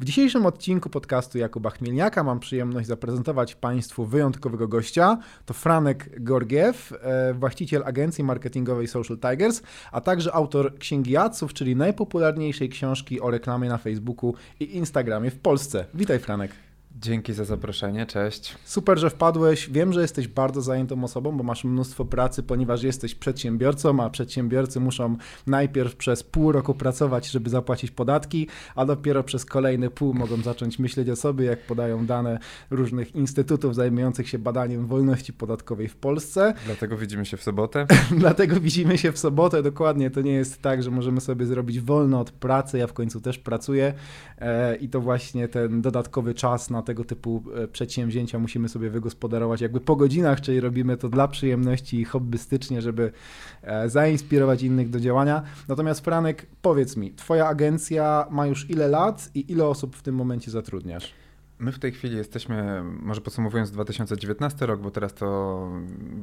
W dzisiejszym odcinku podcastu Jakuba Chmielniaka mam przyjemność zaprezentować Państwu wyjątkowego gościa. To Franek Gorgiew, e, właściciel agencji marketingowej Social Tigers, a także autor Księgi Jaców, czyli najpopularniejszej książki o reklamie na Facebooku i Instagramie w Polsce. Witaj Franek. Dzięki za zaproszenie, cześć. Super, że wpadłeś. Wiem, że jesteś bardzo zajętą osobą, bo masz mnóstwo pracy, ponieważ jesteś przedsiębiorcą, a przedsiębiorcy muszą najpierw przez pół roku pracować, żeby zapłacić podatki, a dopiero przez kolejne pół mogą zacząć myśleć o sobie, jak podają dane różnych instytutów zajmujących się badaniem wolności podatkowej w Polsce. Dlatego widzimy się w sobotę. Dlatego widzimy się w sobotę, dokładnie. To nie jest tak, że możemy sobie zrobić wolno od pracy. Ja w końcu też pracuję e, i to właśnie ten dodatkowy czas na tego typu e, przedsięwzięcia musimy sobie wygospodarować jakby po godzinach, czyli robimy to dla przyjemności i hobbystycznie, żeby e, zainspirować innych do działania. Natomiast Franek, powiedz mi, twoja agencja ma już ile lat i ile osób w tym momencie zatrudniasz? My w tej chwili jesteśmy, może podsumowując 2019 rok, bo teraz to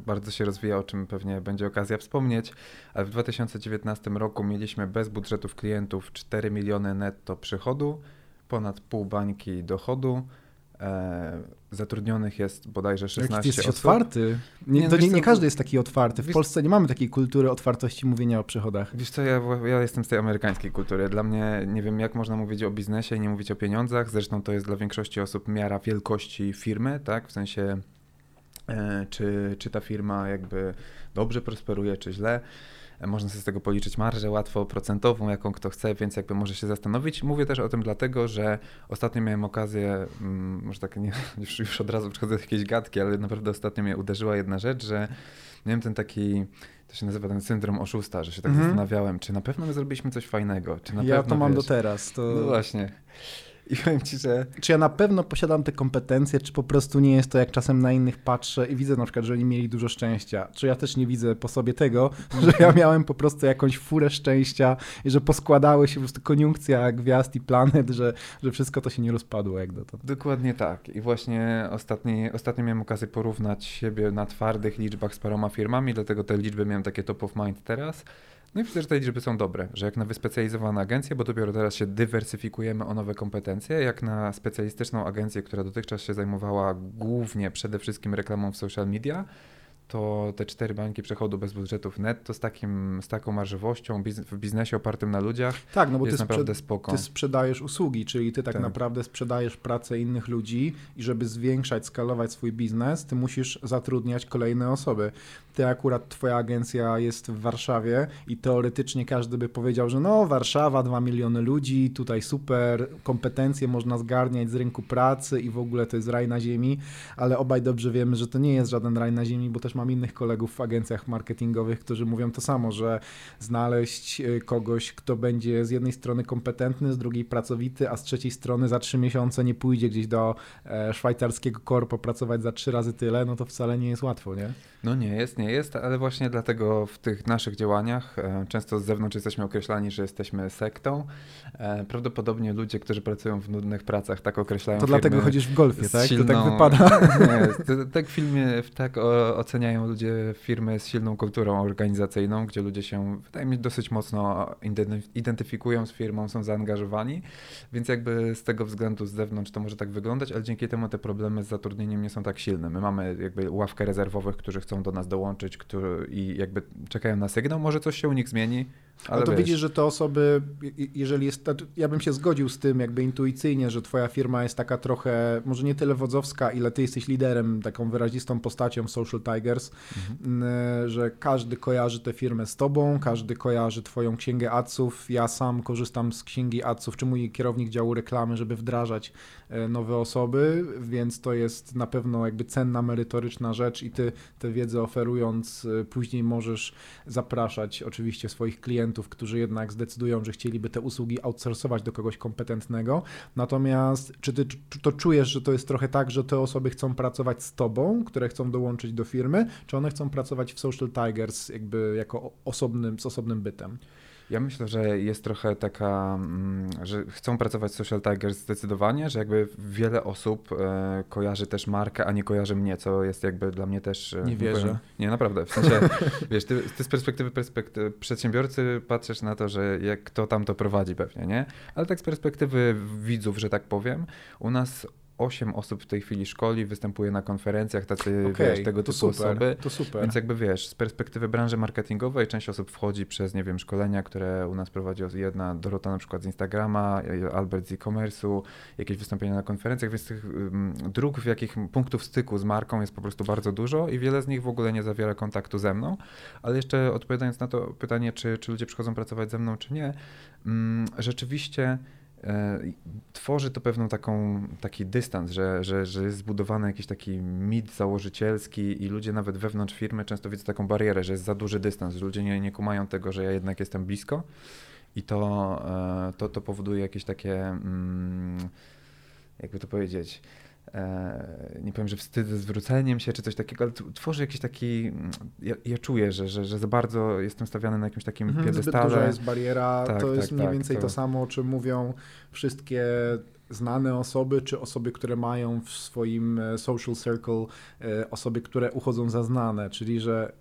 bardzo się rozwija, o czym pewnie będzie okazja wspomnieć, ale w 2019 roku mieliśmy bez budżetów klientów 4 miliony netto przychodu, ponad pół bańki dochodu, E, zatrudnionych jest bodajże 16 Jaki ty jesteś osób. otwarty. Nie, nie, to nie, nie, każdy jest taki otwarty. W wiesz, Polsce nie mamy takiej kultury otwartości mówienia o przychodach. Wiesz co, ja, ja jestem z tej amerykańskiej kultury. Dla mnie nie wiem, jak można mówić o biznesie i nie mówić o pieniądzach. Zresztą to jest dla większości osób miara wielkości firmy, tak? W sensie, e, czy, czy ta firma jakby dobrze prosperuje, czy źle. Można sobie z tego policzyć marżę łatwo procentową, jaką kto chce, więc jakby może się zastanowić. Mówię też o tym dlatego, że ostatnio miałem okazję, mm, może tak nie, już, już od razu przychodzę do jakiejś gadki, ale naprawdę ostatnio mnie uderzyła jedna rzecz, że miałem ten taki to się nazywa ten syndrom oszusta, że się tak mm -hmm. zastanawiałem, czy na pewno my zrobiliśmy coś fajnego, czy na ja pewno, to mam wiesz, do teraz. To... No właśnie. I powiem ci, że. Czy ja na pewno posiadam te kompetencje, czy po prostu nie jest to, jak czasem na innych patrzę i widzę na przykład, że oni mieli dużo szczęścia. Czy ja też nie widzę po sobie tego, że ja miałem po prostu jakąś furę szczęścia i że poskładały się po prostu koniunkcja gwiazd i planet, że, że wszystko to się nie rozpadło jak dotąd. Dokładnie tak. I właśnie ostatni, ostatnio miałem okazję porównać siebie na twardych liczbach z paroma firmami, dlatego te liczby miałem takie top of mind teraz. No i te liczby są dobre, że jak na wyspecjalizowaną agencję, bo dopiero teraz się dywersyfikujemy o nowe kompetencje, jak na specjalistyczną agencję, która dotychczas się zajmowała głównie przede wszystkim reklamą w social media, to te cztery bańki przechodu bez budżetów netto z, takim, z taką marżowością w biznesie opartym na ludziach tak, no bo jest ty naprawdę spoko. Ty sprzedajesz usługi, czyli ty tak, tak, naprawdę sprzedajesz pracę innych ludzi i żeby zwiększać, skalować swój biznes, ty musisz zatrudniać kolejne osoby. Ty akurat, twoja agencja jest w Warszawie i teoretycznie każdy by powiedział, że no Warszawa, dwa miliony ludzi, tutaj super, kompetencje można zgarniać z rynku pracy i w ogóle to jest raj na ziemi, ale obaj dobrze wiemy, że to nie jest żaden raj na ziemi, bo też mam innych kolegów w agencjach marketingowych, którzy mówią to samo, że znaleźć e, kogoś, kto będzie z jednej strony kompetentny, z drugiej pracowity, a z trzeciej strony za trzy miesiące nie pójdzie gdzieś do e, szwajcarskiego korpo pracować za trzy razy tyle, no to wcale nie jest łatwo, nie? No nie jest, nie jest, ale właśnie dlatego w tych naszych działaniach e, często z zewnątrz jesteśmy określani, że jesteśmy sektą. Prawdopodobnie ludzie, którzy pracują w nudnych pracach, tak określają To dlatego chodzisz w golfie, tak? Silną... To tak wypada. Nie, tak w filmie tak oceniają oceniają ludzie firmy z silną kulturą organizacyjną, gdzie ludzie się, wydaje mi dosyć mocno identyfikują z firmą, są zaangażowani, więc jakby z tego względu z zewnątrz to może tak wyglądać, ale dzięki temu te problemy z zatrudnieniem nie są tak silne. My mamy jakby ławkę rezerwowych, którzy chcą do nas dołączyć który, i jakby czekają na sygnał, może coś się u nich zmieni, ale to wiesz. widzisz, że te osoby, jeżeli jest, ja bym się zgodził z tym jakby intuicyjnie, że twoja firma jest taka trochę, może nie tyle wodzowska, ile ty jesteś liderem, taką wyrazistą postacią Social Tigers, mhm. że każdy kojarzy tę firmę z tobą, każdy kojarzy twoją księgę adsów. Ja sam korzystam z księgi adsów, czy mój kierownik działu reklamy, żeby wdrażać nowe osoby, więc to jest na pewno jakby cenna, merytoryczna rzecz i ty tę wiedzę oferując, e, później możesz zapraszać oczywiście swoich klientów, którzy jednak zdecydują, że chcieliby te usługi outsourcować do kogoś kompetentnego. Natomiast czy ty to czujesz, że to jest trochę tak, że te osoby chcą pracować z tobą, które chcą dołączyć do firmy, czy one chcą pracować w Social Tigers jakby jako osobnym, z osobnym bytem? Ja myślę, że jest trochę taka, mm, że chcą pracować Social Tigers zdecydowanie, że jakby wiele osób e, kojarzy też markę, a nie kojarzy mnie, co jest jakby dla mnie też... E, nie wierzę. Powiem, nie, naprawdę, w sensie, wiesz, ty, ty z perspektywy, perspektywy przedsiębiorcy patrzysz na to, że jak kto tam to prowadzi pewnie, nie? Ale tak z perspektywy widzów, że tak powiem, u nas osiem osób w tej chwili szkoli, występuje na konferencjach, tacy okay, wiesz, tego typu super, osoby. To super. Więc jakby wiesz, z perspektywy branży marketingowej część osób wchodzi przez, nie wiem, szkolenia, które u nas prowadzi jedna Dorota na przykład z Instagrama, Albert z e-commerce'u, jakieś wystąpienia na konferencjach, więc tych dróg, w jakich punktów styku z marką jest po prostu bardzo dużo i wiele z nich w ogóle nie zawiera kontaktu ze mną. Ale jeszcze odpowiadając na to pytanie, czy, czy ludzie przychodzą pracować ze mną, czy nie, rzeczywiście tworzy to pewną taką, taki dystans, że, że, że jest zbudowany jakiś taki mit założycielski i ludzie nawet wewnątrz firmy często widzą taką barierę, że jest za duży dystans, ludzie nie, nie kumają tego, że ja jednak jestem blisko i to, e, to, to powoduje jakieś takie, mm, jakby to powiedzieć, E, nie powiem, że wstyd ze zwróceniem się czy coś takiego, ale tworzy jakiś taki, ja, ja czuję, że, że, że za bardzo jestem stawiany na jakimś takim mhm, piedestale. Zbyt duża jest bariera, tak, to tak, jest mniej tak, więcej to... to samo, o czym mówią wszystkie znane osoby, czy osoby, które mają w swoim e, social circle e, osoby, które uchodzą za znane, czyli że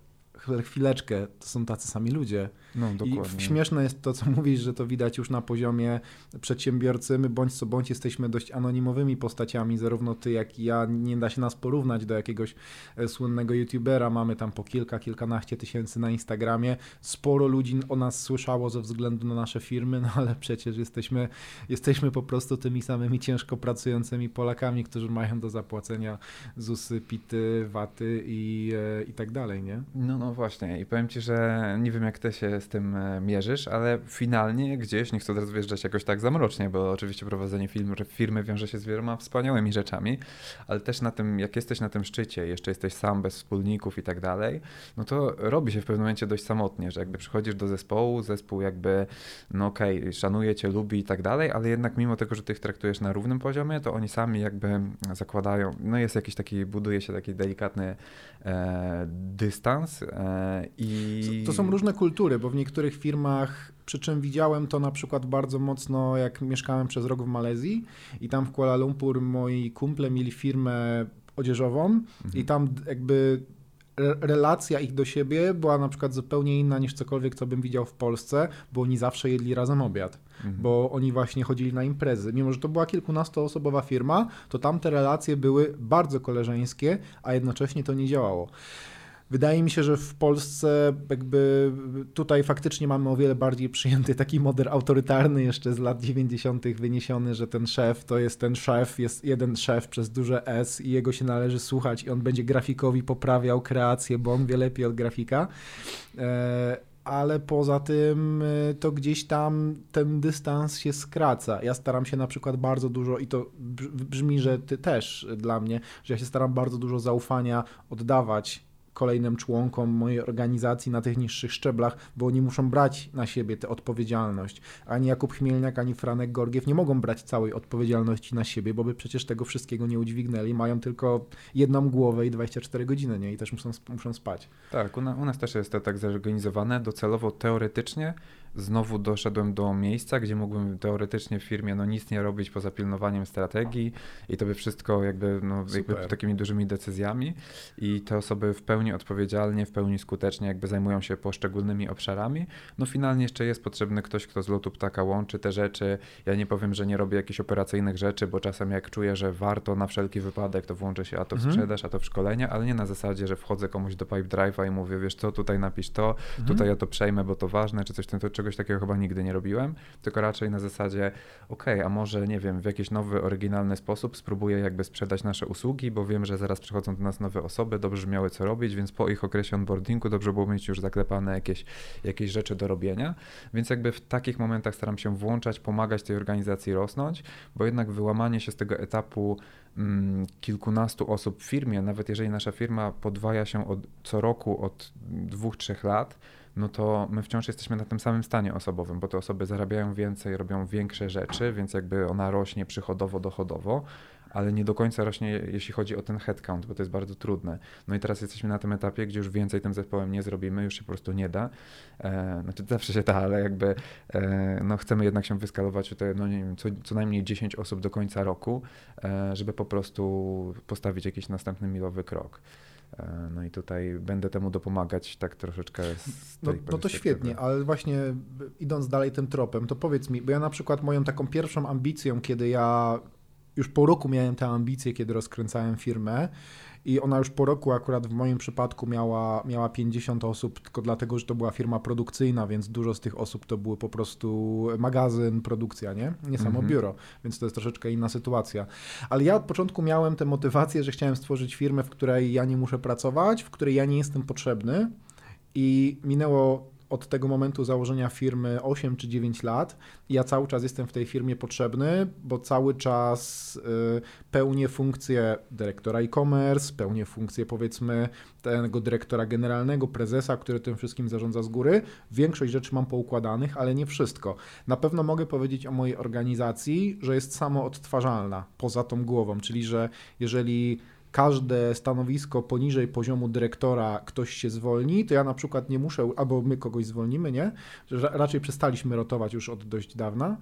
chwileczkę, to są tacy sami ludzie. No, dokładnie. I śmieszne jest to, co mówisz, że to widać już na poziomie przedsiębiorcy. My bądź co bądź jesteśmy dość anonimowymi postaciami, zarówno ty, jak i ja. Nie da się nas porównać do jakiegoś e, słynnego youtubera. Mamy tam po kilka, kilkanaście tysięcy na Instagramie. Sporo ludzi o nas słyszało ze względu na nasze firmy, no ale przecież jesteśmy, jesteśmy po prostu tymi samymi ciężko pracującymi Polakami, którzy mają do zapłacenia ZUSy, PITy, WATy i, e, i tak dalej, nie? No, no właśnie. I powiem ci, że nie wiem, jak ty się z tym e, mierzysz, ale finalnie gdzieś, nie chcę teraz wjeżdżać jakoś tak zamrocznie, bo oczywiście prowadzenie firmy, firmy wiąże się z wieloma wspaniałymi rzeczami, ale też na tym, jak jesteś na tym szczycie, jeszcze jesteś sam, bez wspólników i tak dalej, no to robi się w pewnym momencie dość samotnie, że jakby przychodzisz do zespołu, zespół jakby, no okej, okay, szanuje cię, lubi i tak dalej, ale jednak mimo tego, że ty ich traktujesz na równym poziomie, to oni sami jakby zakładają, no jest jakiś taki, buduje się taki delikatny e, dystans e, i... To są różne kultury, bo w niektórych firmach, przy czym widziałem to na przykład bardzo mocno, jak mieszkałem przez rok w Malezji i tam w Kuala Lumpur moi kumple mieli firmę odzieżową mhm. i tam jakby relacja ich do siebie była na przykład zupełnie inna niż cokolwiek, co bym widział w Polsce, bo oni zawsze jedli razem obiad, mhm. bo oni właśnie chodzili na imprezy. Mimo, że to była kilkunastoosobowa firma, to tamte relacje były bardzo koleżeńskie, a jednocześnie to nie działało. Wydaje mi się, że w Polsce jakby tutaj faktycznie mamy o wiele bardziej przyjęty taki model autorytarny jeszcze z lat 90. wyniesiony, że ten szef to jest ten szef, jest jeden szef przez duże S i jego się należy słuchać i on będzie grafikowi poprawiał kreację, bo on wie lepiej od grafika. E, ale poza tym e, to gdzieś tam ten dystans się skraca. Ja staram się na przykład bardzo dużo, i to brzmi, że ty też dla mnie, że ja się staram bardzo dużo zaufania oddawać kolejnym członkom mojej organizacji na tych niższych szczeblach, bo oni muszą brać na siebie tę odpowiedzialność. Ani Jakub Chmielniak, ani Franek Gorgiew nie mogą brać całej odpowiedzialności na siebie, bo by przecież tego wszystkiego nie udźwignęli. Mają tylko jedną głowę i 24 godziny, nie? I też muszą, muszą spać. Tak, u, u nas też jest to tak zorganizowane, docelowo teoretycznie znowu doszedłem do miejsca, gdzie mógłbym teoretycznie w firmie no, nic nie robić poza pilnowaniem strategii i to by wszystko jakby, no, jakby takimi dużymi decyzjami i te osoby w pełni odpowiedzialnie, w pełni skutecznie jakby zajmują się poszczególnymi obszarami. No finalnie jeszcze jest potrzebny ktoś, kto z lotu ptaka łączy te rzeczy. Ja nie powiem, że nie robię jakichś operacyjnych rzeczy, bo czasem jak czuję, że warto na wszelki wypadek, to włączę się a to w mhm. sprzedaż, a to w szkolenia, ale nie na zasadzie, że wchodzę komuś do pipe drive'a i mówię, wiesz co, tutaj napisz to, mhm. tutaj ja to przejmę, bo to ważne, czy coś, to, czegoś takiego chyba nigdy nie robiłem, tylko raczej na zasadzie, ok, a może, nie wiem, w jakiś nowy, oryginalny sposób spróbuję jakby sprzedać nasze usługi, bo wiem, że zaraz przychodzą do nas nowe osoby, dobrze miały co robić, więc po ich okresie onboardingu dobrze było mieć już zaklepane jakieś, jakieś rzeczy do robienia, więc jakby w takich momentach staram się włączać, pomagać tej organizacji rosnąć, bo jednak wyłamanie się z tego etapu mm, kilkunastu osób w firmie, nawet jeżeli nasza firma podwaja się od, co roku od dwóch, trzech lat, no to my wciąż jesteśmy na tym samym stanie osobowym, bo te osoby zarabiają więcej, robią większe rzeczy, więc jakby ona rośnie przychodowo, dochodowo, ale nie do końca rośnie, jeśli chodzi o ten headcount, bo to jest bardzo trudne. No i teraz jesteśmy na tym etapie, gdzie już więcej tym zespołem nie zrobimy, już się po prostu nie da. E, znaczy zawsze się da, ale jakby e, no chcemy jednak się wyskalować te, no nie wiem, co, co najmniej 10 osób do końca roku, e, żeby po prostu postawić jakiś następny milowy krok. E, no i tutaj będę temu dopomagać tak troszeczkę z no, no to świetnie, ale właśnie idąc dalej tym tropem, to powiedz mi, bo ja na przykład moją taką pierwszą ambicją, kiedy ja już po roku miałem tę ambicję, kiedy rozkręcałem firmę, i ona już po roku akurat w moim przypadku miała, miała 50 osób, tylko dlatego, że to była firma produkcyjna, więc dużo z tych osób to były po prostu magazyn, produkcja, nie? Nie samo mhm. biuro, więc to jest troszeczkę inna sytuacja. Ale ja od początku miałem tę motywację, że chciałem stworzyć firmę, w której ja nie muszę pracować, w której ja nie jestem potrzebny i minęło od tego momentu założenia firmy 8 czy 9 lat. Ja cały czas jestem w tej firmie potrzebny, bo cały czas y, pełnię funkcję dyrektora e-commerce, pełnię funkcję powiedzmy tego dyrektora generalnego, prezesa, który tym wszystkim zarządza z góry. Większość rzeczy mam poukładanych, ale nie wszystko. Na pewno mogę powiedzieć o mojej organizacji, że jest samoodtwarzalna poza tą głową, czyli że jeżeli każde stanowisko poniżej poziomu dyrektora ktoś się zwolni, to ja na przykład nie muszę, albo my kogoś zwolnimy, nie? Raczej przestaliśmy rotować już od dość dawna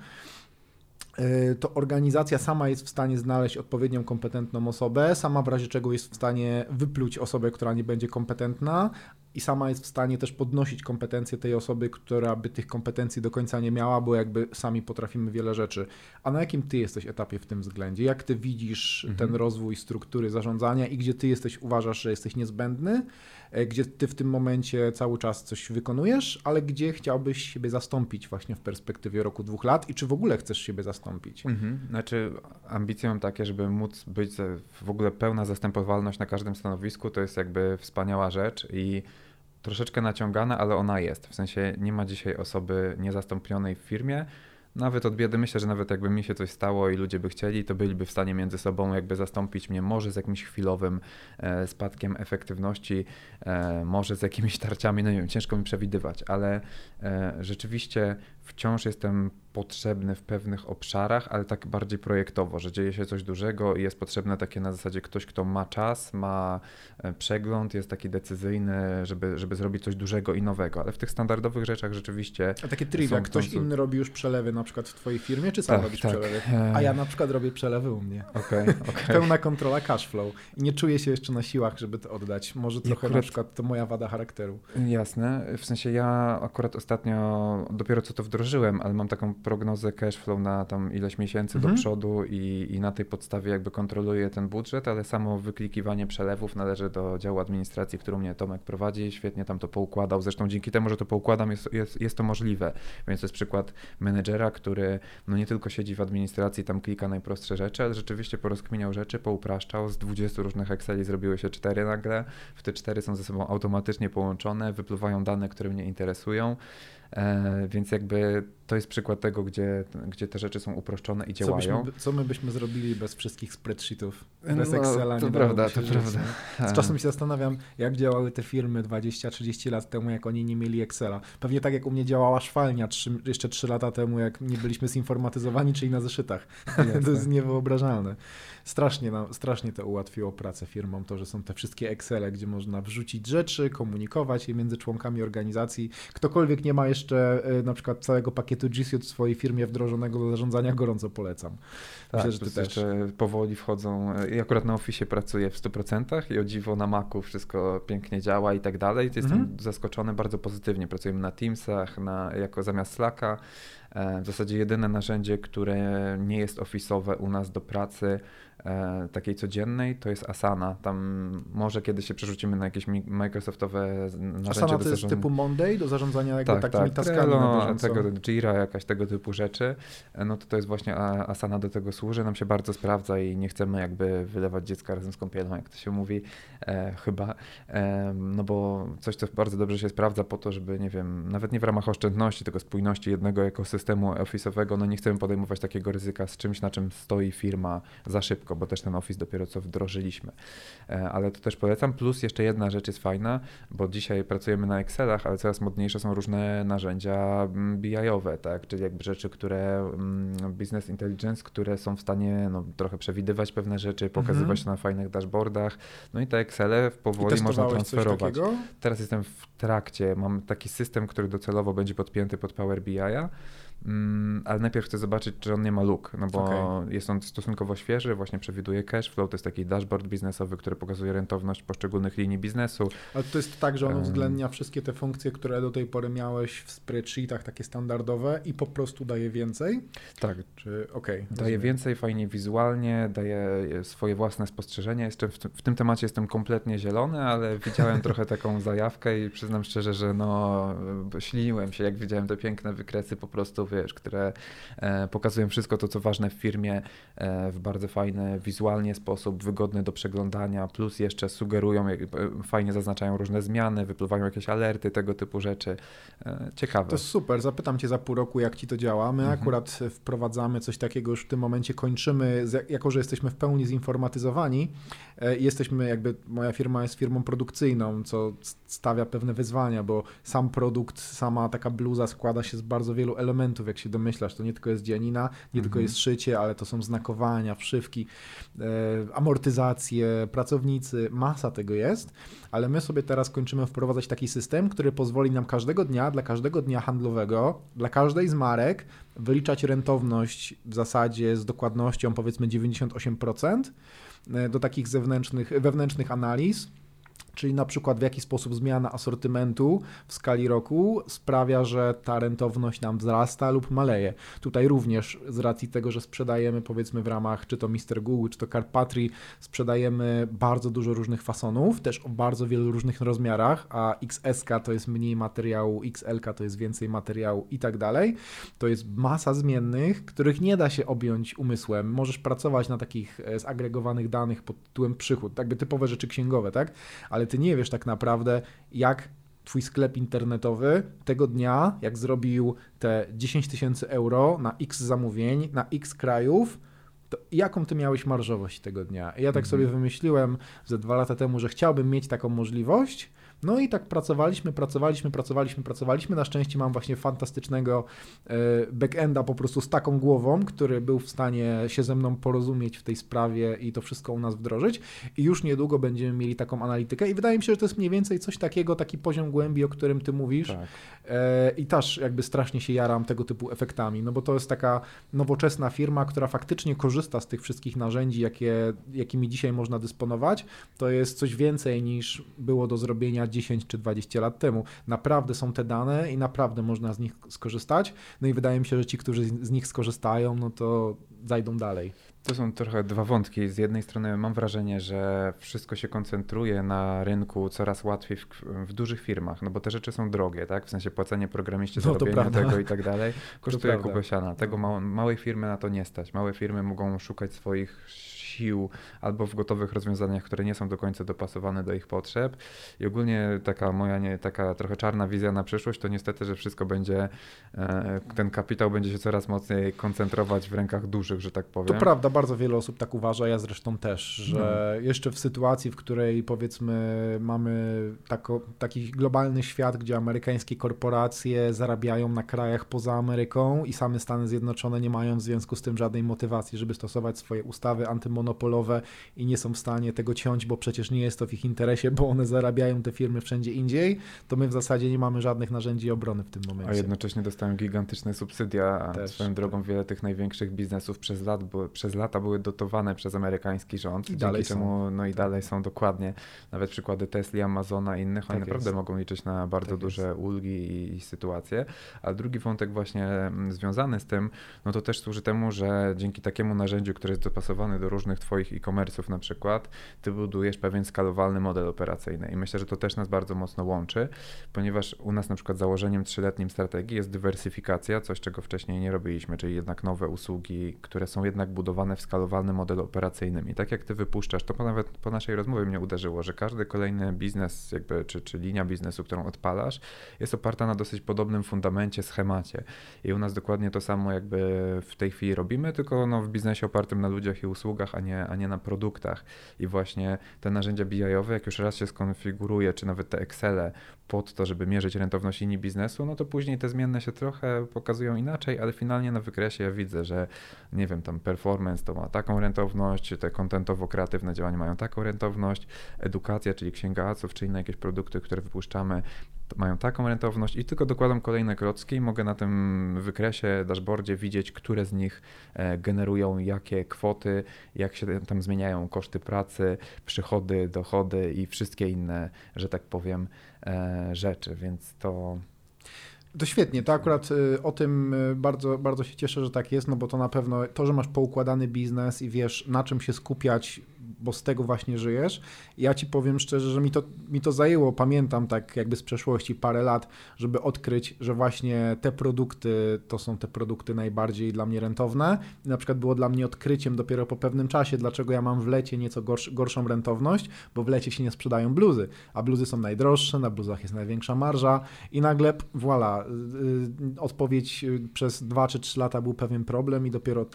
e, to organizacja sama jest w stanie znaleźć odpowiednią kompetentną osobę, sama w razie czego jest w stanie wypluć osobę, która nie będzie kompetentna, i sama jest w stanie też podnosić kompetencje tej osoby, która by tych kompetencji do końca nie miała, bo jakby sami potrafimy wiele rzeczy. A na jakim ty jesteś etapie w tym względzie? Jak ty widzisz mhm. ten rozwój struktury zarządzania i gdzie ty jesteś, uważasz, że jesteś niezbędny, e, gdzie ty w tym momencie cały czas coś wykonujesz, ale gdzie chciałbyś siebie zastąpić właśnie w perspektywie roku, dwóch lat i czy w ogóle chcesz siebie zastąpić? Mhm. Znaczy ambicje mam takie, żeby móc być w ogóle pełna zastępowalność na każdym stanowisku, to jest jakby wspaniała rzecz i troszeczkę naciągana, ale ona jest. W sensie nie ma dzisiaj osoby niezastąpionej w firmie. Nawet od biedy myślę, że nawet jakby mi się coś stało i ludzie by chcieli, to byliby w stanie między sobą jakby zastąpić mnie może z jakimś chwilowym e, spadkiem efektywności, e, może z jakimiś tarciami, no nie wiem, ciężko mi przewidywać, ale e, rzeczywiście wciąż jestem potrzebny w pewnych obszarach, ale tak bardziej projektowo, że dzieje się coś dużego i jest potrzebne takie na zasadzie ktoś, kto ma czas, ma e, przegląd, jest taki decyzyjny, żeby, żeby zrobić coś dużego i nowego, ale w tych standardowych rzeczach rzeczywiście... A takie trivia, ktoś są... inny robi już przelewy na przykład w twojej firmie, czy sam tak, robisz tak. przelewy? A ja na przykład robię przelewy u mnie. Okay, okay. Pełna kontrola cash flow i nie czuję się jeszcze na siłach, żeby to oddać. Może trochę akurat... na przykład to moja wada charakteru. Jasne, w sensie ja akurat ostatnio dopiero co to wdrożyłem, ale mam taką prognozę cashflow na tam ileś miesięcy mhm. do przodu i, i na tej podstawie jakby kontroluję ten budżet, ale samo wyklikiwanie przelewów należy do działu administracji, którą mnie Tomek prowadzi. Świetnie tam to poukładał. Zresztą dzięki temu, że to poukładam, jest, jest, jest to możliwe. Więc to jest przykład menedżera, który no nie tylko siedzi w administracji, tam klika najprostsze rzeczy, ale rzeczywiście porozkminiał rzeczy, poupraszczał. Z 20 różnych Exceli zrobiły się cztery nagle. W te cztery są ze sobą automatycznie połączone, wypływają dane, które mnie interesują. E, więc jakby to jest przykład tego, gdzie, gdzie te rzeczy są uproszczone i działają. Co, byśmy, co my byśmy zrobili bez wszystkich spreadsheetów, bez no, Excela? To prawda, to prawda. Z czasem się zastanawiam, jak działały te firmy 20-30 lat temu, jak oni nie mieli Excela. Pewnie tak jak u mnie działała szwalnia 3, jeszcze 3 lata temu, jak nie byliśmy zinformatyzowani, czyli na zeszytach. to jest niewyobrażalne. Strasznie, nam, strasznie to ułatwiło pracę firmom, to, że są te wszystkie Excele, gdzie można wrzucić rzeczy, komunikować je między członkami organizacji. Ktokolwiek nie ma jeszcze y, na przykład całego pakietu G Suite w swojej firmie wdrożonego do zarządzania, gorąco polecam. Myślę, tak, że ty też. jeszcze powoli wchodzą. Ja akurat na Office pracuję w 100% i o dziwo na Macu wszystko pięknie działa i tak dalej. Jestem mhm. zaskoczony bardzo pozytywnie. Pracujemy na Teamsach, na, jako zamiast Slacka. E, w zasadzie jedyne narzędzie, które nie jest ofisowe u nas do pracy, e, takiej codziennej, to jest Asana. Tam może kiedy się przerzucimy na jakieś Microsoftowe narzędzia Asana to jest typu Monday do zarządzania jakby tak, takimi tak, taskami Trello, tego Jira, jakaś tego typu rzeczy. E, no to to jest właśnie Asana do tego służy. Nam się bardzo sprawdza i nie chcemy jakby wylewać dziecka razem z kąpielą, jak to się mówi, e, chyba. E, no bo coś, co bardzo dobrze się sprawdza po to, żeby, nie wiem, nawet nie w ramach oszczędności, tylko spójności jednego ekosystemu, systemu office'owego, no nie chcemy podejmować takiego ryzyka z czymś, na czym stoi firma za szybko, bo też ten Office dopiero co wdrożyliśmy. E, ale to też polecam. Plus jeszcze jedna rzecz jest fajna, bo dzisiaj pracujemy na Excelach, ale coraz modniejsze są różne narzędzia mm, BI-owe, tak? czyli jakby rzeczy, które mm, business intelligence, które są w stanie no, trochę przewidywać pewne rzeczy, pokazywać mhm. na fajnych dashboardach. No i te Excele powoli można transferować. Teraz jestem w trakcie, mam taki system, który docelowo będzie podpięty pod Power BI-a Mm, ale najpierw chcę zobaczyć, czy on nie ma luk, no bo okay. jest on stosunkowo świeży, właśnie przewiduje cash flow, to jest taki dashboard biznesowy, który pokazuje rentowność poszczególnych linii biznesu. Ale to jest tak, że on uwzględnia wszystkie te funkcje, które do tej pory miałeś w spreadsheetach takie standardowe i po prostu daje więcej? Tak. Czy, okay, daje więcej, fajnie wizualnie, daje swoje własne spostrzeżenia. Jeszcze w, w tym temacie jestem kompletnie zielony, ale widziałem trochę taką zajawkę i przyznam szczerze, że no śliniłem się, jak widziałem te piękne wykresy po prostu wiesz, które e, pokazują wszystko to, co ważne w firmie e, w bardzo fajny, wizualnie sposób, wygodny do przeglądania, plus jeszcze sugerują, e, fajnie zaznaczają różne zmiany, wypływają jakieś alerty, tego typu rzeczy. Ciekawe. To jest super. Zapytam Cię za pół roku, jak Ci to działa. My mhm. akurat wprowadzamy coś takiego, już w tym momencie kończymy, jako że jesteśmy w pełni zinformatyzowani, jesteśmy jakby, moja firma jest firmą produkcyjną, co stawia pewne wyzwania, bo sam produkt, sama taka bluza składa się z bardzo wielu elementów, jak się domyślasz. To nie tylko jest dzianina, nie mhm. tylko jest szycie, ale to są znakowania, wszywki, e, amortyzacje, pracownicy, masa tego jest, ale my sobie teraz kończymy wprowadzać taki system, który pozwoli nam każdego dnia, dla każdego dnia handlowego, dla każdej z marek wyliczać rentowność w zasadzie z dokładnością powiedzmy 98% e, do takich zewnętrznych, wewnętrznych analiz Czyli na przykład w jaki sposób zmiana asortymentu w skali roku sprawia, że ta rentowność nam wzrasta lub maleje. Tutaj również z racji tego, że sprzedajemy powiedzmy w ramach czy to Mr. Google, czy to Carpatry, sprzedajemy bardzo dużo różnych fasonów, też o bardzo wielu różnych rozmiarach, a XS to jest mniej materiału, XL to jest więcej materiału i tak dalej. To jest masa zmiennych, których nie da się objąć umysłem. Możesz pracować na takich e, zagregowanych danych pod tytułem przychód, jakby typowe rzeczy księgowe, tak? Ale ale ty nie wiesz tak naprawdę, jak twój sklep internetowy tego dnia, jak zrobił te 10 tysięcy euro na x zamówień, na x krajów, to jaką ty miałeś marżowość tego dnia? I ja tak mhm. sobie wymyśliłem ze dwa lata temu, że chciałbym mieć taką możliwość, no i tak pracowaliśmy, pracowaliśmy, pracowaliśmy, pracowaliśmy. Na szczęście mam właśnie fantastycznego e, backenda po prostu z taką głową, który był w stanie się ze mną porozumieć w tej sprawie i to wszystko u nas wdrożyć. I już niedługo będziemy mieli taką analitykę i wydaje mi się, że to jest mniej więcej coś takiego, taki poziom głębi, o którym ty mówisz. Tak. E, I też jakby strasznie się jaram tego typu efektami, no bo to jest taka nowoczesna firma, która faktycznie korzysta z tych wszystkich narzędzi, jakie, jakimi dzisiaj można dysponować. To jest coś więcej niż było do zrobienia 10 czy 20 lat temu. Naprawdę są te dane i naprawdę można z nich skorzystać. No i wydaje mi się, że ci, którzy z nich skorzystają, no to zajdą dalej. To są trochę dwa wątki. Z jednej strony mam wrażenie, że wszystko się koncentruje na rynku coraz łatwiej w, w dużych firmach, no bo te rzeczy są drogie, tak? W sensie płacenie programiście no, zarobienia tego i tak dalej kosztuje kupę siana. Tego ma, małej firmy na to nie stać. Małe firmy mogą szukać swoich sił albo w gotowych rozwiązaniach, które nie są do końca dopasowane do ich potrzeb. I ogólnie taka moja nie, taka trochę czarna wizja na przyszłość to niestety, że wszystko będzie, e, ten kapitał będzie się coraz mocniej koncentrować w rękach dużych, że tak powiem. To prawda, bardzo wiele osób tak uważa, ja zresztą też, że no. jeszcze w sytuacji, w której powiedzmy mamy tako, taki globalny świat, gdzie amerykańskie korporacje zarabiają na krajach poza Ameryką i same Stany Zjednoczone nie mają w związku z tym żadnej motywacji, żeby stosować swoje ustawy antymonopolowe monopolowe i nie są w stanie tego ciąć, bo przecież nie jest to w ich interesie, bo one zarabiają te firmy wszędzie indziej, to my w zasadzie nie mamy żadnych narzędzi obrony w tym momencie. A jednocześnie dostają gigantyczne subsydia, Też, swoją drogą tak. wiele tych największych biznesów przez, lat, bo, przez lata były dotowane przez amerykański rząd, I dalej czemu, są. no i dalej są dokładnie, nawet przykłady Tesla, Amazona i innych, tak oni naprawdę jest. mogą liczyć na bardzo tak duże jest. ulgi i, i sytuacje, a drugi wątek właśnie mm, związany z tym, no to też służy temu, że dzięki takiemu narzędziu, które jest dopasowany do różnych różnych Twoich e-commerce'ów na przykład, Ty budujesz pewien skalowalny model operacyjny i myślę, że to też nas bardzo mocno łączy, ponieważ u nas na przykład założeniem trzyletnim strategii jest dywersyfikacja, coś czego wcześniej nie robiliśmy, czyli jednak nowe usługi, które są jednak budowane w skalowalnym modelu operacyjnym. I tak jak ty wypuszczasz, to po nawet po naszej rozmowie mnie uderzyło, że każdy kolejny biznes, jakby, czy, czy linia biznesu, którą odpalasz, jest oparta na dosyć podobnym fundamencie, schemacie. I u nas dokładnie to samo jakby w tej chwili robimy, tylko no, w biznesie opartym na ludziach i usługach, a nie, a nie na produktach. I właśnie te narzędzia BI-owe, jak już raz się skonfiguruje, czy nawet te Excele pod to, żeby mierzyć rentowność linii biznesu, no to później te zmienne się trochę pokazują inaczej, ale finalnie na wykresie ja widzę, że nie wiem, tam performance to ma taką rentowność, te kontentowo-kreatywne działania mają taką rentowność, edukacja, czyli księga ACów, czy inne jakieś produkty, które wypuszczamy, mają taką rentowność i tylko dokładam kolejne klocki. I mogę na tym wykresie, dashboardzie widzieć, które z nich e, generują jakie kwoty, jak się tam zmieniają koszty pracy, przychody, dochody i wszystkie inne, że tak powiem, e, rzeczy, więc to to świetnie, to akurat y, o tym bardzo, bardzo się cieszę, że tak jest, no bo to na pewno to, że masz poukładany biznes i wiesz na czym się skupiać bo z tego właśnie żyjesz. Ja ci powiem szczerze, że mi to, mi to zajęło, pamiętam tak jakby z przeszłości parę lat, żeby odkryć, że właśnie te produkty to są te produkty najbardziej dla mnie rentowne. Na przykład było dla mnie odkryciem dopiero po pewnym czasie, dlaczego ja mam w lecie nieco gorsz, gorszą rentowność, bo w lecie się nie sprzedają bluzy, a bluzy są najdroższe, na bluzach jest największa marża i nagle voilà, y, odpowiedź y, przez dwa czy trzy lata był pewien problem i dopiero,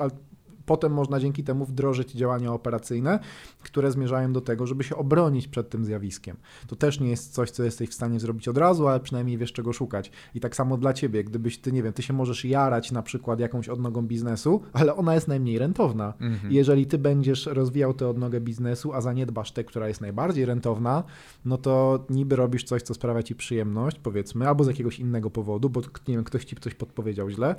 Potem można dzięki temu wdrożyć działania operacyjne, które zmierzają do tego, żeby się obronić przed tym zjawiskiem. To też nie jest coś, co jesteś w stanie zrobić od razu, ale przynajmniej wiesz czego szukać. I tak samo dla ciebie, gdybyś ty, nie wiem, ty się możesz jarać na przykład jakąś odnogą biznesu, ale ona jest najmniej rentowna. Mhm. Jeżeli ty będziesz rozwijał tę odnogę biznesu, a zaniedbasz tę, która jest najbardziej rentowna, no to niby robisz coś, co sprawia ci przyjemność, powiedzmy, albo z jakiegoś innego powodu, bo nie wiem, ktoś ci coś podpowiedział źle,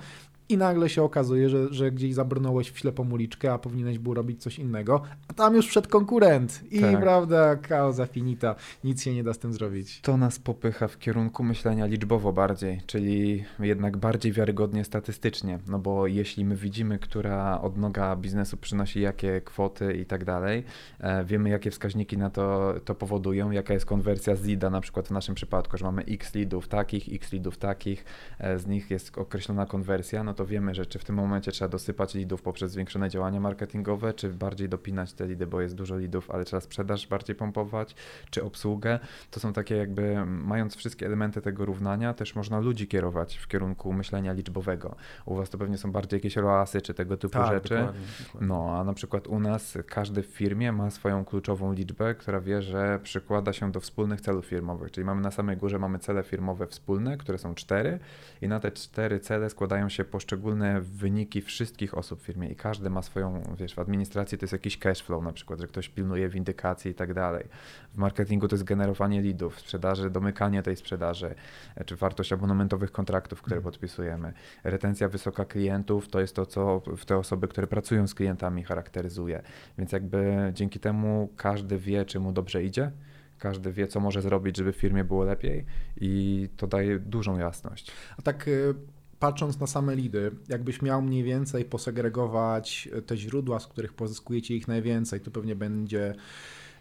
i nagle się okazuje, że, że gdzieś zabrnąłeś w ślepą uliczkę, a powinieneś był robić coś innego, a tam już wszedł konkurent i tak. prawda, causa finita, nic się nie da z tym zrobić. To nas popycha w kierunku myślenia liczbowo bardziej, czyli jednak bardziej wiarygodnie statystycznie, no bo jeśli my widzimy, która odnoga biznesu przynosi jakie kwoty i tak dalej, e, wiemy jakie wskaźniki na to, to powodują, jaka jest konwersja z leada, na przykład w naszym przypadku, że mamy x leadów takich, x leadów takich, e, z nich jest określona konwersja, no to wiemy, że czy w tym momencie trzeba dosypać lidów poprzez zwiększone działania marketingowe, czy bardziej dopinać te lidy, bo jest dużo lidów, ale trzeba sprzedaż bardziej pompować, czy obsługę. To są takie jakby, mając wszystkie elementy tego równania, też można ludzi kierować w kierunku myślenia liczbowego. U was to pewnie są bardziej jakieś roasy, czy tego typu tak, rzeczy. Dokładnie, dokładnie. No, a na przykład u nas każdy w firmie ma swoją kluczową liczbę, która wie, że przykłada się do wspólnych celów firmowych, czyli mamy na samej górze mamy cele firmowe wspólne, które są cztery i na te cztery cele składają się poszczególne poszczególne wyniki wszystkich osób w firmie i każdy ma swoją, wiesz, w administracji to jest jakiś cash flow na przykład, że ktoś pilnuje windykacji i tak dalej. W marketingu to jest generowanie leadów, w sprzedaży domykanie tej sprzedaży, e, czy wartość abonamentowych kontraktów, które mhm. podpisujemy. Retencja wysoka klientów to jest to, co w te osoby, które pracują z klientami charakteryzuje. Więc jakby dzięki temu każdy wie, czy mu dobrze idzie, każdy wie, co może zrobić, żeby w firmie było lepiej i to daje dużą jasność. A tak y, patrząc na same lidy, jakbyś miał mniej więcej posegregować te źródła, z których pozyskujecie ich najwięcej, to pewnie będzie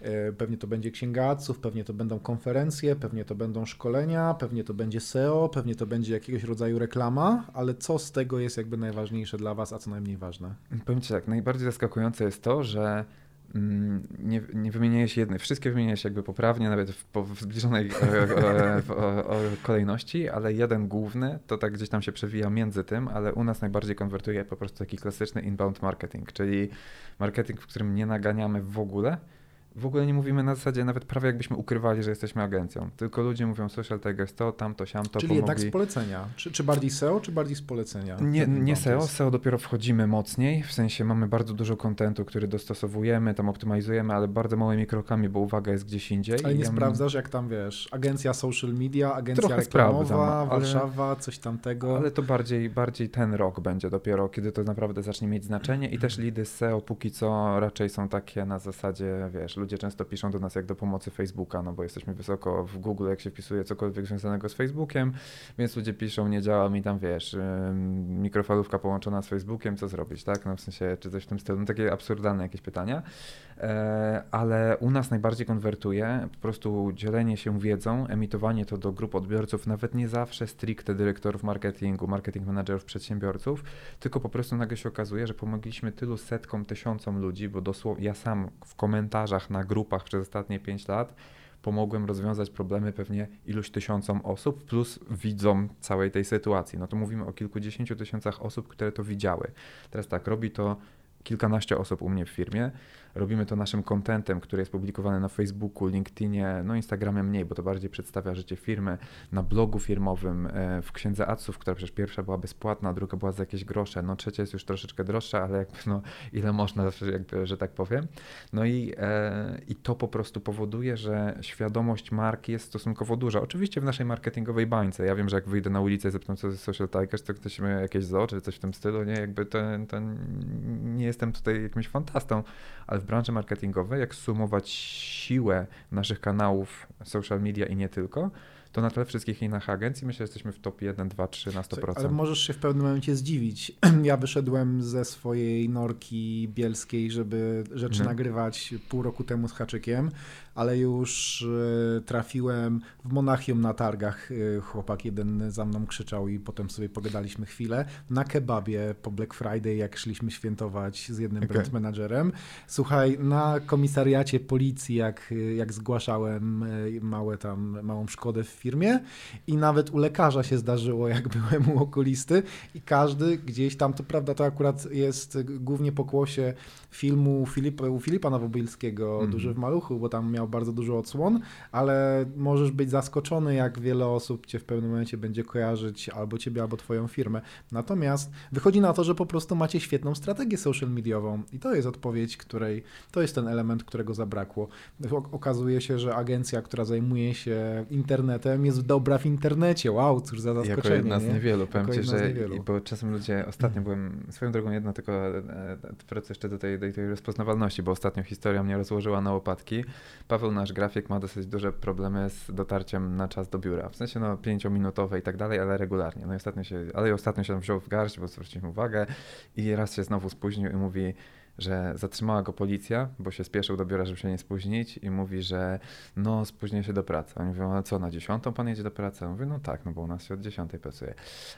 e, Pewnie to będzie księgaców, pewnie to będą konferencje, pewnie to będą szkolenia, pewnie to będzie SEO, pewnie to będzie jakiegoś rodzaju reklama, ale co z tego jest jakby najważniejsze dla Was, a co najmniej ważne? Powiem Ci tak, najbardziej zaskakujące jest to, że nie, nie wymieniłeś jednej, wszystkie wymieniłeś jakby poprawnie, nawet w, w zbliżonej e, e, w, kolejności, ale jeden główny to tak gdzieś tam się przewija między tym, ale u nas najbardziej konwertuje po prostu taki klasyczny inbound marketing, czyli marketing, w którym nie naganiamy w ogóle, w ogóle nie mówimy na zasadzie nawet prawie jakbyśmy ukrywali, że jesteśmy agencją. Tylko ludzie mówią social tigers to, tamto, siamto, Czyli pomogli. jednak z polecenia. Czy, czy bardziej SEO, czy bardziej z polecenia? Nie, nie SEO. SEO dopiero wchodzimy mocniej. W sensie mamy bardzo dużo kontentu, który dostosowujemy, tam optymalizujemy, ale bardzo małymi krokami, bo uwaga jest gdzieś indziej. Ale nie ja sprawdzasz, jak tam wiesz, agencja social media, agencja Trochę reklamowa, sprawdzam, Warszawa, coś tamtego. Ale to bardziej, bardziej ten rok będzie dopiero, kiedy to naprawdę zacznie mieć znaczenie i też lidy SEO póki co raczej są takie na zasadzie, wiesz, ludzie często piszą do nas jak do pomocy Facebooka, no bo jesteśmy wysoko w Google, jak się wpisuje cokolwiek związanego z Facebookiem, więc ludzie piszą, nie działa mi tam, wiesz, mikrofalówka połączona z Facebookiem, co zrobić, tak? No w sensie, czy coś w tym stylu, no takie absurdalne jakieś pytania, e, ale u nas najbardziej konwertuje po prostu dzielenie się wiedzą, emitowanie to do grup odbiorców, nawet nie zawsze stricte dyrektorów marketingu, marketing managerów, przedsiębiorców, tylko po prostu nagle się okazuje, że pomogliśmy tylu setkom, tysiącom ludzi, bo dosłownie ja sam w komentarzach na grupach przez ostatnie 5 lat pomogłem rozwiązać problemy pewnie iluś tysiącom osób, plus widzom całej tej sytuacji. No to mówimy o kilkudziesięciu tysiącach osób, które to widziały. Teraz tak, robi to kilkanaście osób u mnie w firmie. Robimy to naszym kontentem, który jest publikowany na Facebooku, LinkedInie, no Instagramie mniej, bo to bardziej przedstawia życie firmy, na blogu firmowym, e, w księdze Adsów, która przecież pierwsza była bezpłatna, druga była za jakieś grosze, no trzecia jest już troszeczkę droższa, ale jakby no ile można, jakby, że tak powiem. No i, e, i to po prostu powoduje, że świadomość marki jest stosunkowo duża. Oczywiście w naszej marketingowej bańce. Ja wiem, że jak wyjdę na ulicę i zapytam, co jest Social Tigers, to ktoś ma jakieś zoo, czy coś w tym stylu, nie? Jakby to, to nie jestem tutaj jakimś fantastą, ale w branży marketingowej, jak sumować siłę naszych kanałów social media i nie tylko, to na tle wszystkich innych agencji myślę, że jesteśmy w top 1, 2, 3 na 100%. Ale możesz się w pewnym momencie zdziwić. Ja wyszedłem ze swojej norki bielskiej, żeby rzeczy no. nagrywać pół roku temu z haczykiem, ale już e, trafiłem w Monachium na targach. E, chłopak jeden za mną krzyczał i potem sobie pogadaliśmy chwilę. Na kebabie po Black Friday, jak szliśmy świętować z jednym okay. brand managerem. Słuchaj, na komisariacie policji, jak, jak zgłaszałem e, małe tam, małą szkodę w firmie i nawet u lekarza się zdarzyło, jak byłem u okulisty i każdy gdzieś tam, to prawda, to akurat jest głównie pokłosie filmu Filipa, u Filipa Nowobilskiego mm. Duży w Maluchu, bo tam miał bardzo dużo odsłon, ale możesz być zaskoczony, jak wiele osób cię w pewnym momencie będzie kojarzyć albo ciebie, albo twoją firmę. Natomiast wychodzi na to, że po prostu macie świetną strategię social mediową i to jest odpowiedź, której, to jest ten element, którego zabrakło. Okazuje się, że agencja, która zajmuje się internetem jest dobra w internecie. Wow, cóż za zaskoczenie. Jako jedna z nie? niewielu, powiem ci, że bo czasem ludzie, ostatnio byłem, swoją drogą jedna tylko e, e, wrócę jeszcze do tej, do tej rozpoznawalności, bo ostatnio historia mnie rozłożyła na łopatki. Paweł, nasz grafik, ma dosyć duże problemy z dotarciem na czas do biura. W sensie no pięciominutowe i tak dalej, ale regularnie. No i ostatnio się, ale ostatnio się tam wziął w garść, bo zwróciliśmy uwagę i raz się znowu spóźnił i mówi, że zatrzymała go policja, bo się spieszył do biura, żeby się nie spóźnić i mówi, że no spóźnię się do pracy. Oni mówią, a co, na dziesiątą pan jedzie do pracy? On mówi, no tak, no bo u nas się od dziesiątej pracuje.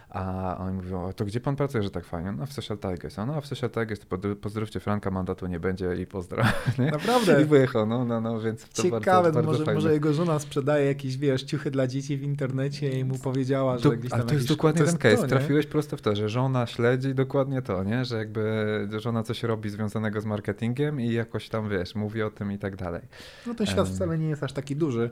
A oni mówią, a to gdzie pan pracuje, że tak fajnie? No w Social Tigers. A no a w Social Tigers to pozdrówcie Franka, mandatu nie będzie i pozdro. Naprawdę? I wyjechał, no, no, no, więc to Ciekawe, bardzo, bardzo może, może jego żona sprzedaje jakieś, wiesz, ciuchy dla dzieci w internecie i mu powiedziała, że to, gdzieś tam Ale to jest dokładnie ten case. To, Trafiłeś prosto w to, że żona śledzi dokładnie to, nie? Że jakby żona coś robi związane związanego z marketingiem i jakoś tam, wiesz, mówi o tym i tak dalej. No ten świat wcale nie jest aż taki duży.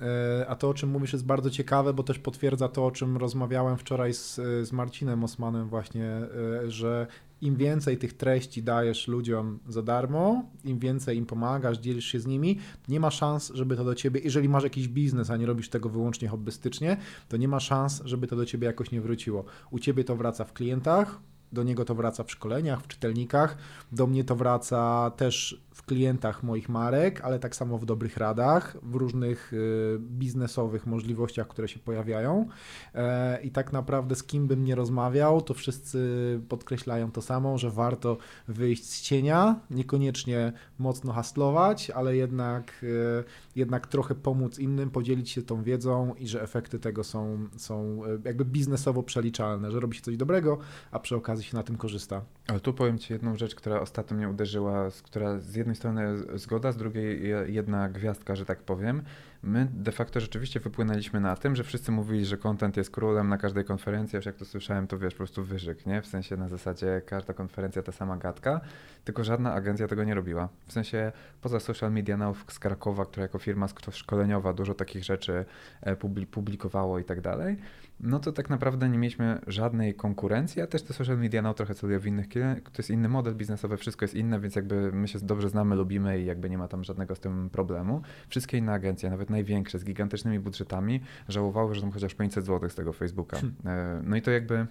E, a to, o czym mówisz, jest bardzo ciekawe, bo też potwierdza to, o czym rozmawiałem wczoraj z, z Marcinem Osmanem, właśnie, e, że im więcej tych treści dajesz ludziom za darmo, im więcej im pomagasz, dzielisz się z nimi, nie ma szans, żeby to do ciebie, jeżeli masz jakiś biznes, a nie robisz tego wyłącznie hobbystycznie, to nie ma szans, żeby to do ciebie jakoś nie wróciło. U ciebie to wraca w klientach, do niego to wraca w szkoleniach, w czytelnikach, do mnie to wraca też w klientach moich marek, ale tak samo w dobrych radach, w różnych y, biznesowych możliwościach, które się pojawiają. E, I tak naprawdę z kim bym nie rozmawiał, to wszyscy podkreślają to samo, że warto wyjść z cienia, niekoniecznie mocno haslować, ale jednak, y, jednak trochę pomóc innym, podzielić się tą wiedzą i że efekty tego są, są y, jakby biznesowo przeliczalne, że robi się coś dobrego, a przy okazji się na tym korzysta. Ale tu powiem Ci jedną rzecz, która ostatnio mnie uderzyła, która z jednej strony zgoda, z drugiej jedna gwiazdka, że tak powiem. My de facto rzeczywiście wypłynęliśmy na tym, że wszyscy mówili, że content jest królem na każdej konferencji, aż jak to słyszałem, to wiesz, po prostu wyżyk, nie? W sensie na zasadzie każda konferencja ta sama gadka, tylko żadna agencja tego nie robiła. W sensie poza Social Media Now z Krakowa, która jako firma szkoleniowa dużo takich rzeczy e, publikowało i tak dalej, no to tak naprawdę nie mieliśmy żadnej konkurencji, a też te social media no trochę celują w innych to jest inny model biznesowy, wszystko jest inne, więc jakby my się dobrze znamy, lubimy i jakby nie ma tam żadnego z tym problemu. Wszystkie inne agencje, nawet największe, z gigantycznymi budżetami, żałowały, że tam chociaż 500 zł z tego Facebooka. Hmm. E, no i to jakby,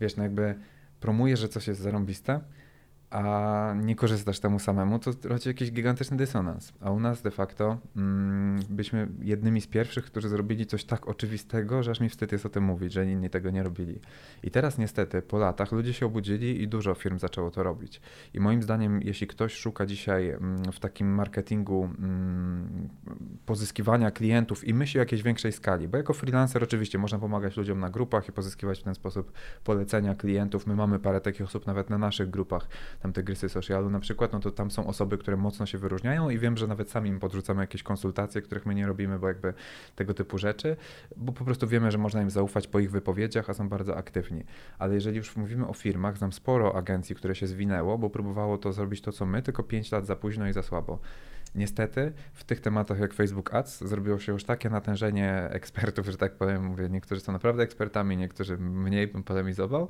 wiesz, no jakby promuje, że coś jest zarąbiste, a nie korzystasz temu samemu, to rodzi jakiś gigantyczny dysonans. A u nas de facto mm, byliśmy jednymi z pierwszych, którzy zrobili coś tak oczywistego, że aż mi wstyd jest o tym mówić, że inni tego nie robili. I teraz niestety po latach ludzie się obudzili i dużo firm zaczęło to robić. I moim zdaniem, jeśli ktoś szuka dzisiaj mm, w takim marketingu mm, pozyskiwania klientów i myśli o jakiejś większej skali, bo jako freelancer oczywiście można pomagać ludziom na grupach i pozyskiwać w ten sposób polecenia klientów. My mamy parę takich osób nawet na naszych grupach, tam te grysy socialu na przykład, no to tam są osoby, które mocno się wyróżniają i wiem, że nawet sami im podrzucamy jakieś konsultacje, których my nie robimy, bo jakby tego typu rzeczy, bo po prostu wiemy, że można im zaufać po ich wypowiedziach, a są bardzo aktywni. Ale jeżeli już mówimy o firmach, znam sporo agencji, które się zwinęło, bo próbowało to zrobić to, co my, tylko 5 lat za późno i za słabo. Niestety w tych tematach jak Facebook Ads zrobiło się już takie natężenie ekspertów, że tak powiem, mówię, niektórzy są naprawdę ekspertami, niektórzy mniej bym polemizował,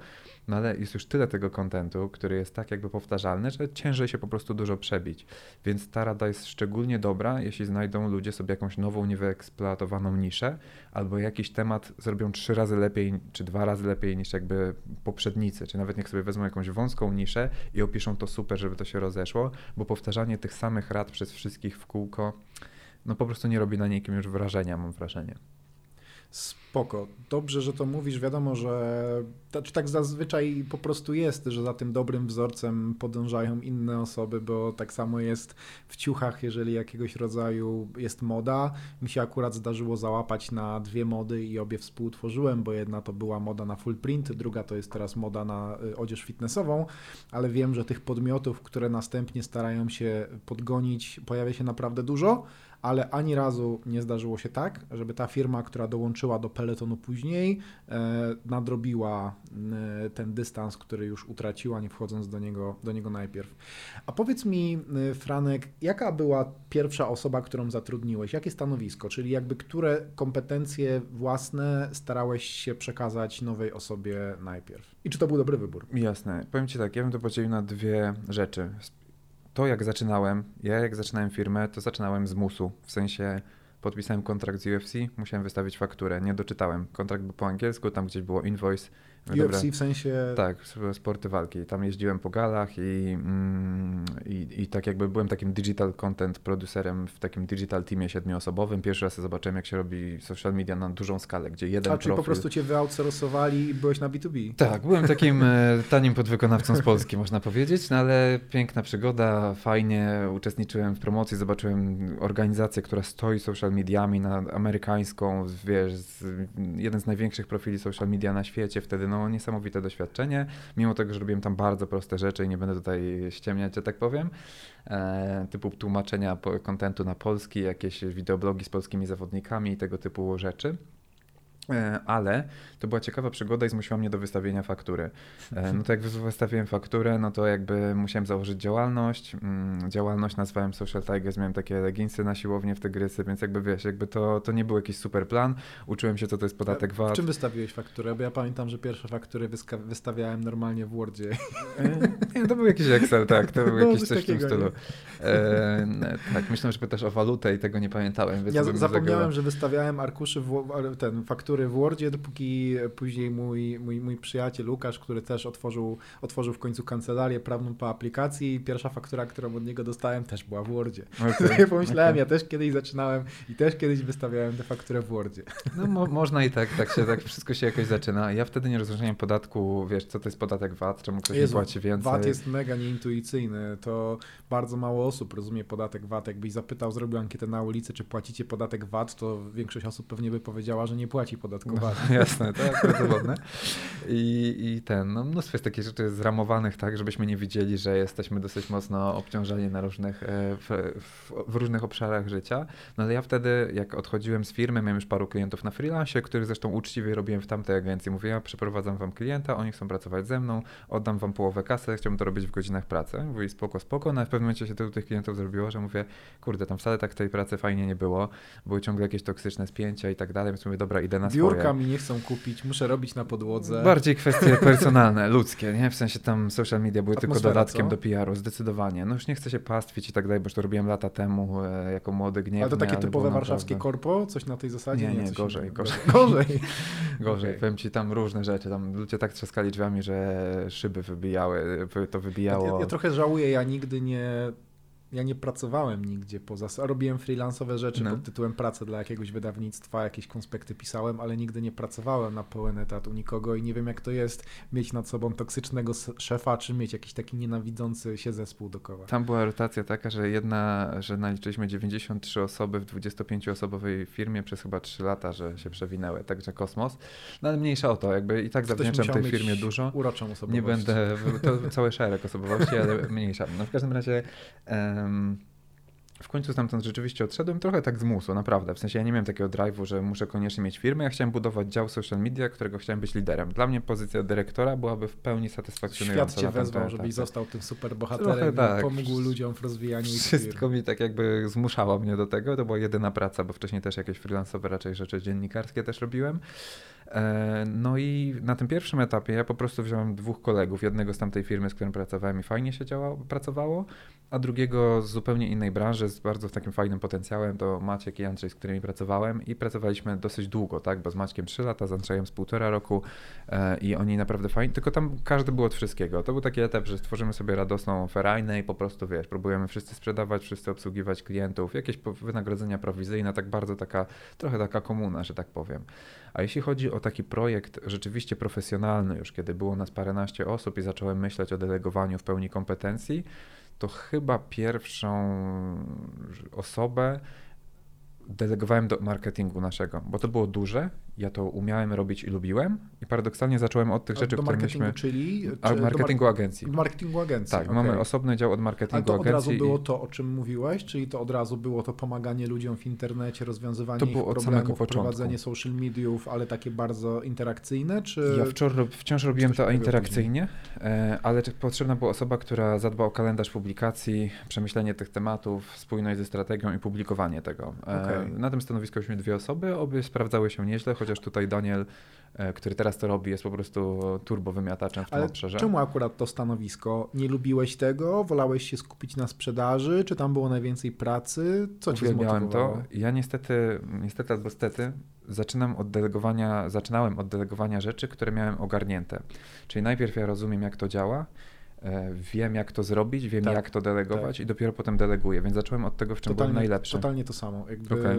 no ale jest już tyle tego kontentu, który jest tak jakby powtarzalny, że ciężej się po prostu dużo przebić. Więc ta rada jest szczególnie dobra, jeśli znajdą ludzie sobie jakąś nową, niewyeksploatowaną niszę, albo jakiś temat zrobią trzy razy lepiej, czy dwa razy lepiej niż jakby poprzednicy, czy nawet niech sobie wezmą jakąś wąską niszę i opiszą to super, żeby to się rozeszło, bo powtarzanie tych samych rad przez wszystkich w kółko, no po prostu nie robi na nikim już wrażenia, mam wrażenie. Spoko. Dobrze, że to mówisz. Wiadomo, że tak, tak zazwyczaj po prostu jest, że za tym dobrym wzorcem podążają inne osoby, bo tak samo jest w ciuchach, jeżeli jakiegoś rodzaju jest moda. Mi się akurat zdarzyło załapać na dwie mody i obie współtworzyłem, bo jedna to była moda na full print, druga to jest teraz moda na y, odzież fitnessową, ale wiem, że tych podmiotów, które następnie starają się podgonić, pojawia się naprawdę dużo ale ani razu nie zdarzyło się tak, żeby ta firma, która dołączyła do peletonu później, e, nadrobiła e, ten dystans, który już utraciła, nie wchodząc do niego, do niego najpierw. A powiedz mi, e, Franek, jaka była pierwsza osoba, którą zatrudniłeś? Jakie stanowisko? Czyli jakby które kompetencje własne starałeś się przekazać nowej osobie najpierw? I czy to był dobry wybór? Jasne. Powiem Ci tak, ja bym to podzielił na dwie rzeczy to jak zaczynałem, ja jak zaczynałem firmę, to zaczynałem z musu, w sensie podpisałem kontrakt z UFC, musiałem wystawić fakturę, nie doczytałem. Kontrakt był po angielsku, tam gdzieś było invoice, UFC w sensie... Tak, sporty walki. Tam jeździłem po galach i, mm, i, i, tak jakby byłem takim digital content producerem w takim digital teamie siedmioosobowym. Pierwszy raz zobaczyłem, jak się robi social media na dużą skalę, gdzie jeden A, czyli po prostu cię wyoutsourcowali i byłeś na B2B. Tak, byłem takim e, tanim podwykonawcą z Polski, można powiedzieć, no ale piękna przygoda, fajnie uczestniczyłem w promocji, zobaczyłem organizację, która stoi social mediami na amerykańską, wiesz, jeden z największych profili social media na świecie, wtedy no, niesamowite doświadczenie, mimo tego, że robiłem tam bardzo proste rzeczy i nie będę tutaj ściemniać, że tak powiem, e, typu tłumaczenia kontentu na polski, jakieś wideoblogi z polskimi zawodnikami i tego typu rzeczy. E, ale to była ciekawa przygoda i zmusiła mnie do wystawienia faktury. E, no to jak wystawiłem fakturę, no to jakby musiałem założyć działalność. Mm, działalność nazwałem Social Tigers, miałem takie leginsy na siłownię w Tygrysy, więc jakby wiesz, jakby to, to nie był jakiś super plan. Uczyłem się, co to jest podatek VAT. W czym wystawiłeś fakturę? Bo ja pamiętam, że pierwsze faktury wystawiałem normalnie w Wordzie. E, nie, to był jakiś Excel, tak, to był no, jakiś coś w tym stylu. E, tak, myślę, że pytasz o walutę i tego nie pamiętałem. ja zapomniałem, że wystawiałem arkuszy, w, ten faktury faktury w Wordzie, dopóki później mój, mój, mój przyjaciel Łukasz, który też otworzył, otworzył w końcu kancelarię prawną po aplikacji, pierwsza faktura, którą od niego dostałem, też była w Wordzie. Okay, pomyślałem, okay. ja też kiedyś zaczynałem i też kiedyś wystawiałem tę fakturę w Wordzie. No mo można i tak, tak się, tak wszystko się jakoś zaczyna. Ja wtedy nie rozróżniałem podatku, wiesz, co to jest podatek VAT, czemu ktoś Jezu, nie płaci więcej. VAT jest mega nieintuicyjny, to bardzo mało osób rozumie podatek VAT. Jakbyś zapytał, zrobił ankietę na ulicy, czy płacicie podatek VAT, to większość osób pewnie by powiedziała, że nie płaci podatkowania. No, jasne, tak, bardzo I, I ten, no mnóstwo jest takich rzeczy zramowanych tak, żebyśmy nie widzieli, że jesteśmy dosyć mocno obciążeni na różnych, e, w, w, różnych obszarach życia. No ale ja wtedy, jak odchodziłem z firmy, miałem już paru klientów na freelance, których zresztą uczciwie robiłem w tamtej agencji. Mówię, przeprowadzam wam klienta, oni chcą pracować ze mną, oddam wam połowę kasy, chciałbym to robić w godzinach pracy. Mówię, spoko, spoko, no ale w pewnym momencie się to u tych klientów zrobiło, że mówię, kurde, tam wcale tak tej pracy fajnie nie było, były ciągle jakieś toksyczne spięcia i tak dalej, więc mówię, dobra, idę na Biurka swoje. mi nie chcą kupić, muszę robić na podłodze. Bardziej kwestie personalne, ludzkie, nie? W sensie tam social media były tylko Atmosfera, dodatkiem co? do PR-u, zdecydowanie. No już nie chcę się pastwić i tak dalej, bo już to robiłem lata temu e, jako młody gniewny. Ale to takie było typowe warszawskie naprawdę- korpo? Coś na tej zasadzie? Nie, nie, coś gorzej, innego. gorzej. Gorzej. Gorzej, Okej. powiem ci tam różne rzeczy, tam ludzie tak trzaskali drzwiami, że szyby wybijały, wy- to Ja, wybijało. ja, ja trochę żałuję, ja nigdy nie... Ja nie pracowałem nigdzie poza... Robiłem freelansowe rzeczy No. pod tytułem pracy dla jakiegoś wydawnictwa, jakieś konspekty pisałem, ale nigdy nie pracowałem na pełen etat u nikogo i nie wiem jak to jest mieć nad sobą toksycznego szefa, czy mieć jakiś taki nienawidzący się zespół dookoła. Tam była rotacja taka, że jedna, że naliczyliśmy 93 osoby w 25-osobowej firmie przez chyba 3 lata, że się przewinęły, także kosmos. No ale mniejsza o to, jakby i tak zawdzięczam tej firmie dużo. Uroczą osobowość. Nie będę, to cały szereg osobowości, ale mniejsza. No w każdym razie Um, w końcu stamtąd rzeczywiście odszedłem trochę tak z musu, naprawdę. W sensie ja nie miałem takiego drive'u, że muszę koniecznie mieć firmę. Ja chciałem budować dział social media, którego chciałem być liderem. Dla mnie pozycja dyrektora byłaby w pełni satysfakcjonująca. Świat cię wezwał, żebyś został tym super bohaterem tak. i pomógł ludziom w rozwijaniu Wszystko mi tak jakby zmuszało mnie do tego. To była jedyna praca, bo wcześniej też jakieś freelansowe raczej rzeczy dziennikarskie też robiłem. E, No i na tym pierwszym etapie ja po prostu wziąłem dwóch kolegów, jednego z tamtej firmy, z którym pracowałem i fajnie się działało, pracowało, a drugiego z zupełnie innej branży, z bardzo takim fajnym potencjałem, to Maciek i Andrzej, z którymi pracowałem i pracowaliśmy dosyć długo, tak, bo z Maćkiem 3 lata, z Andrzejem z półtora roku e, i oni naprawdę fajni, tylko tam każdy był od wszystkiego. To był taki etap, że stworzymy sobie radosną ferajnę i po prostu, wiesz, próbujemy wszyscy sprzedawać, wszyscy obsługiwać klientów, jakieś wynagrodzenia prowizyjne, tak bardzo taka, trochę taka komuna, że tak powiem. A jeśli chodzi o taki projekt rzeczywiście profesjonalny, już kiedy było nas paręnaście osób i zacząłem myśleć o delegowaniu w pełni kompetencji, to chyba pierwszą osobę delegowałem do marketingu naszego, bo to było duże, ja to umiałem robić i lubiłem i paradoksalnie zacząłem od tych rzeczy, do które myśmy... czyli? Czy marketingu agencji. Do marketingu agencji. Tak, okej. mamy osobny dział od Ale marketingu to od razu agencji. było i to, o czym mówiłeś, czyli to od razu było to pomaganie ludziom w internecie, rozwiązywanie To było od problemów, samego początku. prowadzenie social mediów, ale takie bardzo interakcyjne, czy... Ja rob- wciąż robiłem to interakcyjnie, e, ale potrzebna była osoba, która zadba o kalendarz publikacji, przemyślenie tych tematów, spójność ze strategią i publikowanie tego. E, Okej. Na tym stanowisku mieliśmy dwie osoby, obie sprawdzały się nieźle, chociaż tutaj Daniel, e, który teraz to robi, jest po prostu turbo wymiataczem w tym Ale obszarze. czemu akurat to stanowisko? Nie lubiłeś tego? Wolałeś się skupić na sprzedaży? Czy tam było najwięcej pracy? Co cię Uwielbiałem zmotywowało? to. Ja niestety, niestety albo stety, zaczynam od delegowania, zaczynałem od delegowania rzeczy, które miałem ogarnięte. Czyli najpierw ja rozumiem, jak to działa, wiem, jak to zrobić, wiem, Tak, jak to delegować i dopiero potem deleguję, więc zacząłem od tego, w czym byłem najlepszy. Totalnie to samo. Jakby Okej.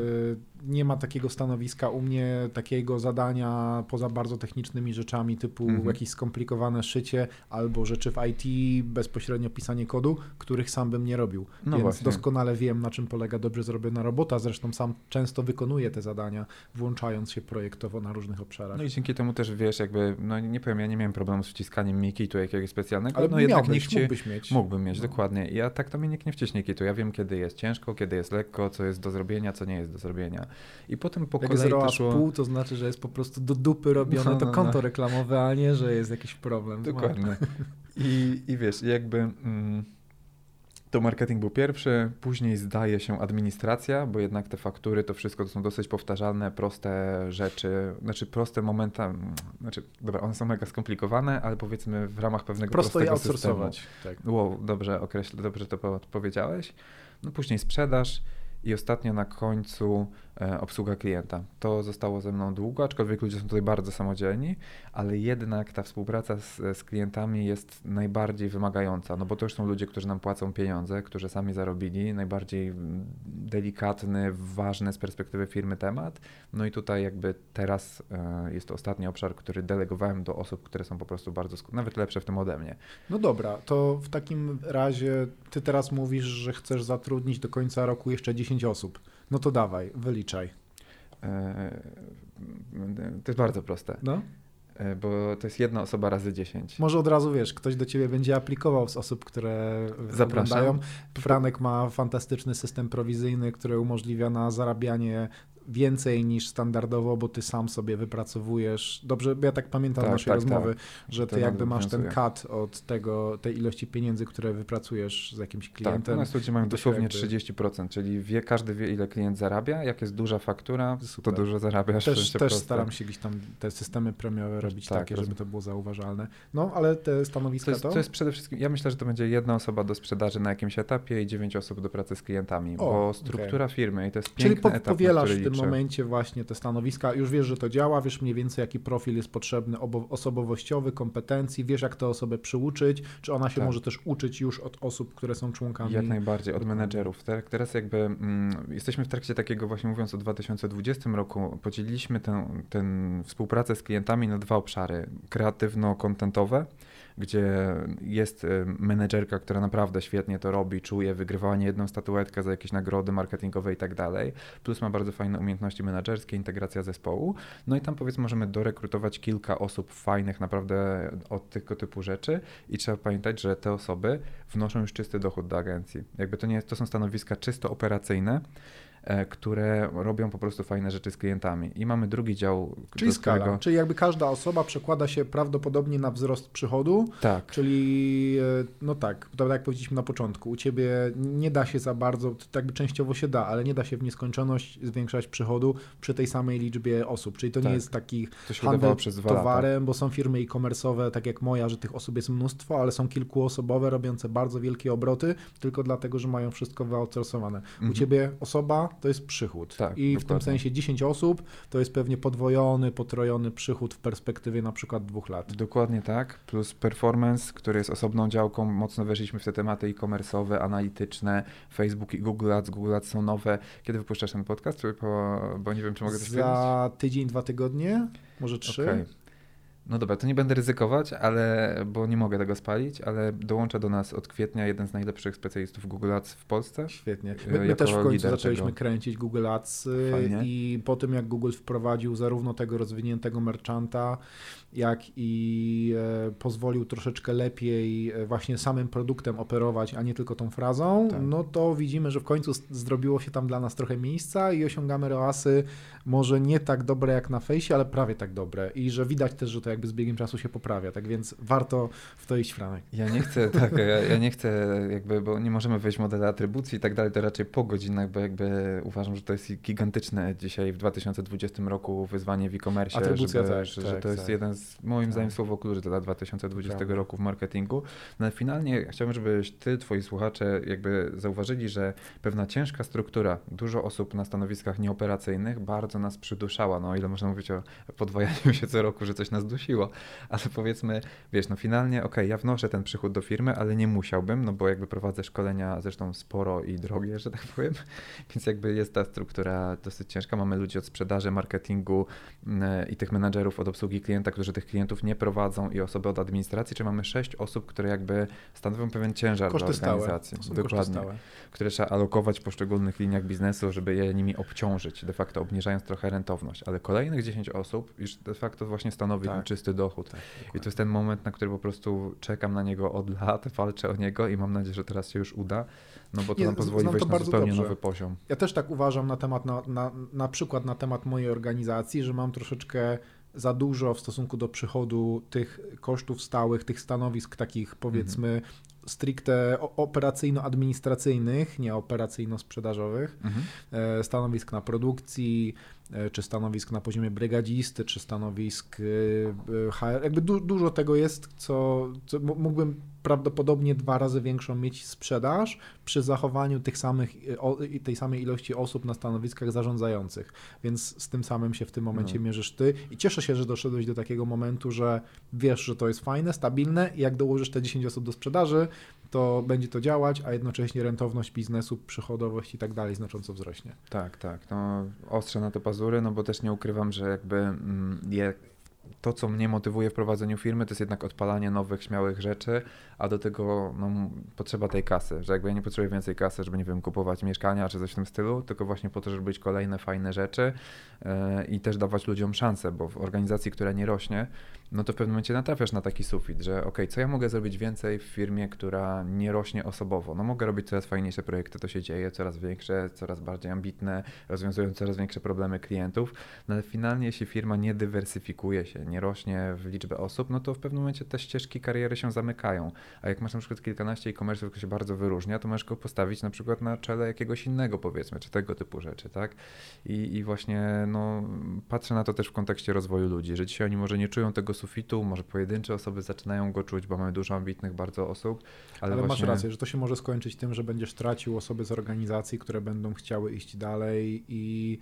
Nie ma takiego stanowiska u mnie, takiego zadania poza bardzo technicznymi rzeczami typu Mhm. jakieś skomplikowane szycie albo rzeczy w IT, bezpośrednio pisanie kodu, których sam bym nie robił. No Więc właśnie. doskonale wiem, na czym polega dobrze zrobiona robota. Zresztą sam często wykonuję te zadania, włączając się projektowo na różnych obszarach. No i dzięki temu też wiesz, jakby, no nie powiem, ja nie miałem problemu z wciskaniem mi kitu jakiegoś specjalnego, Ale no jednak nikt cię, mógłbyś mieć. mógłbym mieć, No. dokładnie. I Ja tak to mnie nikt nie wciśnie kitu, ja wiem, kiedy jest ciężko, kiedy jest lekko, co jest do zrobienia, co nie jest do zrobienia. I potem po Jak kolei zero to aż szło... pół, to znaczy, że jest po prostu do dupy robione No, to no, konto no. reklamowe, a nie, że jest jakiś problem. Dokładnie. I, I wiesz, jakby mm, to marketing był pierwszy, później zdaje się administracja, bo jednak te faktury, to wszystko to są dosyć powtarzalne, proste rzeczy, znaczy proste momenta, mm, znaczy, dobra, one są mega skomplikowane, ale powiedzmy w ramach pewnego Prosto je prostego systemu. outsourcować. Tak. Wow, dobrze określ, dobrze to po- powiedziałeś. No później sprzedaż i ostatnio na końcu obsługa klienta. To zostało ze mną długo, aczkolwiek ludzie są tutaj bardzo samodzielni, ale jednak ta współpraca z, z klientami jest najbardziej wymagająca, no bo to już są ludzie, którzy nam płacą pieniądze, którzy sami zarobili, najbardziej mm, delikatny, ważny z perspektywy firmy temat. No i tutaj jakby teraz e, jest to ostatni obszar, który delegowałem do osób, które są po prostu bardzo, nawet lepsze w tym ode mnie. No dobra, to w takim razie ty teraz mówisz, że chcesz zatrudnić do końca roku jeszcze 10 osób. No to dawaj, wyliczaj. E, To jest bardzo proste, No? e, bo to jest jedna osoba razy 10. Może od razu wiesz, ktoś do ciebie będzie aplikował z osób, które Zapraszam. oglądają. Franek ma fantastyczny system prowizyjny, który umożliwia na zarabianie więcej niż standardowo, bo ty sam sobie wypracowujesz. Dobrze, ja tak pamiętam tak, naszej tak, rozmowy, tak. że ty to jakby masz ten cut od tego, tej ilości pieniędzy, które wypracujesz z jakimś tak, klientem. Tak, u nas ludzie mają dosłownie jakby... 30%, czyli wie, każdy wie, ile klient zarabia, jak jest duża faktura, Super. to dużo zarabiasz. Też, też staram się gdzieś tam te systemy premiowe robić tak, takie, żeby to było zauważalne. No, ale te stanowiska to jest, to? to jest przede wszystkim, ja myślę, że to będzie jedna osoba do sprzedaży na jakimś etapie i dziewięć osób do pracy z klientami, o, bo struktura okay. firmy i to jest Czyli po, etap, powielasz w tym liczę. momencie właśnie te stanowiska, już wiesz, że to działa, wiesz mniej więcej jaki profil jest potrzebny osobowościowy, kompetencji, wiesz jak tę osobę przyuczyć, czy ona się tak. może też uczyć już od osób, które są członkami. Jak najbardziej, od menedżerów. Teraz jakby mm, jesteśmy w trakcie takiego właśnie mówiąc o 2020 roku, podzieliliśmy tę, tę współpracę z klientami na dwa obszary. Kreatywno-kontentowe, gdzie jest y, menedżerka, która naprawdę świetnie to robi, czuje, wygrywała nie jedną statuetkę za jakieś nagrody marketingowe i tak dalej, plus ma bardzo fajne umiejętności menedżerskie, integracja zespołu, no i tam powiedzmy możemy dorekrutować kilka osób fajnych naprawdę od tego typu rzeczy. I trzeba pamiętać, że te osoby wnoszą już czysty dochód do agencji. Jakby to nie jest, to są stanowiska czysto operacyjne, które robią po prostu fajne rzeczy z klientami. I mamy drugi dział. Czyli skala, którego... czyli jakby każda osoba przekłada się prawdopodobnie na wzrost przychodu. Tak. Czyli e, no tak, tak jak powiedzieliśmy na początku, u Ciebie nie da się za bardzo, to jakby częściowo się da, ale nie da się w nieskończoność zwiększać przychodu przy tej samej liczbie osób. Czyli to tak. nie jest taki handel przez towarem, lata. bo są firmy e-commerce'owe, tak jak moja, że tych osób jest mnóstwo, ale są kilkuosobowe, robiące bardzo wielkie obroty, tylko dlatego, że mają wszystko wyoutsourcowane. Mhm. U Ciebie osoba to jest przychód. Tak, I dokładnie. w tym sensie 10 osób to jest pewnie podwojony, potrojony przychód w perspektywie na przykład dwóch lat. Dokładnie tak, plus performance, który jest osobną działką. Mocno weszliśmy w te tematy e-commerce'owe, analityczne, Facebook i Google Ads. Google Ads są nowe. Kiedy wypuszczasz ten podcast? Bo, bo nie wiem, czy mogę coś powiedzieć. Za tydzień, dwa tygodnie, może trzy. Okay. No dobra, to nie będę ryzykować, ale, bo nie mogę tego spalić, ale dołącza do nas od kwietnia jeden z najlepszych specjalistów Google Ads w Polsce. Świetnie. My, my też w końcu zaczęliśmy tego. kręcić Google Ads y, Fajnie. i po tym jak Google wprowadził zarówno tego rozwiniętego merchanta, jak i e, pozwolił troszeczkę lepiej e, właśnie samym produktem operować, a nie tylko tą frazą, tak. no to widzimy, że w końcu zrobiło się tam dla nas trochę miejsca i osiągamy ROASy może nie tak dobre jak na fejsie, ale prawie tak dobre i że widać też, że to jakby z biegiem czasu się poprawia, tak więc warto w to iść, Franek. Ja nie chcę, tak, ja, ja nie chcę jakby, bo nie możemy wejść w modele atrybucji i tak dalej, to raczej po godzinach, bo jakby uważam, że to jest gigantyczne dzisiaj w 2020 roku wyzwanie w e-commerce, Atrybucja żeby, tak, że, tak, że to jest tak. jeden z, moim tak. zdaniem, słowo klucz dla 2020 Prawda. roku w marketingu. No ale finalnie chciałbym, żebyś ty, twoi słuchacze jakby zauważyli, że pewna ciężka struktura, dużo osób na stanowiskach nieoperacyjnych bardzo nas przyduszała, no o ile można mówić o podwajaniu się co roku, że coś nas dusiło, ale powiedzmy, wiesz, no finalnie, ok, ja wnoszę ten przychód do firmy, ale nie musiałbym, no bo jakby prowadzę szkolenia zresztą sporo i drogie, że tak powiem, więc jakby jest ta struktura dosyć ciężka. Mamy ludzi od sprzedaży, marketingu mm, i tych menadżerów od obsługi klienta, którzy tych klientów nie prowadzą i osoby od administracji, czy mamy sześć osób, które jakby stanowią pewien ciężar koszty dla organizacji. Dokładnie. Które trzeba alokować w poszczególnych liniach biznesu, żeby je nimi obciążyć, de facto obniżając trochę rentowność. Ale kolejnych 10 osób już de facto właśnie stanowi tak. Czysty dochód. Tak, I to jest ten moment, na który po prostu czekam na niego od lat, walczę o niego i mam nadzieję, że teraz się już uda, no bo to Nie, nam pozwoli wejść na zupełnie dobrze. nowy poziom. Ja też tak uważam na temat, na, na, na przykład na temat mojej organizacji, że mam troszeczkę za dużo w stosunku do przychodu tych kosztów stałych, tych stanowisk takich powiedzmy mhm. stricte operacyjno-administracyjnych, nie operacyjno-sprzedażowych, mhm. E, stanowisk na produkcji, czy stanowisk na poziomie brygadzisty, czy stanowisk e, HR. Jakby du dużo tego jest, co, co mógłbym prawdopodobnie dwa razy większą mieć sprzedaż przy zachowaniu tych samych, tej samej ilości osób na stanowiskach zarządzających. Więc z tym samym się w tym momencie no. mierzysz ty i cieszę się, że doszedłeś do takiego momentu, że wiesz, że to jest fajne, stabilne i jak dołożysz te 10 osób do sprzedaży, to będzie to działać, a jednocześnie rentowność biznesu, przychodowość i tak dalej znacząco wzrośnie. Tak, tak. No, ostrze na to pazury, no bo też nie ukrywam, że jakby mm, je to, co mnie motywuje w prowadzeniu firmy, to jest jednak odpalanie nowych, śmiałych rzeczy, a do tego no, potrzeba tej kasy, że jakby ja nie potrzebuję więcej kasy, żeby, nie wiem, kupować mieszkania czy coś w tym stylu, tylko właśnie po to, żeby być kolejne fajne rzeczy yy, i też dawać ludziom szansę, bo w organizacji, która nie rośnie, no to w pewnym momencie natrafiasz na taki sufit, że ok, co ja mogę zrobić więcej w firmie, która nie rośnie osobowo? No mogę robić coraz fajniejsze projekty, to się dzieje, coraz większe, coraz bardziej ambitne, rozwiązują coraz większe problemy klientów, no ale finalnie jeśli firma nie dywersyfikuje się, nie rośnie w liczbę osób, no to w pewnym momencie te ścieżki kariery się zamykają. A jak masz na przykład kilkanaście e-commerce'ów, które się bardzo wyróżnia, to możesz go postawić na przykład na czele jakiegoś innego powiedzmy, czy tego typu rzeczy, tak? I, i właśnie no, patrzę na to też w kontekście rozwoju ludzi, że dzisiaj oni może nie czują tego sufitu, może pojedyncze osoby zaczynają go czuć, bo mamy dużo ambitnych bardzo osób. Ale, ale właśnie... masz rację, że to się może skończyć tym, że będziesz tracił osoby z organizacji, które będą chciały iść dalej i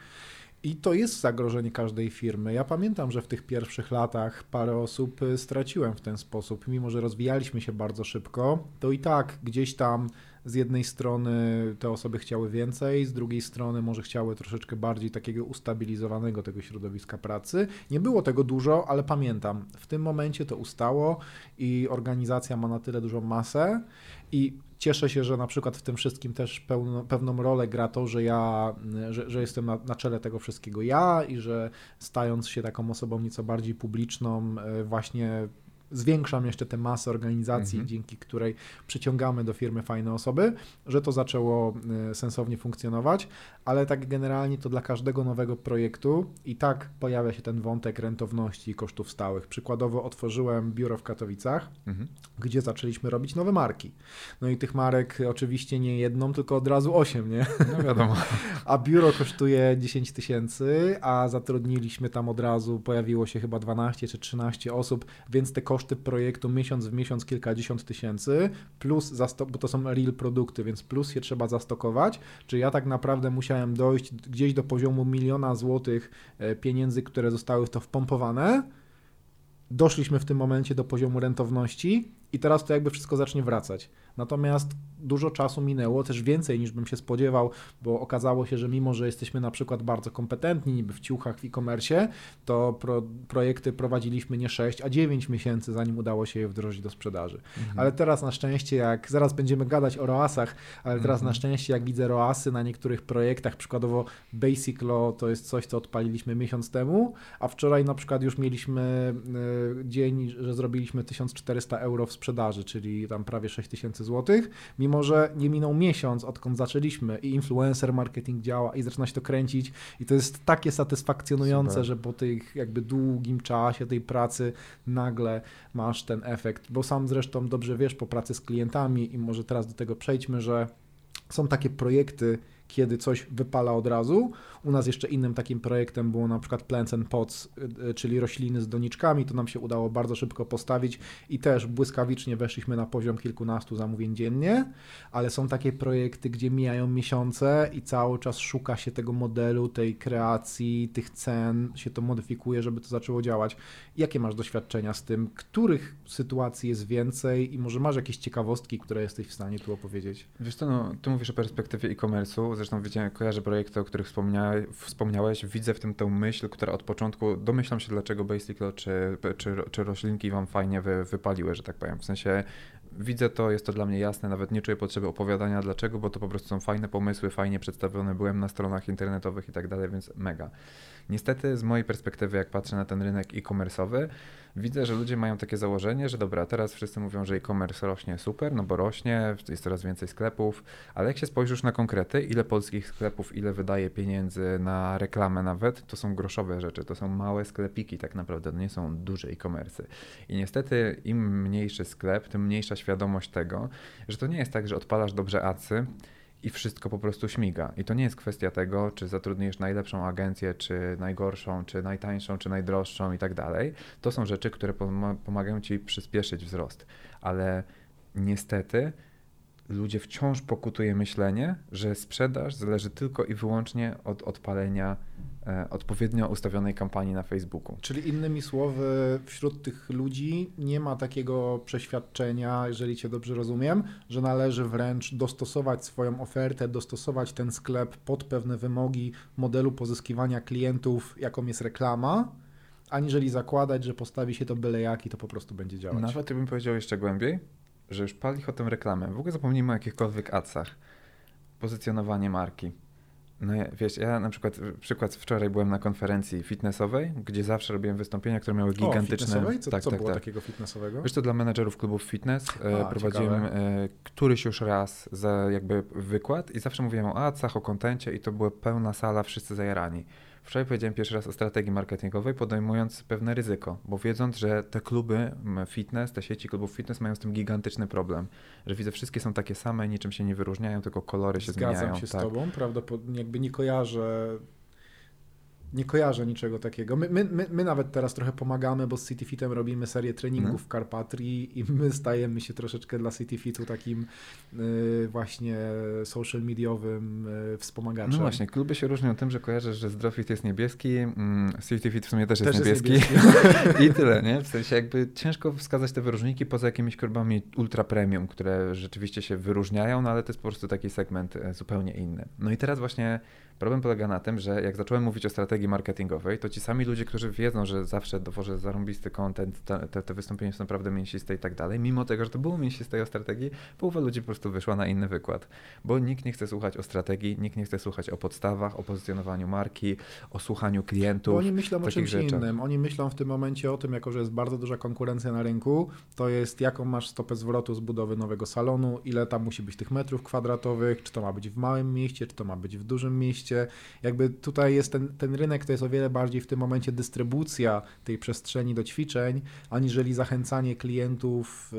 i to jest zagrożenie każdej firmy. Ja pamiętam, że w tych pierwszych latach parę osób y, straciłem w ten sposób. Mimo, że rozwijaliśmy się bardzo szybko, to i tak gdzieś tam z jednej strony te osoby chciały więcej, z drugiej strony może chciały troszeczkę bardziej takiego ustabilizowanego tego środowiska pracy. Nie było tego dużo, ale pamiętam, w tym momencie to ustało i organizacja ma na tyle dużą masę i cieszę się, że na przykład w tym wszystkim też pełno, pewną rolę gra to, że ja, że, że jestem na, na, czele tego wszystkiego ja i że stając się taką osobą nieco bardziej publiczną, e, właśnie zwiększam jeszcze tę masę organizacji, mhm. dzięki której przyciągamy do firmy fajne osoby, że to zaczęło e, sensownie funkcjonować, ale tak generalnie to dla każdego nowego projektu i tak pojawia się ten wątek rentowności i kosztów stałych. Przykładowo otworzyłem biuro w Katowicach, mhm. gdzie zaczęliśmy robić nowe marki. No i tych marek oczywiście nie jedną, tylko od razu osiem, nie? No wiadomo. A biuro kosztuje 10 tysięcy, a zatrudniliśmy tam od razu, pojawiło się chyba 12 czy 13 osób, więc te koszty projektu miesiąc w miesiąc kilkadziesiąt tysięcy, plus, bo to są real produkty, więc plus się trzeba zastokować, czy ja tak naprawdę musiałem musiałem dojść gdzieś do poziomu miliona złotych e, pieniędzy, które zostały w to wpompowane. Doszliśmy w tym momencie do poziomu rentowności i teraz to jakby wszystko zacznie wracać. Natomiast dużo czasu minęło, też więcej niż bym się spodziewał, bo okazało się, że mimo, że jesteśmy na przykład bardzo kompetentni niby w ciuchach w e-commerce, to pro, projekty prowadziliśmy nie 6, a 9 miesięcy, zanim udało się je wdrożyć do sprzedaży. Mhm. Ale teraz na szczęście, jak zaraz będziemy gadać o ROASach, ale teraz mhm. na szczęście, jak widzę ROASy na niektórych projektach, przykładowo Basic Law to jest coś, co odpaliliśmy miesiąc temu, a wczoraj na przykład już mieliśmy y, dzień, że zrobiliśmy 1400 euro w sprzedaży, czyli tam prawie 6000 zł, mimo że nie minął miesiąc, odkąd zaczęliśmy i influencer marketing działa i zaczyna się to kręcić i to jest takie satysfakcjonujące, Super. że po tych jakby długim czasie tej pracy nagle masz ten efekt, bo sam zresztą dobrze wiesz po pracy z klientami i może teraz do tego przejdźmy, że są takie projekty, kiedy coś wypala od razu. U nas jeszcze innym takim projektem było na przykład Plants and Pots, y, y, czyli rośliny z doniczkami. To nam się udało bardzo szybko postawić i też błyskawicznie weszliśmy na poziom kilkunastu zamówień dziennie, ale są takie projekty, gdzie mijają miesiące i cały czas szuka się tego modelu, tej kreacji, tych cen, się to modyfikuje, żeby to zaczęło działać. Jakie masz doświadczenia z tym? Których sytuacji jest więcej i może masz jakieś ciekawostki, które jesteś w stanie tu opowiedzieć? Wiesz co, no, tu mówisz o perspektywie e-commerce'u, zresztą widziałem, kojarzę projekty, o których wspomniałeś, wspomniałeś, widzę w tym tę myśl, która od początku, domyślam się dlaczego Basic Law czy, czy, czy roślinki wam fajnie wy, wypaliły, że tak powiem, w sensie widzę to, jest to dla mnie jasne, nawet nie czuję potrzeby opowiadania dlaczego, bo to po prostu są fajne pomysły, fajnie przedstawione, byłem na stronach internetowych i tak dalej, więc mega. Niestety z mojej perspektywy, jak patrzę na ten rynek e-commerce'owy, widzę, że ludzie mają takie założenie, że dobra, teraz wszyscy mówią, że e-commerce rośnie super, no bo rośnie, jest coraz więcej sklepów, ale jak się spojrzysz na konkrety, ile polskich sklepów, ile wydaje pieniędzy na reklamę nawet, to są groszowe rzeczy, to są małe sklepiki tak naprawdę, to nie są duże e-commerce. I niestety im mniejszy sklep, tym mniejsza świadomość tego, że to nie jest tak, że odpalasz dobrze acy, i wszystko po prostu śmiga. I to nie jest kwestia tego, czy zatrudnisz najlepszą agencję, czy najgorszą, czy najtańszą, czy najdroższą i tak dalej. To są rzeczy, które pomagają ci przyspieszyć wzrost. Ale niestety ludzie wciąż pokutuje myślenie, że sprzedaż zależy tylko i wyłącznie od odpalenia e, odpowiednio ustawionej kampanii na Facebooku. Czyli innymi słowy, wśród tych ludzi nie ma takiego przeświadczenia, jeżeli Cię dobrze rozumiem, że należy wręcz dostosować swoją ofertę, dostosować ten sklep pod pewne wymogi modelu pozyskiwania klientów, jaką jest reklama, aniżeli zakładać, że postawi się to byle jak i to po prostu będzie działać. Nawet bym powiedział jeszcze głębiej, że już pali o tę reklamę. W ogóle zapomnijmy o jakichkolwiek adsach. Pozycjonowanie marki. No wiesz, ja na przykład, przykład wczoraj byłem na konferencji fitnessowej, gdzie zawsze robiłem wystąpienia, które miały gigantyczne... O, Co, tak, co tak, było tak. takiego fitnessowego? Wiesz, to dla menedżerów klubów fitness e, A, prowadziłem e, któryś już raz za jakby wykład i zawsze mówiłem o acach, o kontencie i to była pełna sala, wszyscy zajarani. Wczoraj powiedziałem pierwszy raz o strategii marketingowej, podejmując pewne ryzyko, bo wiedząc, że te kluby fitness, te sieci klubów fitness mają z tym gigantyczny problem, że widzę, wszystkie są takie same, niczym się nie wyróżniają, tylko kolory się Zgadzam zmieniają. Zgadzam się tak. z tobą, prawdopodobnie jakby nie kojarzę nie kojarzę niczego takiego. My, my, my, my, nawet teraz trochę pomagamy, bo z CityFitem robimy serię treningów no. w Karpatrii i my stajemy się troszeczkę dla CityFitu takim y, właśnie social mediowym y, wspomagaczem. No właśnie, kluby się różnią tym, że kojarzysz, że Zdrowfit jest niebieski, mm, CityFit w sumie też, też jest niebieski, jest niebieski. i tyle, nie? W sensie jakby ciężko wskazać te wyróżniki poza jakimiś klubami ultra premium, które rzeczywiście się wyróżniają, no ale to jest po prostu taki segment e, zupełnie inny. No i teraz właśnie Problem polega na tym, że jak zacząłem mówić o strategii marketingowej, to ci sami ludzie, którzy wiedzą, że zawsze dowożę zarąbisty content, te, te, wystąpienia są naprawdę mięsiste i tak dalej, mimo tego, że to było mięsiste o strategii, połowa ludzi po prostu wyszła na inny wykład, bo nikt nie chce słuchać o strategii, nikt nie chce słuchać o podstawach, o pozycjonowaniu marki, o słuchaniu klientów. Bo oni myślą o czymś rzeczach. innym. Oni myślą w tym momencie o tym, jako że jest bardzo duża konkurencja na rynku, to jest jaką masz stopę zwrotu z budowy nowego salonu, ile tam musi być tych metrów kwadratowych, czy to ma być w małym mieście, czy to ma być w dużym mieście, jakby tutaj jest ten, ten rynek, to jest o wiele bardziej w tym momencie dystrybucja tej przestrzeni do ćwiczeń, aniżeli zachęcanie klientów e,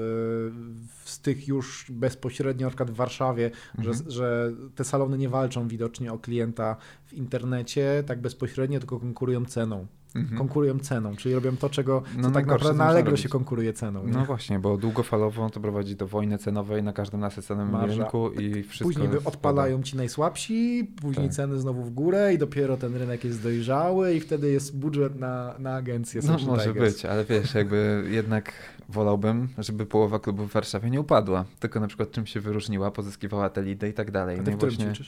z tych już bezpośrednio, na przykład w Warszawie, mhm. że, że te salony nie walczą widocznie o klienta w internecie tak bezpośrednio, tylko konkurują ceną mhm. konkurują ceną, czyli robią to, czego no, tak naprawdę na Allegro się konkuruje ceną. Nie? No właśnie, bo długofalowo to prowadzi do wojny cenowej na każdym nasyconym rynku i wszystko Później odpalają ci najsłabsi, później tak. ceny znowu w górę i dopiero ten rynek jest dojrzały i wtedy jest budżet na, na agencję No może Tigers. być, ale wiesz, jakby jednak wolałbym, żeby połowa klubów w Warszawie nie upadła, tylko na przykład czym się wyróżniła, pozyskiwała te lidy i tak dalej. A ty no w którym właśnie...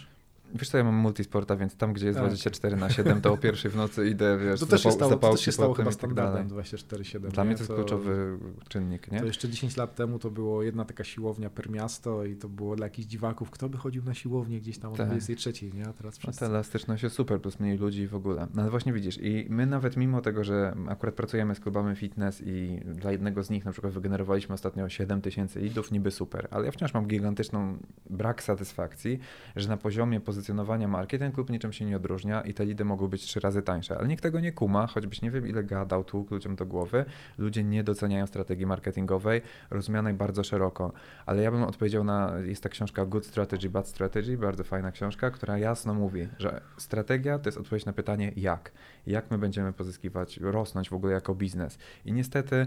Wiesz co, ja mam multisporta, więc tam, gdzie jest tak. 24 na 7, to o pierwszej w nocy idę, wiesz, to też się stało, to też się stało chyba standardem 24-7. Dla mnie to jest to, kluczowy czynnik, nie? To jeszcze 10 lat temu to było jedna taka siłownia per miasto i to było dla jakichś dziwaków, kto by chodził na siłownię gdzieś tam o tak. 23, nie? A teraz wszyscy. No ta elastyczność jest super, plus mniej ludzi w ogóle. No ale właśnie widzisz, i my nawet mimo tego, że akurat pracujemy z klubami fitness i dla jednego z nich na przykład wygenerowaliśmy ostatnio 7 tysięcy lidów, niby super, ale ja wciąż mam gigantyczną brak satysfakcji, że na poziomie pozycjonowania marki ten klub niczym się nie odróżnia i te lidy mogą być trzy razy tańsze, ale nikt tego nie kuma, choćbyś nie wiem ile gadał tu ludziom do głowy, ludzie nie doceniają strategii marketingowej, rozumianej bardzo szeroko, ale ja bym odpowiedział na, jest ta książka Good Strategy, Bad Strategy, bardzo fajna książka, która jasno mówi, że strategia to jest odpowiedź na pytanie jak, jak my będziemy pozyskiwać, rosnąć w ogóle jako biznes? I niestety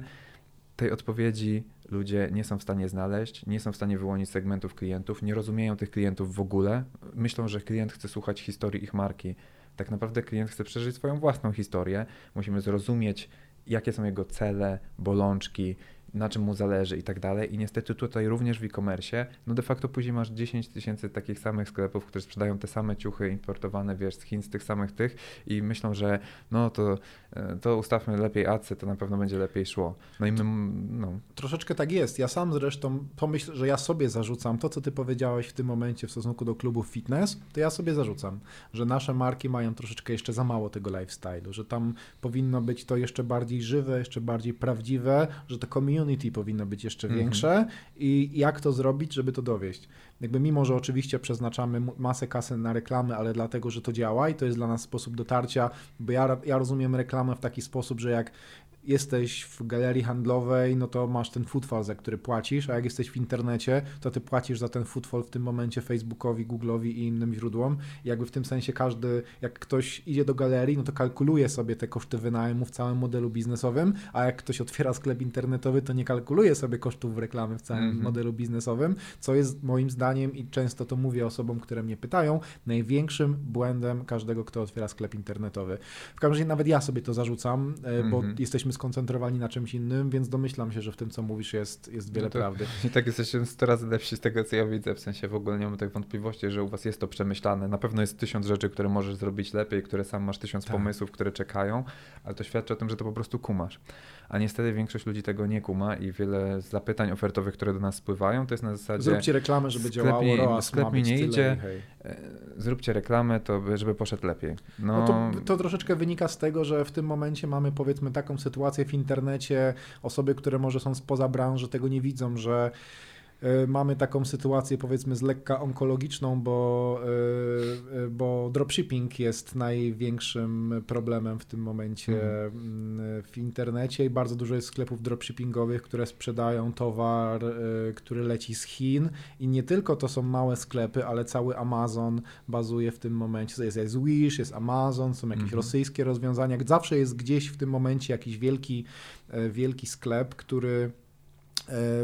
tej odpowiedzi ludzie nie są w stanie znaleźć, nie są w stanie wyłonić segmentów klientów, nie rozumieją tych klientów w ogóle. Myślą, że klient chce słuchać historii ich marki. Tak naprawdę klient chce przeżyć swoją własną historię. Musimy zrozumieć, jakie są jego cele, bolączki, na czym mu zależy i tak dalej. I niestety tutaj również w e-commerce, no de facto później masz 10 tysięcy takich samych sklepów, które sprzedają te same ciuchy importowane, wiesz, z Chin, z tych samych tych i myślą, że no to, e, to ustawmy lepiej acy, to na pewno będzie lepiej szło. No i my, no. Troszeczkę tak jest. Ja sam zresztą pomyśl, że ja sobie zarzucam to, co ty powiedziałeś w tym momencie w stosunku do klubów fitness, to ja sobie zarzucam, że nasze marki mają troszeczkę jeszcze za mało tego lifestyle'u, że tam powinno być to jeszcze bardziej żywe, jeszcze bardziej prawdziwe, że to community community powinno być jeszcze -hmm. większe i jak to zrobić, żeby to dowieść. Jakby mimo, że oczywiście przeznaczamy masę kasy na reklamy, ale dlatego, że to działa i to jest dla nas sposób dotarcia, bo ja, ja rozumiem reklamę w taki sposób, że jak jesteś w galerii handlowej, no to masz ten footfall, za który płacisz, a jak jesteś w internecie, to ty płacisz za ten footfall w tym momencie Facebookowi, Google'owi i innym źródłom. I jakby w tym sensie każdy, jak ktoś idzie do galerii, no to kalkuluje sobie te koszty wynajmu w całym modelu biznesowym, a jak ktoś otwiera sklep internetowy, to nie kalkuluje sobie kosztów reklamy w całym mm -hmm. modelu biznesowym, co jest moim zdaniem i często to mówię osobom, które mnie pytają, największym błędem każdego, kto otwiera sklep internetowy. W każdym razie nawet ja sobie to zarzucam, mm -hmm. bo mhm. jesteśmy skoncentrowani na czymś innym, więc domyślam się, że w tym, co mówisz, jest, jest wiele No to- prawdy. I tak jesteście 100 razy lepsi z tego, co ja widzę. W sensie w ogóle nie mam tych wątpliwości, że u was jest to przemyślane. Na pewno jest tysiąc rzeczy, które możesz zrobić lepiej, które sam masz tysiąc Tak. pomysłów, które czekają, ale to świadczy o tym, że to po prostu kumasz. A niestety większość ludzi tego nie kuma i wiele zapytań ofertowych, które do nas spływają, to jest na zasadzie Zróbcie reklamę, żeby działało, mi- ROAS sklep mi nie idzie. hej. E, zróbcie reklamę, to by- żeby poszedł lepiej. No, No to, to troszeczkę wynika z tego, że w tym momencie mamy powiedzmy taką sytuację w internecie, osoby, które może są spoza branży tego nie widzą, że mamy taką sytuację powiedzmy z lekka onkologiczną, bo, y, y, bo dropshipping jest największym problemem w tym momencie mm, w internecie i bardzo dużo jest sklepów dropshippingowych, które sprzedają towar, który leci z Chin i nie tylko to są małe sklepy, ale cały Amazon bazuje w tym momencie. Jest, jest Wish, jest Amazon, są jakieś Mhm. rosyjskie rozwiązania. Zawsze jest gdzieś w tym momencie jakiś wielki, e, wielki sklep, który, e,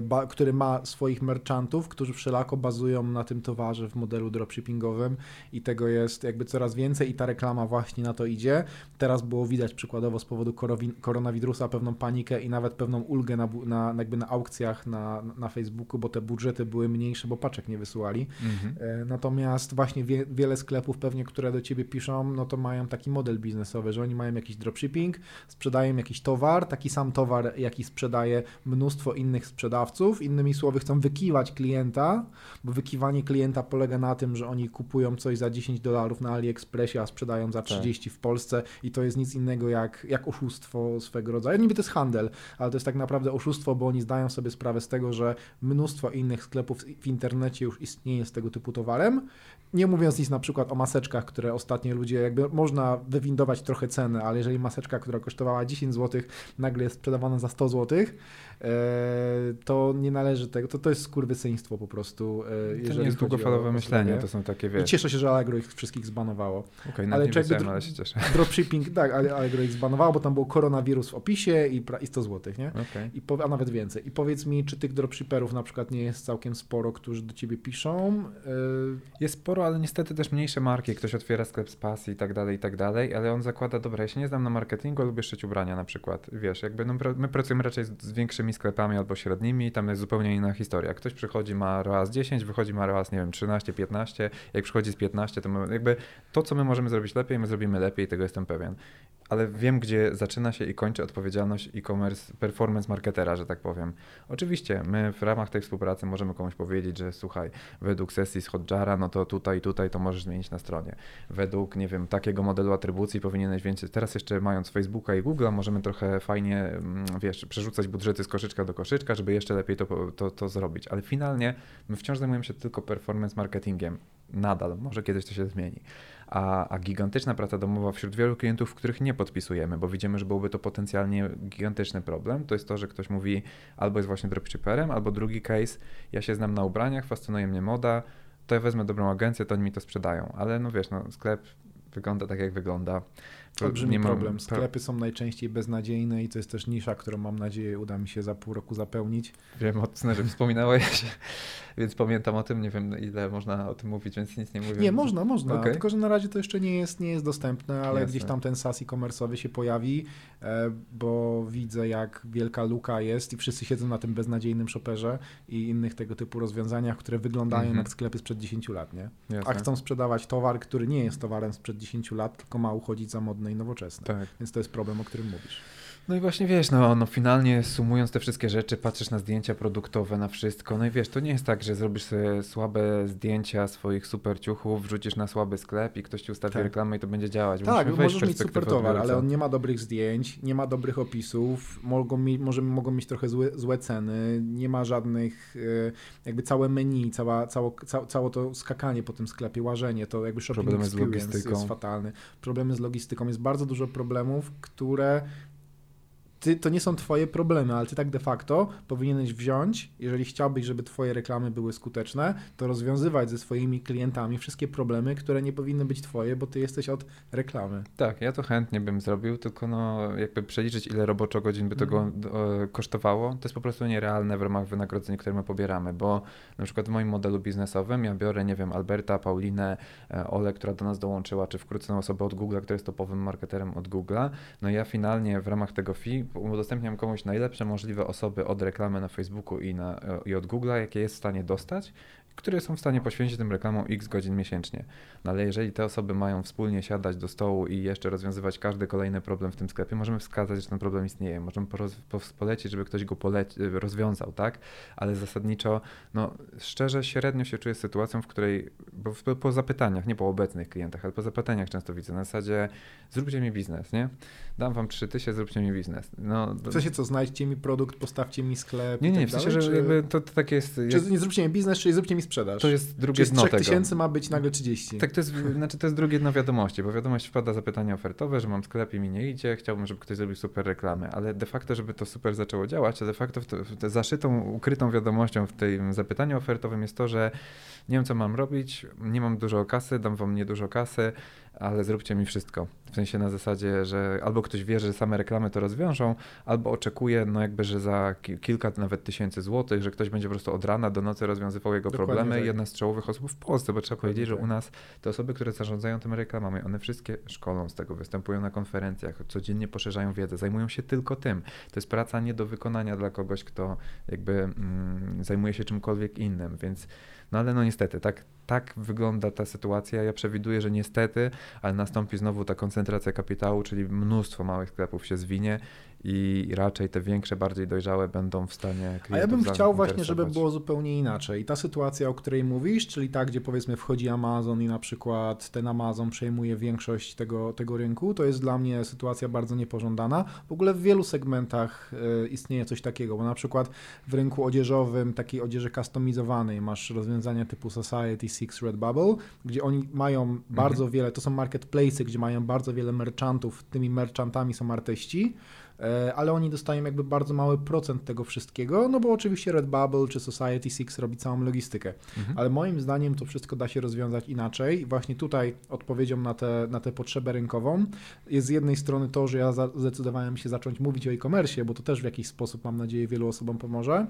ba, który ma swoich merchantów, którzy wszelako bazują na tym towarze w modelu dropshippingowym i tego jest jakby coraz więcej i ta reklama właśnie na to idzie. Teraz było widać przykładowo z powodu koronawirusa pewną panikę i nawet pewną ulgę na, na, jakby na aukcjach na, na Facebooku, bo te budżety były mniejsze, bo paczek nie wysyłali. mhm. E, Natomiast właśnie wie, wiele sklepów pewnie, które do ciebie piszą, no to mają taki model biznesowy, że oni mają jakiś dropshipping, sprzedają jakiś towar, taki sam towar, jaki sprzedaje mnóstwo innych sprzedawców. Innymi słowy, chcą wykiwać klienta, bo wykiwanie klienta polega na tym, że oni kupują coś za 10 dolarów na AliExpressie, a sprzedają za 30 w Polsce i to jest nic innego jak, jak oszustwo swego rodzaju. Niby to jest handel, ale to jest tak naprawdę oszustwo, bo oni zdają sobie sprawę z tego, że mnóstwo innych sklepów w internecie już istnieje z tego typu towarem. Nie mówiąc nic na przykład o maseczkach, które ostatnio ludzie jakby można wywindować trochę cenę, ale jeżeli maseczka, która kosztowała 10 zł, nagle jest sprzedawana za 100 zł, to nie należy tego, to, to jest skurwysyństwo po prostu. e, To nie jest długofalowe myślenie, to są takie I wiesz. cieszę się, że Allegro ich wszystkich zbanowało. Okej, ale nie wiedziałem, ale się cieszę. Dropshipping, tak, ale Allegro ich zbanowało, bo tam był koronawirus w opisie i, pra- i 100 zł, nie? Okej. I po, a nawet więcej. I powiedz mi, czy tych dropshipperów na przykład nie jest całkiem sporo, którzy do ciebie piszą? Yy, Jest sporo, ale niestety też mniejsze marki. Ktoś otwiera sklep z pasji i tak dalej, i tak dalej, ale on zakłada, dobra, ja się nie znam na marketingu, lubię szyć ubrania na przykład. Wiesz, jakby no, my pracujemy raczej z, z większymi sklepami albo średnimi, tam jest zupełnie inna historia. Ktoś przychodzi, ma ROAS 10, wychodzi, ma ROAS, nie wiem, 13, 15. Jak przychodzi z 15, to my, jakby to, co my możemy zrobić lepiej, my zrobimy lepiej, tego jestem pewien. Ale wiem, gdzie zaczyna się i kończy odpowiedzialność e-commerce, performance marketera, że tak powiem. Oczywiście, my w ramach tej współpracy możemy komuś powiedzieć, że słuchaj, według sesji z Hotjara, no to tutaj, tutaj to możesz zmienić na stronie. Według, nie wiem, takiego modelu atrybucji powinieneś więcej. Teraz jeszcze mając Facebooka i Google'a, możemy trochę fajnie, mm, wiesz, przerzucać budżety z koszyczka do koszyczka, żeby jeszcze lepiej to, to, to zrobić. Ale finalnie my wciąż zajmujemy się tylko performance marketingiem. Nadal, może kiedyś to się zmieni. A, a gigantyczna praca domowa wśród wielu klientów, których nie podpisujemy, bo widzimy, że byłby to potencjalnie gigantyczny problem, to jest to, że ktoś mówi albo jest właśnie dropshipperem, albo drugi case, ja się znam na ubraniach, fascynuje mnie moda, to ja wezmę dobrą agencję, to oni mi to sprzedają. Ale no wiesz, no, sklep wygląda tak, jak wygląda. Olbrzymi Nie mam- problem. Sklepy są najczęściej beznadziejne i to jest też nisza, którą mam nadzieję uda mi się za pół roku zapełnić. Wiem o tym, że wspominałeś, więc pamiętam o tym, nie wiem ile można o tym mówić, więc nic nie mówię. Nie, można, można, Okej. tylko że na razie to jeszcze nie jest, nie jest dostępne, ale Jasne. gdzieś tam ten SaaS e-commerce'owy się pojawi, bo widzę jak wielka luka jest i wszyscy siedzą na tym beznadziejnym shopperze i innych tego typu rozwiązaniach, które wyglądają Mhm. jak sklepy sprzed 10 lat, nie? Jasne. A chcą sprzedawać towar, który nie jest towarem sprzed 10 lat, tylko ma uchodzić za modne i nowoczesne. Tak. Więc to jest problem, o którym mówisz. No i właśnie wiesz, no, no finalnie sumując te wszystkie rzeczy, patrzysz na zdjęcia produktowe, na wszystko, no i wiesz, to nie jest tak, że zrobisz sobie słabe zdjęcia swoich super ciuchów, wrzucisz na słaby sklep i ktoś ci ustawi Tak. reklamę i to będzie działać. Tak, Musimy możesz mieć super towar, ale on nie ma dobrych zdjęć, nie ma dobrych opisów, mogą, mi, może, mogą mieć trochę złe, złe ceny, nie ma żadnych, e, jakby całe menu, cała, cało, ca, całe to skakanie po tym sklepie, łażenie, to jakby shopping Problemy z experience logistyką. jest fatalny. Problemy z logistyką, jest bardzo dużo problemów, które ty, to nie są twoje problemy, ale ty tak de facto powinieneś wziąć, jeżeli chciałbyś, żeby twoje reklamy były skuteczne, to rozwiązywać ze swoimi klientami wszystkie problemy, które nie powinny być twoje, bo ty jesteś od reklamy. Tak, ja to chętnie bym zrobił, tylko no jakby przeliczyć ile roboczo godzin by to go Mhm. e, kosztowało, to jest po prostu nierealne w ramach wynagrodzeń, które my pobieramy, bo na przykład w moim modelu biznesowym ja biorę, nie wiem, Alberta, Paulinę, e, Ole, która do nas dołączyła, czy wkrótce osobę od Google, która jest topowym marketerem od Google'a, no ja finalnie w ramach tego fee udostępniam komuś najlepsze możliwe osoby od reklamy na Facebooku i, na, i od Google'a, jakie jest w stanie dostać które są w stanie poświęcić tym reklamom x godzin miesięcznie. No ale jeżeli te osoby mają wspólnie siadać do stołu i jeszcze rozwiązywać każdy kolejny problem w tym sklepie, możemy wskazać, że ten problem istnieje, możemy polecić, żeby ktoś go poleci- rozwiązał, tak? Ale zasadniczo, no szczerze, średnio się czuję sytuacją, w której, bo w, po zapytaniach, nie po obecnych klientach, ale po zapytaniach często widzę, na zasadzie zróbcie mi biznes, nie? Dam wam trzy tysiące, zróbcie mi biznes. No, w sensie co, znajdźcie mi produkt, postawcie mi sklep Nie, nie, tak w sensie, dalej, że czy... jakby to, to tak jest... Czy nie zróbcie mi biznes, czyli zróbcie mi sprzedaż. To jest drugie Czy z dno 3000 tego. tysięcy ma być nagle 30. Tak, to jest, znaczy to jest drugie dno wiadomości, bo wiadomość wpada zapytanie ofertowe, że mam sklep i mi nie idzie, chciałbym, żeby ktoś zrobił super reklamy, ale de facto, żeby to super zaczęło działać, to de facto zaszytą, ukrytą wiadomością w tym zapytaniu ofertowym jest to, że nie wiem, co mam robić, nie mam dużo kasy, dam wam niedużo kasy, ale zróbcie mi wszystko. W sensie na zasadzie, że albo ktoś wie, że same reklamy to rozwiążą, albo oczekuje, no jakby, że za kilka nawet tysięcy złotych, że ktoś będzie po prostu od rana do nocy rozwiązywał jego Dokładnie problemy. tak. Jedna z czołowych osób w Polsce, bo trzeba Dokładnie powiedzieć, że tak. u nas te osoby, które zarządzają tymi reklamami, one wszystkie szkolą z tego, występują na konferencjach, codziennie poszerzają wiedzę, zajmują się tylko tym. To jest praca nie do wykonania dla kogoś, kto jakby mm, zajmuje się czymkolwiek innym, więc no ale no niestety, tak, tak wygląda ta sytuacja. Ja przewiduję, że niestety, ale nastąpi znowu ta koncentracja kapitału, czyli mnóstwo małych sklepów się zwinie i raczej te większe, bardziej dojrzałe będą w stanie A ja bym chciał właśnie, żeby było zupełnie inaczej. I ta sytuacja, o której mówisz, czyli ta, gdzie powiedzmy wchodzi Amazon i na przykład ten Amazon przejmuje większość tego, tego rynku, to jest dla mnie sytuacja bardzo niepożądana. W ogóle w wielu segmentach y, istnieje coś takiego, bo na przykład w rynku odzieżowym, takiej odzieży customizowanej, masz rozwiązania typu Society, Six, Redbubble, gdzie oni mają bardzo wiele, to są marketplace'y, gdzie mają bardzo wiele merchantów, tymi merchantami są artyści, e, ale oni dostają jakby bardzo mały procent tego wszystkiego, no bo oczywiście Redbubble czy Society Six robi całą logistykę. Mhm. Ale moim zdaniem to wszystko da się rozwiązać inaczej. I właśnie tutaj odpowiedzią na tę na tę potrzebę rynkową jest z jednej strony to, że ja zdecydowałem się zacząć mówić o e-commerce, bo to też w jakiś sposób, mam nadzieję, wielu osobom pomoże.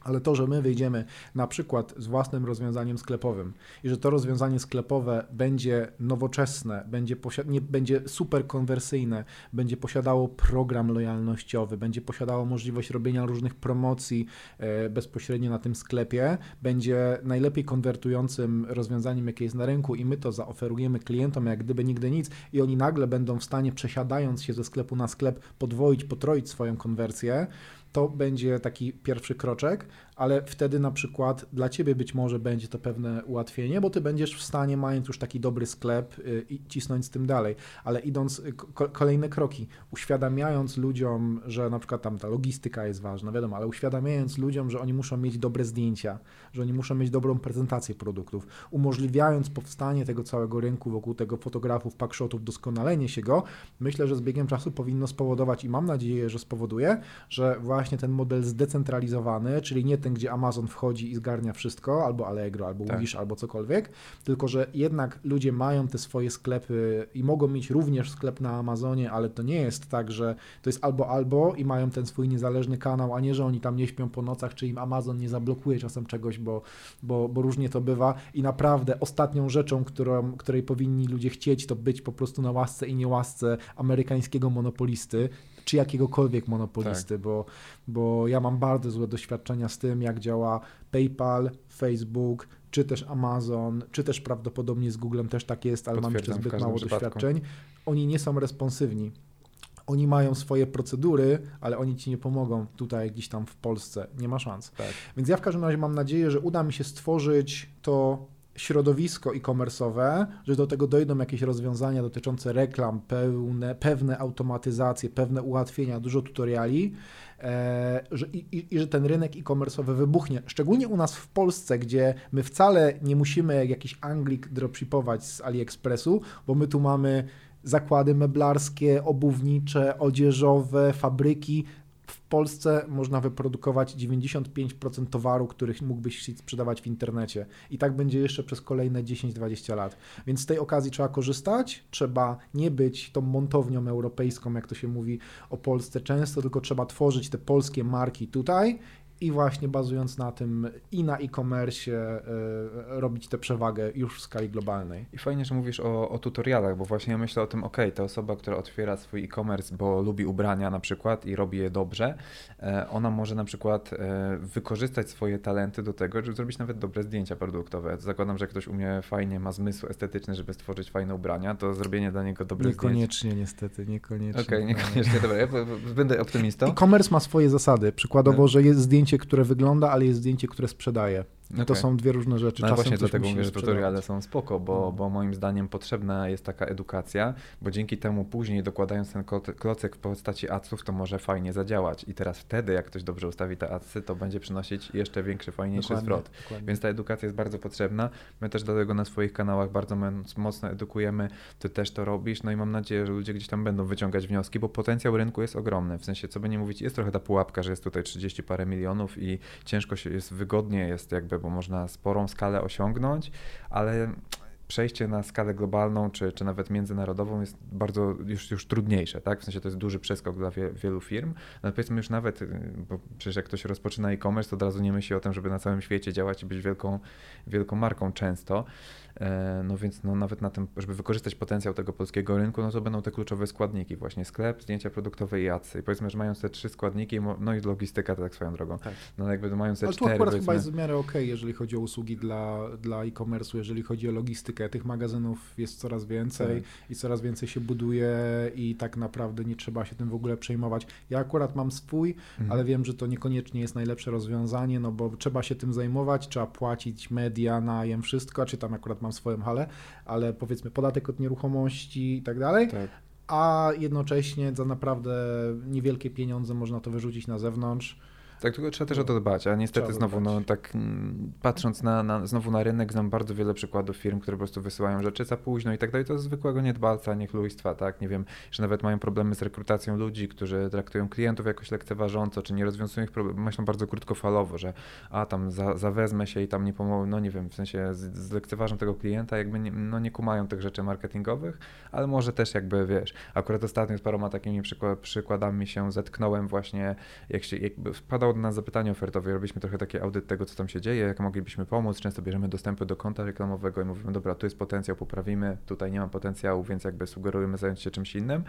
Ale to, że my wyjdziemy na przykład z własnym rozwiązaniem sklepowym i że to rozwiązanie sklepowe będzie nowoczesne, będzie, nie, będzie super konwersyjne, będzie posiadało program lojalnościowy, będzie posiadało możliwość robienia różnych promocji e, bezpośrednio na tym sklepie, będzie najlepiej konwertującym rozwiązaniem, jakie jest na rynku i my to zaoferujemy klientom jak gdyby nigdy nic i oni nagle będą w stanie przesiadając się ze sklepu na sklep podwoić, potroić swoją konwersję, to będzie taki pierwszy kroczek, ale wtedy na przykład dla Ciebie być może będzie to pewne ułatwienie, bo Ty będziesz w stanie, mając już taki dobry sklep, y, i cisnąć z tym dalej, ale idąc y, ko- kolejne kroki, uświadamiając ludziom, że na przykład tam ta logistyka jest ważna, wiadomo, ale uświadamiając ludziom, że oni muszą mieć dobre zdjęcia, że oni muszą mieć dobrą prezentację produktów, umożliwiając powstanie tego całego rynku wokół tego fotografów, packshotów, doskonalenie się go, myślę, że z biegiem czasu powinno spowodować i mam nadzieję, że spowoduje, że właśnie ten model zdecentralizowany, czyli nie ten, gdzie Amazon wchodzi i zgarnia wszystko, albo Allegro, albo Tak. Wish, albo cokolwiek, tylko że jednak ludzie mają te swoje sklepy i mogą mieć również sklep na Amazonie, ale to nie jest tak, że to jest albo albo i mają ten swój niezależny kanał, a nie, że oni tam nie śpią po nocach, czy im Amazon nie zablokuje czasem czegoś, bo, bo, bo różnie to bywa i naprawdę ostatnią rzeczą, którą, której powinni ludzie chcieć, to być po prostu na łasce i niełasce amerykańskiego monopolisty, czy jakiegokolwiek monopolisty, bo, bo ja mam bardzo złe doświadczenia z tym, jak działa PayPal, Facebook, czy też Amazon, czy też prawdopodobnie z Googlem też tak jest, ale mam jeszcze zbyt mało przypadku. doświadczeń. Oni nie są responsywni. Oni mają swoje procedury, ale oni ci nie pomogą tutaj gdzieś tam w Polsce. Nie ma szans. Tak. Więc ja w każdym razie mam nadzieję, że uda mi się stworzyć to środowisko e-commerce'owe, że do tego dojdą jakieś rozwiązania dotyczące reklam, pełne, pewne automatyzacje, pewne ułatwienia, dużo tutoriali e, że, i, i, że ten rynek e-commerce'owy wybuchnie. Szczególnie u nas w Polsce, gdzie my wcale nie musimy jak jakiś Anglik dropshipować z AliExpressu, bo my tu mamy zakłady meblarskie, obuwnicze, odzieżowe, fabryki. Polsce można wyprodukować 95% towaru, których mógłbyś sprzedawać w internecie. I tak będzie jeszcze przez kolejne 10-20 lat. Więc z tej okazji trzeba korzystać. Trzeba nie być tą montownią europejską, jak to się mówi o Polsce często, tylko trzeba tworzyć te polskie marki tutaj i właśnie bazując na tym i na e-commerce y, robić tę przewagę już w skali globalnej. I fajnie, że mówisz o, o tutorialach, bo właśnie ja myślę o tym, ok, ta osoba, która otwiera swój e-commerce, bo lubi ubrania na przykład i robi je dobrze, e, ona może na przykład e, wykorzystać swoje talenty do tego, żeby zrobić nawet dobre zdjęcia produktowe. Zakładam, że ktoś umie fajnie, ma zmysł estetyczny, żeby stworzyć fajne ubrania, to zrobienie dla niego dobrych niekoniecznie, zdjęć. Niestety, niekoniecznie. Okej, okay, niekoniecznie, dobra, ja będę optymistą. E-commerce ma swoje zasady, przykładowo, no. że jest zdjęcie, które wygląda, ale jest zdjęcie, które sprzedaje. Okay. To są dwie różne rzeczy. No Czasem właśnie dlatego mówię, że tutoriale są spoko, bo, no. bo moim zdaniem potrzebna jest taka edukacja, bo dzięki temu później dokładając ten klocek w postaci adsów, to może fajnie zadziałać. I teraz wtedy, jak ktoś dobrze ustawi te adsy, to będzie przynosić jeszcze większy, fajniejszy dokładnie, zwrot. Dokładnie. Więc ta edukacja jest bardzo potrzebna. My też dlatego na swoich kanałach bardzo mocno edukujemy. Ty też to robisz, no i mam nadzieję, że ludzie gdzieś tam będą wyciągać wnioski, bo potencjał rynku jest ogromny. W sensie, co by nie mówić, jest trochę ta pułapka, że jest tutaj 30 parę milionów i ciężko się jest, wygodnie jest jakby bo można sporą skalę osiągnąć, ale przejście na skalę globalną czy, czy nawet międzynarodową jest bardzo już, już trudniejsze, tak? W sensie to jest duży przeskok dla wie, wielu firm. No powiedzmy już nawet, bo przecież jak ktoś rozpoczyna e-commerce, to od razu nie myśli o tym, żeby na całym świecie działać i być wielką, wielką marką często. E, no więc no nawet na tym, żeby wykorzystać potencjał tego polskiego rynku, no to będą te kluczowe składniki, właśnie sklep, zdjęcia produktowe i adsy. I powiedzmy, że mając te trzy składniki, no i logistyka tak swoją drogą. Tak. No jakby mając te Ale cztery... Tu akurat chyba jest w miarę okej, okay, jeżeli chodzi o usługi dla, dla e-commerce'u, jeżeli chodzi o logistykę. Tych magazynów jest coraz więcej tak. i coraz więcej się buduje i tak naprawdę nie trzeba się tym w ogóle przejmować. Ja akurat mam swój, mhm. ale wiem, że to niekoniecznie jest najlepsze rozwiązanie, no bo trzeba się tym zajmować, trzeba płacić media, najem, wszystko, czy tam akurat mam swoją halę, ale powiedzmy podatek od nieruchomości i tak dalej. Tak. A jednocześnie za naprawdę niewielkie pieniądze można to wyrzucić na zewnątrz tak, tylko trzeba też o to dbać, a niestety trzeba znowu, no tak mm, patrząc na, na, znowu na rynek, znam bardzo wiele przykładów firm, które po prostu wysyłają rzeczy za późno i tak dalej, to jest zwykłego niedbalca, niechlujstwa, tak, nie wiem, że nawet mają problemy z rekrutacją ludzi, którzy traktują klientów jakoś lekceważąco, czy nie rozwiązują ich problemów, myślą bardzo krótkofalowo, że a tam za, zawezmę się i tam nie pomogę, no nie wiem, w sensie z, tego klienta, jakby nie, no nie kumają tych rzeczy marketingowych, ale może też jakby, wiesz, akurat ostatnio z paroma takimi przykład, przykładami się zetknąłem właśnie, jak się, jakby wpadał od nas zapytanie ofertowe, robiliśmy trochę taki audyt tego, co tam się dzieje, jak moglibyśmy pomóc. Często bierzemy dostępy do konta reklamowego i mówimy, dobra, tu jest potencjał, poprawimy, tutaj nie ma potencjału, więc jakby sugerujemy zająć się czymś innym.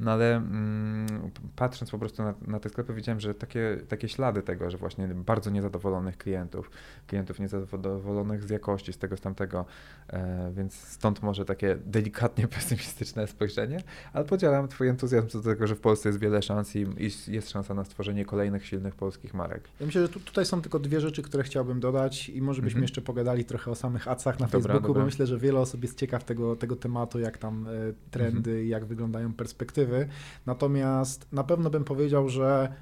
No ale mm, patrząc po prostu na, na, te sklepy, widziałem, że takie, takie ślady tego, że właśnie bardzo niezadowolonych klientów, klientów niezadowolonych z jakości, z tego, z tamtego, e, więc stąd może takie delikatnie pesymistyczne spojrzenie, ale podzielam Twój entuzjazm co do tego, że w Polsce jest wiele szans i, i jest szansa na stworzenie kolejnych silnych polskich marek. Ja myślę, że tu, tutaj są tylko dwie rzeczy, które chciałbym dodać i może byśmy mm -hmm. jeszcze pogadali trochę o samych acach na dobra, Facebooku, dobra. bo myślę, że wiele osób jest ciekaw tego, tego tematu, jak tam e, trendy, mm -hmm. jak wyglądają perspektywy perspektywy. Natomiast na pewno bym powiedział, że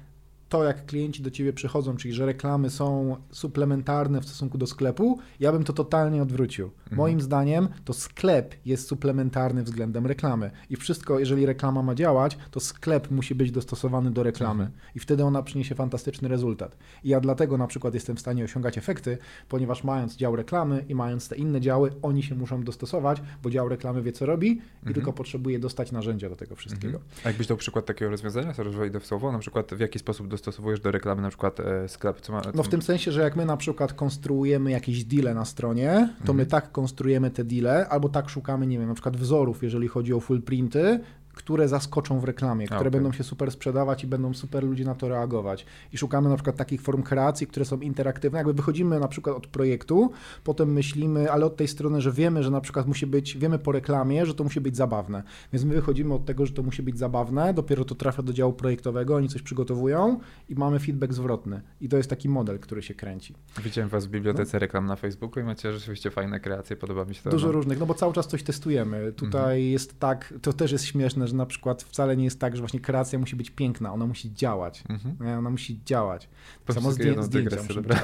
to, jak klienci do ciebie przychodzą, czyli że reklamy są suplementarne w stosunku do sklepu, ja bym to totalnie odwrócił. Mhm. Moim zdaniem to sklep jest suplementarny względem reklamy. I wszystko, jeżeli reklama ma działać, to sklep musi być dostosowany do reklamy. Mhm. I wtedy ona przyniesie fantastyczny rezultat. I ja dlatego na przykład jestem w stanie osiągać efekty, ponieważ mając dział reklamy i mając te inne działy, oni się muszą dostosować, bo dział reklamy wie, co robi i mhm. tylko potrzebuje dostać narzędzia do tego wszystkiego. Mhm. A jakbyś dał przykład takiego rozwiązania, zaraz wejdę w słowo, na przykład w jaki sposób dostosowujesz dostosowujesz do reklamy na przykład e, sklep? Co ma, co... No w tym sensie, że jak my na przykład konstruujemy jakieś deale na stronie, to mhm. my tak konstruujemy te deale, albo tak szukamy, nie wiem, na przykład wzorów, jeżeli chodzi o full printy, które zaskoczą w reklamie, które okay. będą się super sprzedawać i będą super ludzie na to reagować. I szukamy na przykład takich form kreacji, które są interaktywne. Jakby wychodzimy na przykład od projektu, potem myślimy, ale od tej strony, że wiemy, że na przykład musi być, wiemy po reklamie, że to musi być zabawne. Więc my wychodzimy od tego, że to musi być zabawne, dopiero to trafia do działu projektowego, oni coś przygotowują i mamy feedback zwrotny. I to jest taki model, który się kręci. Widziałem was w bibliotece no. reklam na Facebooku i macie rzeczywiście fajne kreacje, podoba mi się to. Dużo no. różnych, no bo cały czas coś testujemy. Tutaj mhm. jest tak, to też jest śmieszne, że na przykład wcale nie jest tak, że właśnie kreacja musi być piękna, ona musi działać. Mhm. Ona musi działać. Po Samo zdję, zdjęcia muszą dobra.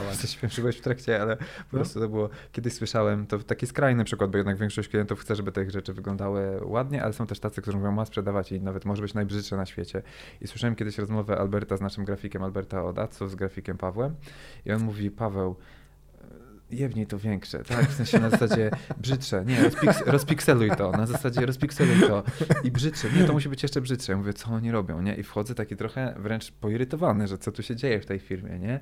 Coś w trakcie, ale po no. prostu to było, kiedyś słyszałem, to taki skrajny przykład, bo jednak większość klientów chce, żeby te rzeczy wyglądały ładnie, ale są też tacy, którzy mówią, ma sprzedawać i nawet może być najbrzydsze na świecie. I słyszałem kiedyś rozmowę Alberta z naszym grafikiem, Alberta od z grafikiem Pawłem i on mówi, Paweł, jebnij to większe, tak? W sensie na zasadzie brzydsze, nie, rozpiks rozpikseluj to, na zasadzie rozpikseluj to i brzydsze, nie, to musi być jeszcze brzydsze. Ja mówię, co oni robią, nie? I wchodzę taki trochę wręcz poirytowany, że co tu się dzieje w tej firmie, nie?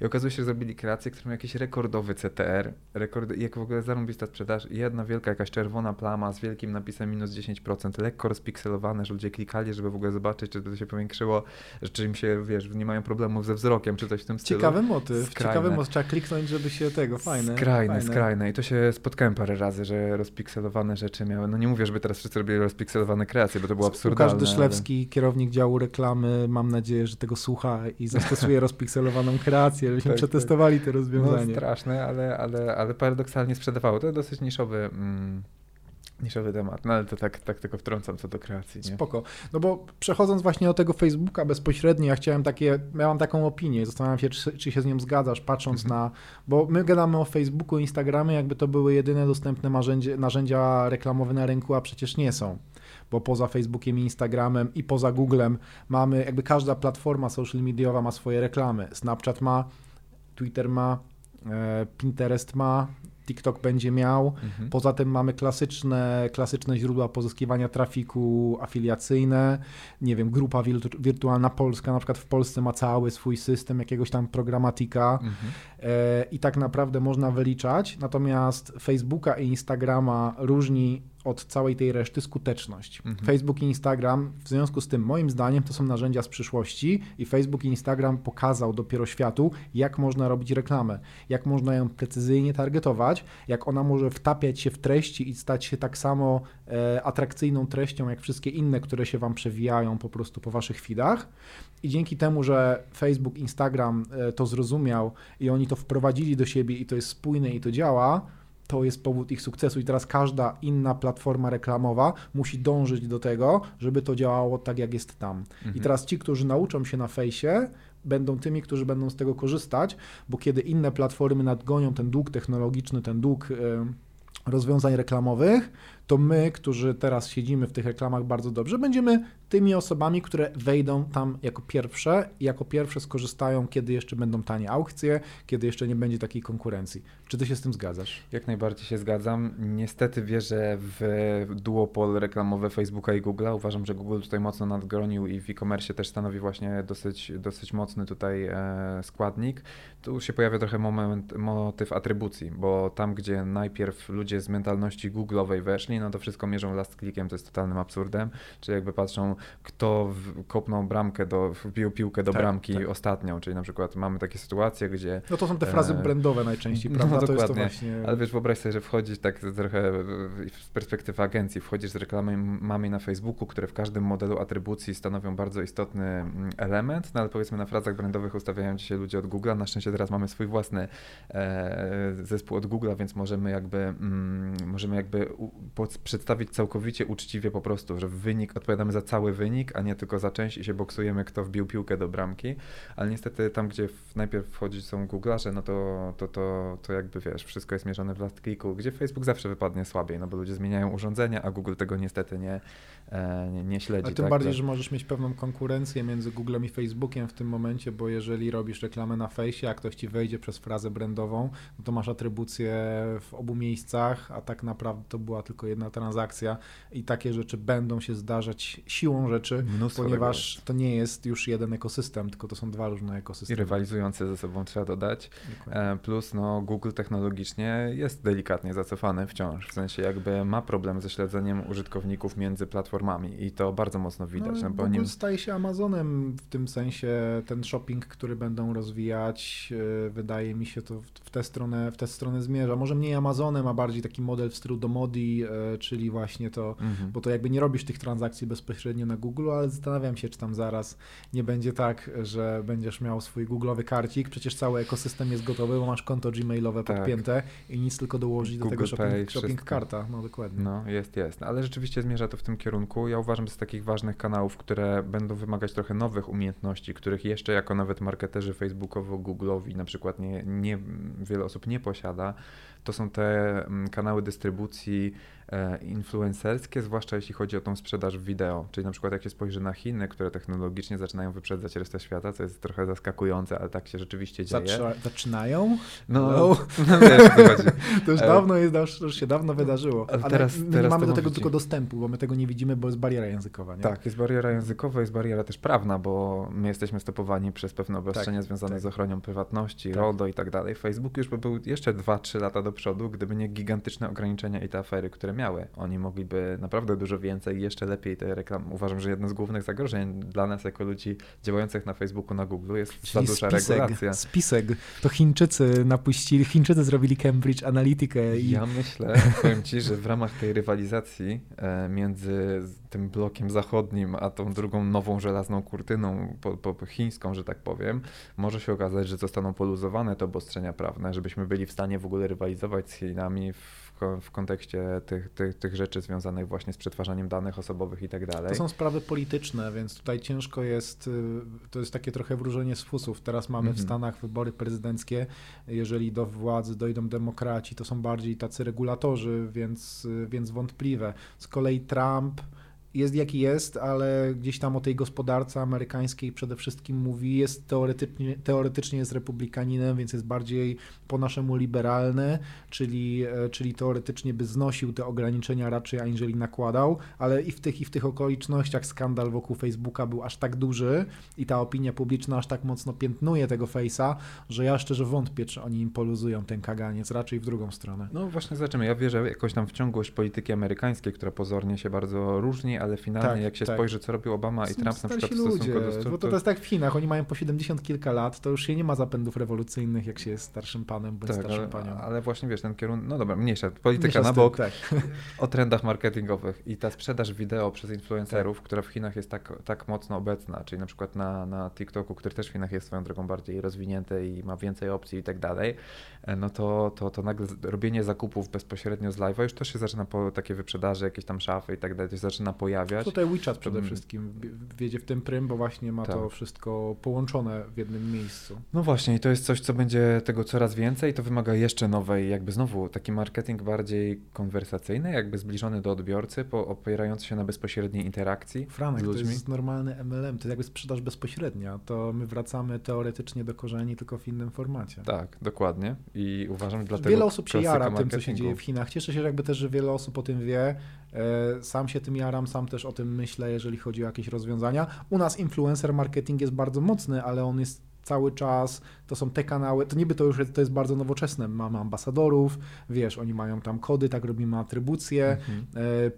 I okazuje się, że zrobili kreację, która ma jakiś rekordowy CTR, rekord, jak w ogóle zarąbista sprzedaż, jedna wielka jakaś czerwona plama z wielkim napisem minus 10%, lekko rozpikselowane, że ludzie klikali, żeby w ogóle zobaczyć, czy to się powiększyło, że czy im się, wiesz, nie mają problemów ze wzrokiem, czy coś w tym stylu. Ciekawy motyw, Skrajne. ciekawy motyw, trzeba kliknąć, żeby się tego, fajne. Skrajne, fajne. skrajne. I to się spotkałem parę razy, że rozpikselowane rzeczy miały. No nie mówię, żeby teraz wszyscy robili rozpikselowane kreacje, bo to było absurdalne. Łukasz Dyszlewski, ale... kierownik działu reklamy, mam nadzieję, że tego słucha i zastosuje rozpikselowaną kreację, żebyśmy tak, przetestowali tak. te rozwiązanie. No straszne, ale, ale, ale paradoksalnie sprzedawało. To dosyć niszowy... Mm, niszowy temat, no ale to tak, tak tylko wtrącam co do kreacji. Nie? Spoko. No bo przechodząc właśnie do tego Facebooka bezpośrednio, ja chciałem takie, miałam taką opinię, zastanawiam się, czy, czy się z nią zgadzasz, patrząc mhm. na, bo my gadamy o Facebooku, Instagramie, jakby to były jedyne dostępne narzędzia, narzędzia reklamowe na rynku, a przecież nie są. Bo poza Facebookiem i Instagramem i poza Googlem mamy, jakby każda platforma social mediowa ma swoje reklamy. Snapchat ma, Twitter ma, e, Pinterest ma, TikTok będzie miał. Mhm. Poza tym mamy klasyczne, klasyczne źródła pozyskiwania trafiku afiliacyjne. Nie wiem, grupa wirtualna Polska na przykład w Polsce ma cały swój system jakiegoś tam programatika mhm. e, i tak naprawdę można wyliczać. Natomiast Facebooka i Instagrama różni od całej tej reszty skuteczność. Mhm. Facebook i Instagram, w związku z tym, moim zdaniem, to są narzędzia z przyszłości i Facebook i Instagram pokazał dopiero światu, jak można robić reklamę, jak można ją precyzyjnie targetować, jak ona może wtapiać się w treści i stać się tak samo e, atrakcyjną treścią, jak wszystkie inne, które się Wam przewijają po prostu po Waszych feedach. I dzięki temu, że Facebook, Instagram e, to zrozumiał i oni to wprowadzili do siebie i to jest spójne i to działa, to jest powód ich sukcesu i teraz każda inna platforma reklamowa musi dążyć do tego, żeby to działało tak, jak jest tam. Mhm. I teraz ci, którzy nauczą się na fejsie, będą tymi, którzy będą z tego korzystać, bo kiedy inne platformy nadgonią ten dług technologiczny, ten dług rozwiązań reklamowych, to my, którzy teraz siedzimy w tych reklamach bardzo dobrze, będziemy tymi osobami, które wejdą tam jako pierwsze i jako pierwsze skorzystają, kiedy jeszcze będą tanie aukcje, kiedy jeszcze nie będzie takiej konkurencji. Czy ty się z tym zgadzasz? Jak najbardziej się zgadzam. Niestety wierzę w duopol reklamowy Facebooka i Google'a. Uważam, że Google tutaj mocno nadgronił i w e-commerce też stanowi właśnie dosyć, dosyć mocny tutaj e, składnik. Tu się pojawia trochę moment, motyw atrybucji, bo tam, gdzie najpierw ludzie z mentalności Google'owej weszli, no to wszystko mierzą last clickiem, to jest totalnym absurdem. Czyli jakby patrzą, kto kopnął bramkę, do, wbił piłkę do tak, bramki tak. ostatnią, czyli na przykład mamy takie sytuacje, gdzie... No to są te frazy e... brandowe najczęściej, no, prawda? No, dokładnie. Właśnie... Ale wiesz, wyobraź sobie, że wchodzisz tak trochę z perspektywy agencji, wchodzisz z reklamami na Facebooku, które w każdym modelu atrybucji stanowią bardzo istotny mm, element, no ale powiedzmy na frazach brandowych ustawiają dzisiaj ludzie od Google. Na szczęście teraz mamy swój własny e, zespół od Google, więc możemy jakby, mm, możemy jakby u, przedstawić całkowicie uczciwie po prostu, że wynik, odpowiadamy za cały wynik, a nie tylko za część i się boksujemy, kto wbił piłkę do bramki, ale niestety tam, gdzie najpierw wchodzić są Google'arze, no to, to, to, to jakby wiesz, wszystko jest mierzone w last clicku, gdzie Facebook zawsze wypadnie słabiej, no bo ludzie zmieniają urządzenia, a Google tego niestety nie, e, nie, nie śledzi. A tym tak, bardziej, że możesz mieć pewną konkurencję między Googlem i Facebookiem w tym momencie, bo jeżeli robisz reklamę na fejsie, a ktoś ci wejdzie przez frazę brandową, no to masz atrybucję w obu miejscach, a tak naprawdę to była tylko jedna transakcja i takie rzeczy będą się zdarzać siłą rzeczy, Mnóstwo ponieważ to nie jest już jeden ekosystem, tylko to są dwa różne ekosystemy. I rywalizujące ze sobą trzeba dodać. Dokładnie. E, plus no, Google technologicznie jest delikatnie zacofany wciąż, w sensie jakby ma problem ze śledzeniem użytkowników między platformami i to bardzo mocno widać. No, no bo Google nim... staje się Amazonem w tym sensie, ten shopping, który będą rozwijać, e, wydaje mi się to w tę stronę, w tę stronę zmierza. Może mniej Amazonem, a bardziej taki model w stylu Domodi, e, czyli właśnie to, mhm. bo to jakby nie robisz tych transakcji bezpośrednio na Google, ale zastanawiam się, czy tam zaraz nie będzie tak, że będziesz miał swój Google'owy karcik, przecież cały ekosystem jest gotowy, bo masz konto gmailowe tak. podpięte i nic tylko dołożyć Google do tego shopping, Pay, shopping karta, no dokładnie. No jest, jest, ale rzeczywiście zmierza to w tym kierunku. Ja uważam, że z takich ważnych kanałów, które będą wymagać trochę nowych umiejętności, których jeszcze jako nawet marketerzy facebookowo-google'owi na przykład nie, nie, wiele osób nie posiada, to są te mm, kanały dystrybucji E, influencerskie, zwłaszcza jeśli chodzi o tą sprzedaż wideo. Czyli na przykład jak się spojrzy na Chiny, które technologicznie zaczynają wyprzedzać resztę świata, co jest trochę zaskakujące, ale tak się rzeczywiście dzieje. zaczynają? No, no. no wiesz, to już e, dawno jest, już się dawno wydarzyło. Ale teraz, my teraz mamy do tego tylko dostępu, bo my tego nie widzimy, bo jest bariera językowa. Nie? Tak, jest bariera językowa, jest bariera też prawna, bo my jesteśmy stopowani przez pewne obostrzenia tak, związane tak. z ochroną prywatności, tak. RODO i tak dalej. Facebook już by był jeszcze 2-3 lata do przodu, gdyby nie gigantyczne ograniczenia i te afery, które miały. Oni mogliby naprawdę dużo więcej i jeszcze lepiej te reklamy. Uważam, że jedno z głównych zagrożeń dla nas jako ludzi działających na Facebooku, na Google jest Czyli za duża spisek, regulacja. Spisek. To Chińczycy napuścili, Chińczycy zrobili Cambridge Analytica. I... Ja myślę, powiem Ci, że w ramach tej rywalizacji e, między tym blokiem zachodnim, a tą drugą nową żelazną kurtyną po, po, chińską, że tak powiem, może się okazać, że zostaną poluzowane te obostrzenia prawne, żebyśmy byli w stanie w ogóle rywalizować z Chinami w w kontekście tych, tych, tych rzeczy związanych właśnie z przetwarzaniem danych osobowych i tak dalej. To są sprawy polityczne, więc tutaj ciężko jest, y, to jest takie trochę wróżenie z fusów. Teraz mamy w mhm. Stanach wybory prezydenckie, jeżeli do władzy dojdą demokraci, to są bardziej tacy regulatorzy, więc, y, więc wątpliwe. Z kolei Trump jest jaki jest, ale gdzieś tam o tej gospodarce amerykańskiej przede wszystkim mówi, jest teoretycznie, teoretycznie jest republikaninem, więc jest bardziej po naszemu liberalny, czyli, e, czyli teoretycznie by znosił te ograniczenia raczej aniżeli nakładał, ale i w tych i w tych okolicznościach skandal wokół Facebooka był aż tak duży i ta opinia publiczna aż tak mocno piętnuje tego Face'a, że ja szczerze wątpię, czy oni im poluzują ten kaganiec, raczej w drugą stronę. No właśnie zobaczymy. Ja wierzę jakoś tam w ciągłość polityki amerykańskiej, która pozornie się bardzo różni, ale finalnie tak, jak się tak. spojrzy, co robił Obama i Trump na przykład w stosunku ludzie, do. Bo to, to jest tak w Chinach, oni mają po 70 kilka lat, to już się nie ma zapędów rewolucyjnych, jak się jest starszym panem bądź tak, starszym ale, panią. Ale właśnie wiesz, ten kierunek, no dobra, mniejsza, polityka mniejsza na bok, tym, tak. o trendach marketingowych i ta sprzedaż wideo przez influencerów, tak. która w Chinach jest tak, tak mocno obecna, czyli na przykład na, na TikToku, który też w Chinach jest swoją drogą bardziej rozwinięty i ma więcej opcji i tak dalej, e, no to, to, to nagle robienie zakupów bezpośrednio z live'a już też się zaczyna po takie wyprzedaże, jakieś tam szafy i tak dalej, to się zaczyna pojawiać. Tutaj WeChat przede wszystkim wiedzie w tym prym, bo właśnie ma tak. to wszystko połączone w jednym miejscu. No właśnie i to jest coś, co będzie tego coraz więcej, to wymaga jeszcze nowej, jakby znowu taki marketing bardziej konwersacyjny, jakby zbliżony do odbiorcy, po, opierający się na bezpośredniej interakcji Franek, z ludźmi. to jest normalny MLM, to jest jakby sprzedaż bezpośrednia, to my wracamy teoretycznie do korzeni, tylko w innym formacie. Tak, dokładnie i uważam, że dlatego Wiele osób się jara tym, co się dzieje w Chinach. Cieszę się, że jakby też, że wiele osób o tym wie, e, sam się tym jaram, sam też o tym myślę, jeżeli chodzi o jakieś rozwiązania. U nas influencer marketing jest bardzo mocny, ale on jest cały czas, to są te kanały, to niby to już jest, to jest bardzo nowoczesne, mamy ambasadorów, wiesz, oni mają tam kody, tak robimy atrybucje, mhm.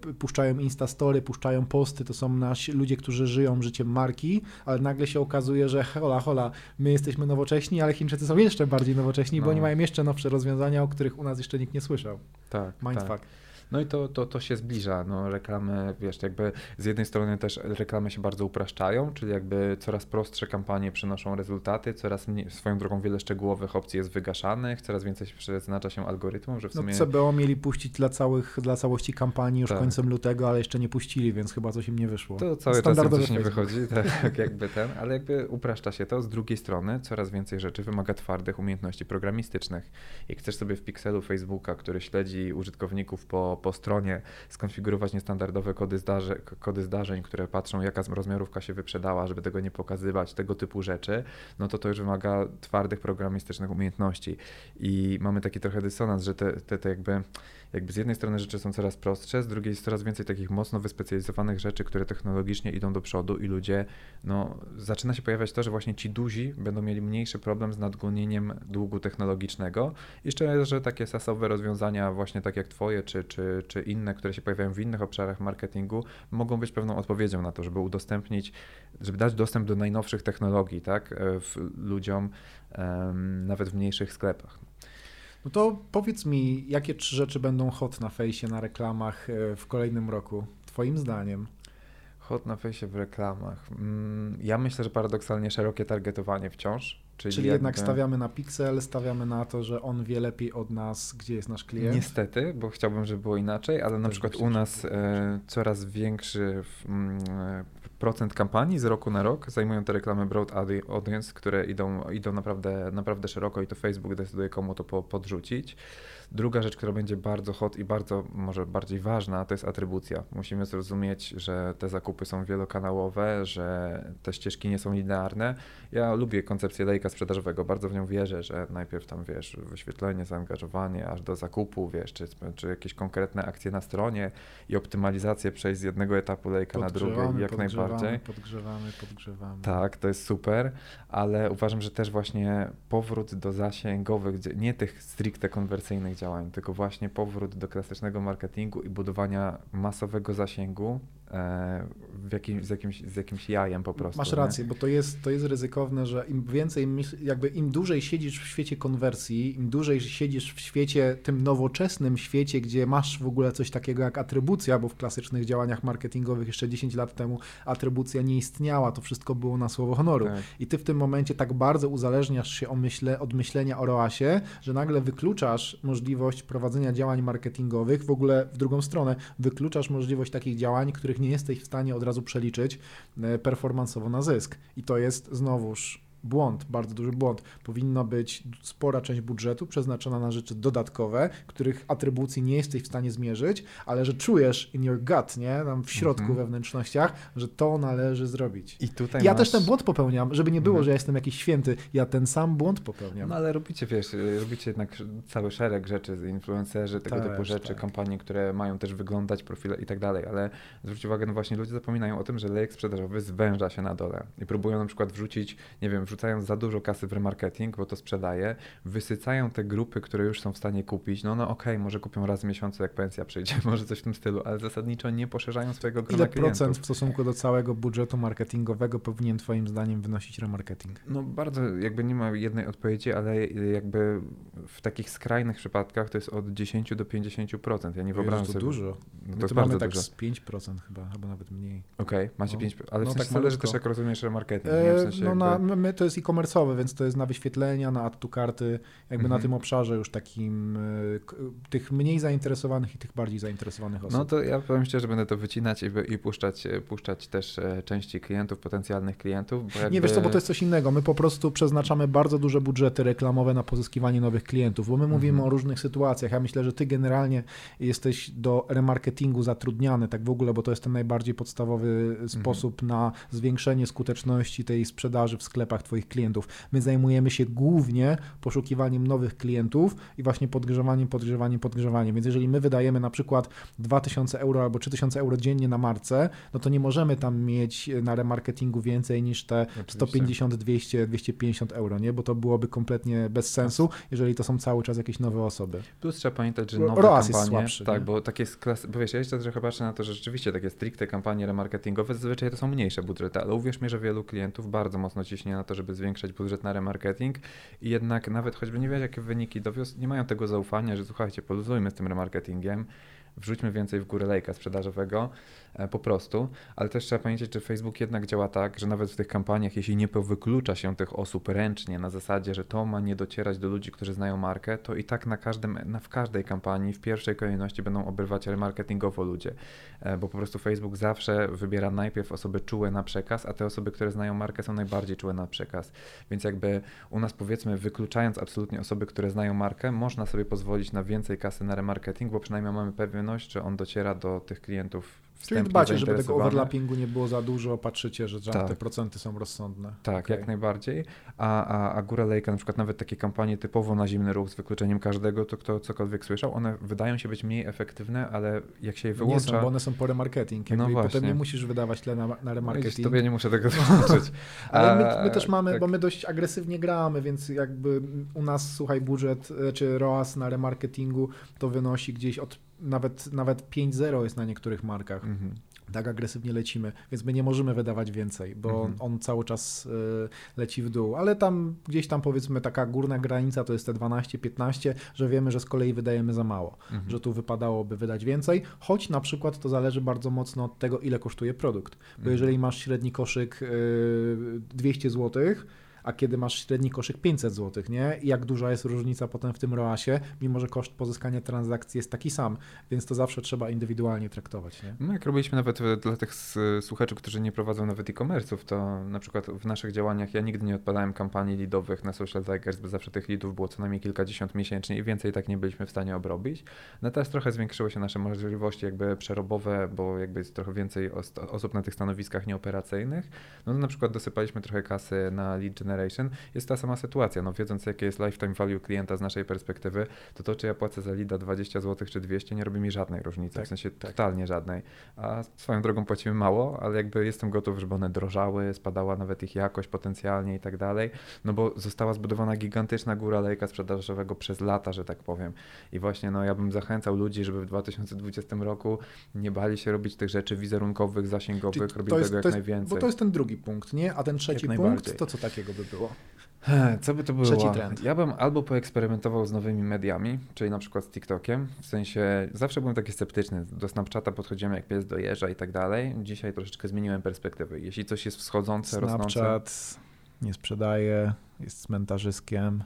e, puszczają instastory, puszczają posty, to są nasi ludzie, którzy żyją życiem marki, ale nagle się okazuje, że hola, hola, my jesteśmy nowocześni, ale Chińczycy są jeszcze bardziej nowocześni, no. bo oni mają jeszcze nowsze rozwiązania, o których u nas jeszcze nikt nie słyszał. Tak, Mindfuck. Tak. No i to, to, to się zbliża. No, reklamy, wiesz, jakby z jednej strony też reklamy się bardzo upraszczają, czyli jakby coraz prostsze kampanie przynoszą rezultaty, coraz mniej, swoją drogą wiele szczegółowych opcji jest wygaszanych, coraz więcej przeznacza się algorytmom, że w no, sumie... No CBO mieli puścić dla, całych, dla całości kampanii już tak. końcem lutego, ale jeszcze nie puścili, więc chyba coś im nie wyszło. To cały czas coś nie wychodzi, tak, jakby ten, ale jakby upraszcza się to. Z drugiej strony coraz więcej rzeczy wymaga twardych umiejętności programistycznych. Jak chcesz sobie w pikselu Facebooka, który śledzi użytkowników po po stronie skonfigurować niestandardowe kody, zdarze, kody zdarzeń, które patrzą, jaka rozmiarówka się wyprzedała, żeby tego nie pokazywać, tego typu rzeczy, no to to już wymaga twardych programistycznych umiejętności. I mamy taki trochę dysonans, że te, te, te jakby jakby z jednej strony rzeczy są coraz prostsze, z drugiej jest coraz więcej takich mocno wyspecjalizowanych rzeczy, które technologicznie idą do przodu i ludzie, no zaczyna się pojawiać to, że właśnie ci duzi będą mieli mniejszy problem z nadgonieniem długu technologicznego. Jeszcze, że takie sasowe rozwiązania właśnie tak jak twoje, czy, czy, czy inne, które się pojawiają w innych obszarach marketingu, mogą być pewną odpowiedzią na to, żeby udostępnić, żeby dać dostęp do najnowszych technologii, tak, e, ludziom, um, nawet w mniejszych sklepach. No to powiedz mi, jakie trzy rzeczy będą hot na fejsie, na reklamach e, w kolejnym roku, twoim zdaniem? Hot na fejsie w reklamach. Mm, ja myślę, że paradoksalnie szerokie targetowanie wciąż. Czyli, czyli jednak stawiamy na pixel, stawiamy na to, że on wie lepiej od nas, gdzie jest nasz klient. Niestety, bo chciałbym, żeby było inaczej, ale Też na przykład u nas e, coraz większy mm, procent kampanii z roku na rok zajmują te reklamy broad audience, które idą, idą naprawdę, naprawdę szeroko i to Facebook decyduje komu to po, podrzucić. Druga rzecz, która będzie bardzo hot i bardzo, może bardziej ważna, to jest atrybucja. Musimy zrozumieć, że te zakupy są wielokanałowe, że te ścieżki nie są linearne. Ja lubię koncepcję lejka sprzedażowego, bardzo w nią wierzę, że najpierw tam, wiesz, wyświetlenie, zaangażowanie, aż do zakupu, wiesz, czy, czy jakieś konkretne akcje na stronie i optymalizację przejść z jednego etapu lejka na drugi, jak najbardziej. Podgrzewamy, podgrzewamy. Tak, to jest super, ale uważam, że też właśnie powrót do zasięgowych, nie tych stricte konwersyjnych działań, tylko właśnie powrót do klasycznego marketingu i budowania masowego zasięgu w jakim, z, jakimś, z jakimś jajem po prostu. Masz rację, nie? bo to jest, to jest ryzykowne, że im więcej, jakby im dłużej siedzisz w świecie konwersji, im dłużej siedzisz w świecie, tym nowoczesnym świecie, gdzie masz w ogóle coś takiego jak atrybucja, bo w klasycznych działaniach marketingowych jeszcze 10 lat temu atrybucja nie istniała, to wszystko było na słowo honoru. Tak. I ty w tym momencie tak bardzo uzależniasz się myśle, od myślenia o ROASie, że nagle wykluczasz możliwość prowadzenia działań marketingowych, w ogóle w drugą stronę, wykluczasz możliwość takich działań, których nie jesteś w stanie od razu przeliczyć e, performansowo na zysk. I to jest znowuż błąd, bardzo duży błąd. Powinna być spora część budżetu przeznaczona na rzeczy dodatkowe, których atrybucji nie jesteś w stanie zmierzyć, ale że czujesz in your gut, nie, tam w środku, mm -hmm. wewnętrznościach, że to należy zrobić. I tutaj ja masz... też ten błąd popełniam, żeby nie było, mm -hmm. że ja jestem jakiś święty, ja ten sam błąd popełniam. No ale robicie, wiesz, robicie jednak cały szereg rzeczy, influencerzy, tego też, typu rzeczy, tak. kampanie, które mają też wyglądać, profile i tak dalej, ale zwróć uwagę, no właśnie ludzie zapominają o tym, że lejek sprzedażowy zwęża się na dole i próbują na przykład wrzucić, nie wiem, wrzucają za dużo kasy w remarketing, bo to sprzedaje, wysycają te grupy, które już są w stanie kupić, no no okej, okay, może kupią raz w miesiącu, jak pensja przyjdzie, może coś w tym stylu, ale zasadniczo nie poszerzają swojego grona Ile procent w stosunku do całego budżetu marketingowego powinien twoim zdaniem wynosić remarketing? No bardzo, jakby nie ma jednej odpowiedzi, ale jakby w takich skrajnych przypadkach to jest od 10 do 50%. Ja nie wyobrażam to sobie. dużo. My to, to bardzo mamy tak dużo. z 5% chyba, chyba nawet mniej. Okej, okay, macie no. 5%, ale no, w sensie tak zależy też jak rozumiesz remarketing. E, w sensie no jakby... na, my, to jest e-commerce komercowy, więc to jest na wyświetlenia, na add karty, jakby mhm. na tym obszarze już takim y, tych mniej zainteresowanych i tych bardziej zainteresowanych osób. No to ja powiem szczerze, będę to wycinać i, i puszczać, e, puszczać też e, części klientów, potencjalnych klientów. Jakby... Nie wiesz co, bo to jest coś innego. My po prostu przeznaczamy bardzo duże budżety reklamowe na pozyskiwanie nowych klientów, bo my mówimy mhm. o różnych sytuacjach. Ja myślę, że ty generalnie jesteś do remarketingu zatrudniany, tak w ogóle, bo to jest ten najbardziej podstawowy mhm. sposób na zwiększenie skuteczności tej sprzedaży w sklepach twoich klientów. My zajmujemy się głównie poszukiwaniem nowych klientów i właśnie podgrzewaniem, podgrzewaniem, podgrzewaniem. Więc jeżeli my wydajemy na przykład 2000 euro albo 3000 euro dziennie na marce, no to nie możemy tam mieć na remarketingu więcej niż te Oczywiście. 150, 200, 250 euro, nie? Bo to byłoby kompletnie bez sensu, jeżeli to są cały czas jakieś nowe osoby. Plus trzeba pamiętać, że nowe ROAS kampanie, jest słabszy, tak, nie? bo takie jest klas... bo wiesz, ja jeszcze trochę patrzę na to, że rzeczywiście takie stricte kampanie remarketingowe zazwyczaj to są mniejsze budżety, ale uwierz mi, że wielu klientów bardzo mocno ciśnie na to, żeby zwiększyć zwiększać budżet na remarketing. I jednak nawet choćby nie wiesz, jakie wyniki dowiózł, nie mają tego zaufania, że słuchajcie, poluzujmy z tym remarketingiem, wrzućmy więcej w górę lejka sprzedażowego, po prostu, ale też trzeba pamiętać, że Facebook jednak działa tak, że nawet w tych kampaniach, jeśli nie wyklucza się tych osób ręcznie na zasadzie, że to ma nie docierać do ludzi, którzy znają markę, to i tak na każdym, na, w każdej kampanii w pierwszej kolejności będą obrywać remarketingowo ludzie, e, bo po prostu Facebook zawsze wybiera najpierw osoby czułe na przekaz, a te osoby, które znają markę są najbardziej czułe na przekaz. Więc jakby u nas powiedzmy, wykluczając absolutnie osoby, które znają markę, można sobie pozwolić na więcej kasy na remarketing, bo przynajmniej mamy pewność, że on dociera do tych klientów Czyli dbacie, żeby tego overlappingu nie było za dużo, patrzycie, że tak. te procenty są rozsądne. Tak, okay. jak najbardziej. A, a, a Góra Lejka, na przykład nawet takie kampanie typowo na zimny ruch z wykluczeniem każdego, to kto cokolwiek słyszał, one wydają się być mniej efektywne, ale jak się je wyłącza... Nie są, bo one są po remarketing. no właśnie. Potem nie musisz wydawać tyle na, na remarketing. Wiesz, tobie nie muszę tego tłumaczyć. ale my, my, też mamy, tak. bo my dość agresywnie gramy, więc jakby u nas, słuchaj, budżet czy ROAS na remarketingu to wynosi gdzieś od nawet, nawet 5-0 jest na niektórych markach. Mhm. Tak agresywnie lecimy, więc my nie możemy wydawać więcej, bo mhm. on cały czas y, leci w dół. Ale tam gdzieś tam powiedzmy taka górna granica to jest te 12-15, że wiemy, że z kolei wydajemy za mało, mhm. że tu wypadałoby wydać więcej, choć na przykład to zależy bardzo mocno od tego, ile kosztuje produkt. Bo jeżeli masz średni koszyk y, 200 zł, a kiedy masz średni koszyk 500 zł, nie? I jak duża jest różnica potem w tym ROASie, mimo że koszt pozyskania transakcji jest taki sam, więc to zawsze trzeba indywidualnie traktować, nie? No jak robiliśmy nawet dla tych słuchaczy, którzy nie prowadzą nawet e-commerce'ów, to na przykład w naszych działaniach ja nigdy nie odpadałem kampanii lidowych na Social Tigers, bo zawsze tych lidów było co najmniej kilkadziesiąt miesięcznie i więcej tak nie byliśmy w stanie obrobić. No teraz trochę zwiększyły się nasze możliwości jakby przerobowe, bo jakby jest trochę więcej osób na tych stanowiskach nieoperacyjnych. No to na przykład dosypaliśmy trochę kasy na lead generation. Jest ta sama sytuacja, no wiedząc jakie jest lifetime value klienta z naszej perspektywy, to to czy ja płacę za leada 20 zł czy 200 nie robi mi żadnej różnicy, tak, w sensie tak. totalnie żadnej. A swoją drogą płacimy mało, ale jakby jestem gotów, żeby one drożały, spadała nawet ich jakość potencjalnie i tak dalej, no bo została zbudowana gigantyczna góra lejka sprzedażowego przez lata, że tak powiem. I właśnie no ja bym zachęcał ludzi, żeby w 2020 roku nie bali się robić tych rzeczy wizerunkowych, zasięgowych, Czyli robić tego jak jest, najwięcej. Bo to jest ten drugi punkt, nie? A ten trzeci punkt, to co takiego by było? Co by to było? Trzeci trend. Ja bym albo poeksperymentował z nowymi mediami, czyli na przykład z TikTokiem. W sensie zawsze byłem taki sceptyczny. Do Snapchata podchodziłem jak pies do jeża i tak dalej. Dzisiaj troszeczkę zmieniłem perspektywy. Jeśli coś jest wschodzące, Snapchat rosnące... Snapchat nie sprzedaje, jest cmentarzyskiem.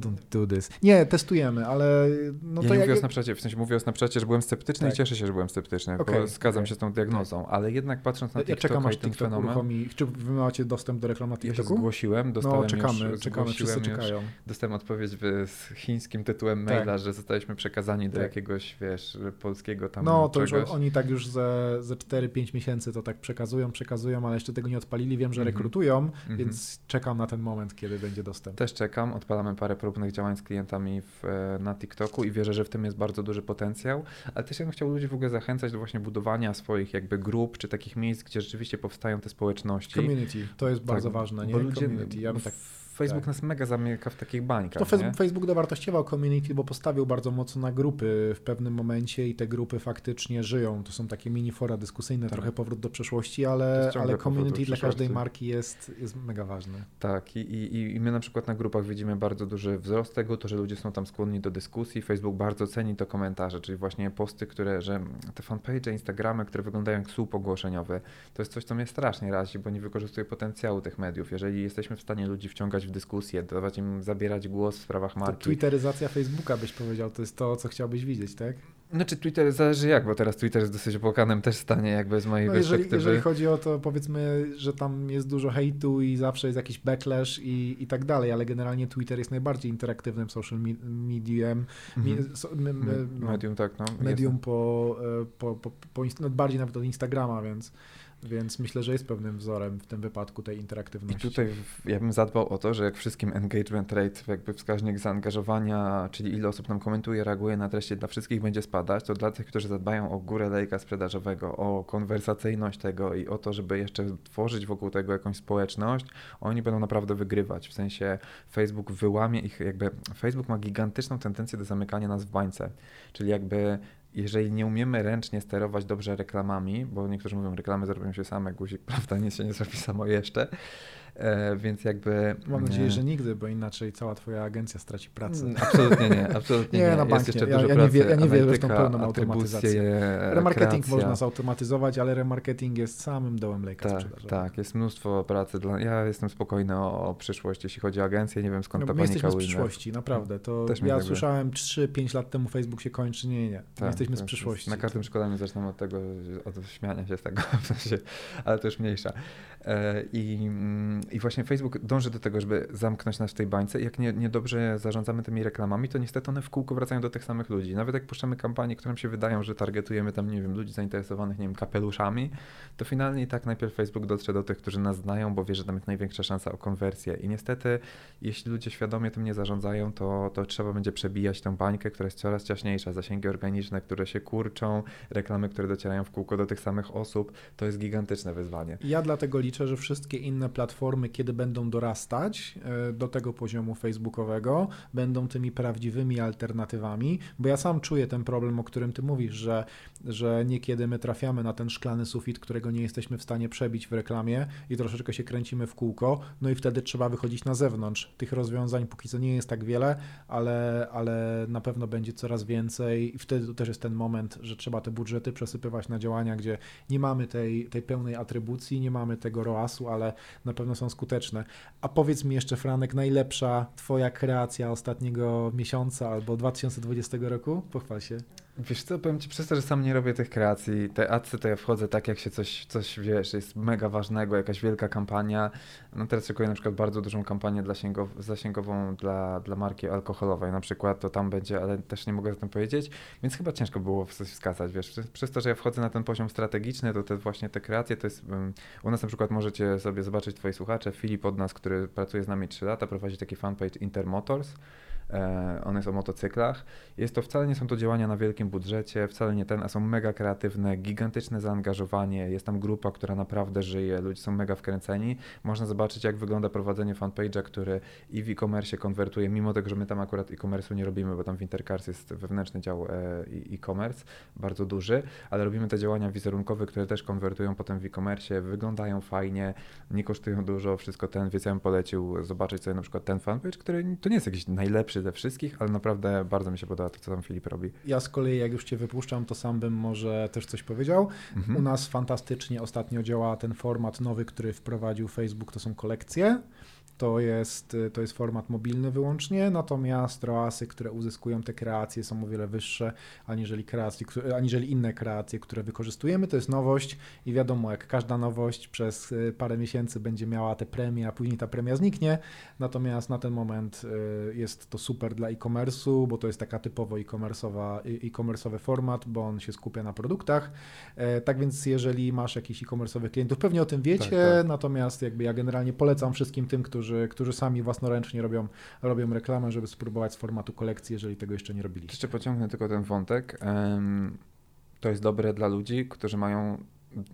Don't do this. Nie, testujemy, ale no ja to nie jak... mówię o Snapchacie, w sensie mówię o Snapchacie, że byłem sceptyczny tak. i cieszę się, że byłem sceptyczny, okay, bo zgadzam okay. się z tą diagnozą, tak. ale jednak patrząc na ja TikToka czekam, aż TikTok fenomen... Uruchomi. Czy wy macie dostęp do reklam na TikToku? Ja się zgłosiłem, dostałem no, czekamy, już, czekamy, wszyscy czekają. Już, dostałem odpowiedź z chińskim tytułem tak. maila, że zostaliśmy przekazani do tak. jakiegoś, wiesz, polskiego tam No, to czegoś. już oni tak już ze, ze 4-5 miesięcy to tak przekazują, przekazują, ale jeszcze tego nie odpalili, wiem, że -hmm. rekrutują, mm -hmm. więc czekam na ten moment, kiedy będzie dostęp. Też czekam, odpalamy parę próbnych działań z klientami w, na TikToku i wierzę, że w tym jest bardzo duży potencjał, ale też ja bym chciał ludzi w ogóle zachęcać do właśnie budowania swoich jakby grup, czy takich miejsc, gdzie rzeczywiście powstają te społeczności. Community, to jest bardzo tak, ważne, nie? Bo ludzie, Community, ja bym tak Facebook tak. nas mega zamyka w takich bańkach. To nie? Facebook dowartościował community, bo postawił bardzo mocno na grupy w pewnym momencie i te grupy faktycznie żyją. To są takie mini fora dyskusyjne, tak. trochę powrót do przeszłości, ale, ale community dla każdej marki jest, jest mega ważne. Tak, i, i, i my na przykład na grupach widzimy bardzo duży wzrost tego, to, że ludzie są tam skłonni do dyskusji. Facebook bardzo ceni to komentarze, czyli właśnie posty, które, że te fanpage, Instagramy, które wyglądają jak słup ogłoszeniowy, to jest coś, co mnie strasznie razi, bo nie wykorzystuje potencjału tych mediów. Jeżeli jesteśmy w stanie ludzi wciągać w dyskusję, dawać im zabierać głos w sprawach marki. To twitteryzacja Facebooka byś powiedział, to jest to, co chciałbyś widzieć, tak? Znaczy Twitter zależy jak, bo teraz Twitter jest dosyć opłakanym też stanie jakby z mojej no perspektywy. Jeżeli, jeżeli chodzi o to powiedzmy, że tam jest dużo hejtu i zawsze jest jakiś backlash i, i tak dalej, ale generalnie Twitter jest najbardziej interaktywnym social medium. Mhm. So, no, medium, tak. No, medium po, e, po, po, po, po, bardziej nawet od Instagrama, więc więc myślę, że jest pewnym wzorem w tym wypadku tej interaktywności. I tutaj ja bym zadbał o to, że jak wszystkim engagement rate, jakby wskaźnik zaangażowania, czyli ile osób nam komentuje, reaguje na treści, dla wszystkich będzie spadać, to dla tych, którzy zadbają o górę lejka sprzedażowego, o konwersacyjność tego i o to, żeby jeszcze tworzyć wokół tego jakąś społeczność, oni będą naprawdę wygrywać. W sensie Facebook wyłamie ich, jakby Facebook ma gigantyczną tendencję do zamykania nas w bańce, czyli jakby jeżeli nie umiemy ręcznie sterować dobrze reklamami, bo niektórzy mówią, reklamy zrobią się same, guzik, prawda, nic się nie zrobi samo jeszcze, więc jakby... Mam nadzieję, że nigdy, bo inaczej cała twoja agencja straci pracę. Mm, absolutnie nie, absolutnie nie. nie. na bank jeszcze ja, dużo ja, nie, ja nie wierzę w tą pełną automatyzację. Remarketing kreacja. można zautomatyzować, ale remarketing jest samym dołem lejka tak, Tak, jest mnóstwo pracy. Dla... Ja jestem spokojny o, przyszłość, jeśli chodzi o agencję, nie wiem skąd no, ta my panika jesteśmy z przyszłości, naprawdę. To Też ja słyszałem 3-5 lat temu Facebook się kończy, nie, nie, tak, jesteśmy z przyszłości. Na każdym szkoleniu zaczynam od tego, od śmiania się z tego, ale to już mniejsza. E, I, mm, I właśnie Facebook dąży do tego, żeby zamknąć nas w tej bańce. Jak nie, niedobrze zarządzamy tymi reklamami, to niestety one w kółko wracają do tych samych ludzi. Nawet jak puszczamy kampanię, którym się wydają, że targetujemy tam, nie wiem, ludzi zainteresowanych, nie wiem, kapeluszami, to finalnie i tak najpierw Facebook dotrze do tych, którzy nas znają, bo wie, że tam jest największa szansa o konwersję. I niestety, jeśli ludzie świadomie tym nie zarządzają, to, to trzeba będzie przebijać tę bańkę, która jest coraz ciaśniejsza, zasięgi organiczne, które się kurczą, reklamy, które docierają w kółko do tych samych osób. To jest gigantyczne wyzwanie. Ja dlatego liczę, że wszystkie inne platformy, kiedy będą dorastać e, do tego poziomu facebookowego, będą tymi prawdziwymi alternatywami, bo ja sam czuję ten problem, o którym ty mówisz, że, że niekiedy my trafiamy na ten szklany sufit, którego nie jesteśmy w stanie przebić w reklamie i troszeczkę się kręcimy w kółko, no i wtedy trzeba wychodzić na zewnątrz. Tych rozwiązań póki co nie jest tak wiele, ale, ale na pewno będzie coraz więcej i wtedy to też jest ten moment, że trzeba te budżety przesypywać na działania, gdzie nie mamy tej, tej pełnej atrybucji, nie mamy tego ROAS-u, ale na pewno są skuteczne. A powiedz mi jeszcze, Franek, najlepsza twoja kreacja ostatniego miesiąca albo 2020 roku? Pochwal się. Wiesz co, powiem ci przez to, że sam nie robię tych kreacji, te adsy to ja wchodzę tak, jak się coś, coś wiesz, jest mega ważnego, jakaś wielka kampania. No teraz szykuję na przykład bardzo dużą kampanię dla zasięgow zasięgową dla, dla marki alkoholowej na przykład, to tam będzie, ale też nie mogę o tym powiedzieć, więc chyba ciężko było coś wskazać, wiesz. Przez to, że ja wchodzę na ten poziom strategiczny, to te właśnie te kreacje, to jest, um, u nas na przykład możecie sobie zobaczyć twoi słuchacze, Filip od nas, który pracuje z nami 3 lata, prowadzi taki fanpage Intermotors, E, on jest o motocyklach. Jest to wcale nie są to działania na wielkim budżecie, wcale nie ten, a są mega kreatywne, gigantyczne zaangażowanie. Jest tam grupa, która naprawdę żyje, ludzie są mega wkręceni. Można zobaczyć, jak wygląda prowadzenie fanpage'a, który i w e-commerce konwertuje, mimo tego, że my tam akurat e-commerce'u nie robimy, bo tam w Intercars jest wewnętrzny dział e, e-commerce, bardzo duży, ale robimy te działania wizerunkowe, które też konwertują potem w e-commerce, wyglądają fajnie, nie kosztują dużo, wszystko ten, więc ja bym polecił zobaczyć sobie na przykład ten fanpage, który to nie jest jakiś najlepszy ze wszystkich, ale naprawdę bardzo mi się podoba to, co tam Filip robi. Ja z kolei, jak już Cię wypuszczam, to sam bym może też coś powiedział. Mhm. U nas fantastycznie ostatnio działa ten format nowy, który wprowadził Facebook, to są kolekcje to jest, to jest format mobilny wyłącznie, natomiast ROASy, które uzyskują te kreacje są o wiele wyższe aniżeli, kreacje, aniżeli inne kreacje, które wykorzystujemy. To jest nowość i wiadomo, jak każda nowość przez y, parę miesięcy będzie miała te premie, a później ta premia zniknie, natomiast na ten moment y, jest to super dla e-commerce'u, bo to jest taka typowo e-commerce'owa, e-commerce'owy format, bo on się skupia na produktach. E, tak więc jeżeli masz jakichś e-commerce'owych klientów, pewnie o tym wiecie, tak, tak. natomiast jakby ja generalnie polecam wszystkim tym, którzy którzy, którzy sami własnoręcznie robią, robią reklamę, żeby spróbować z formatu kolekcji, jeżeli tego jeszcze nie robili. Jeszcze pociągnę tylko ten wątek. To jest dobre dla ludzi, którzy mają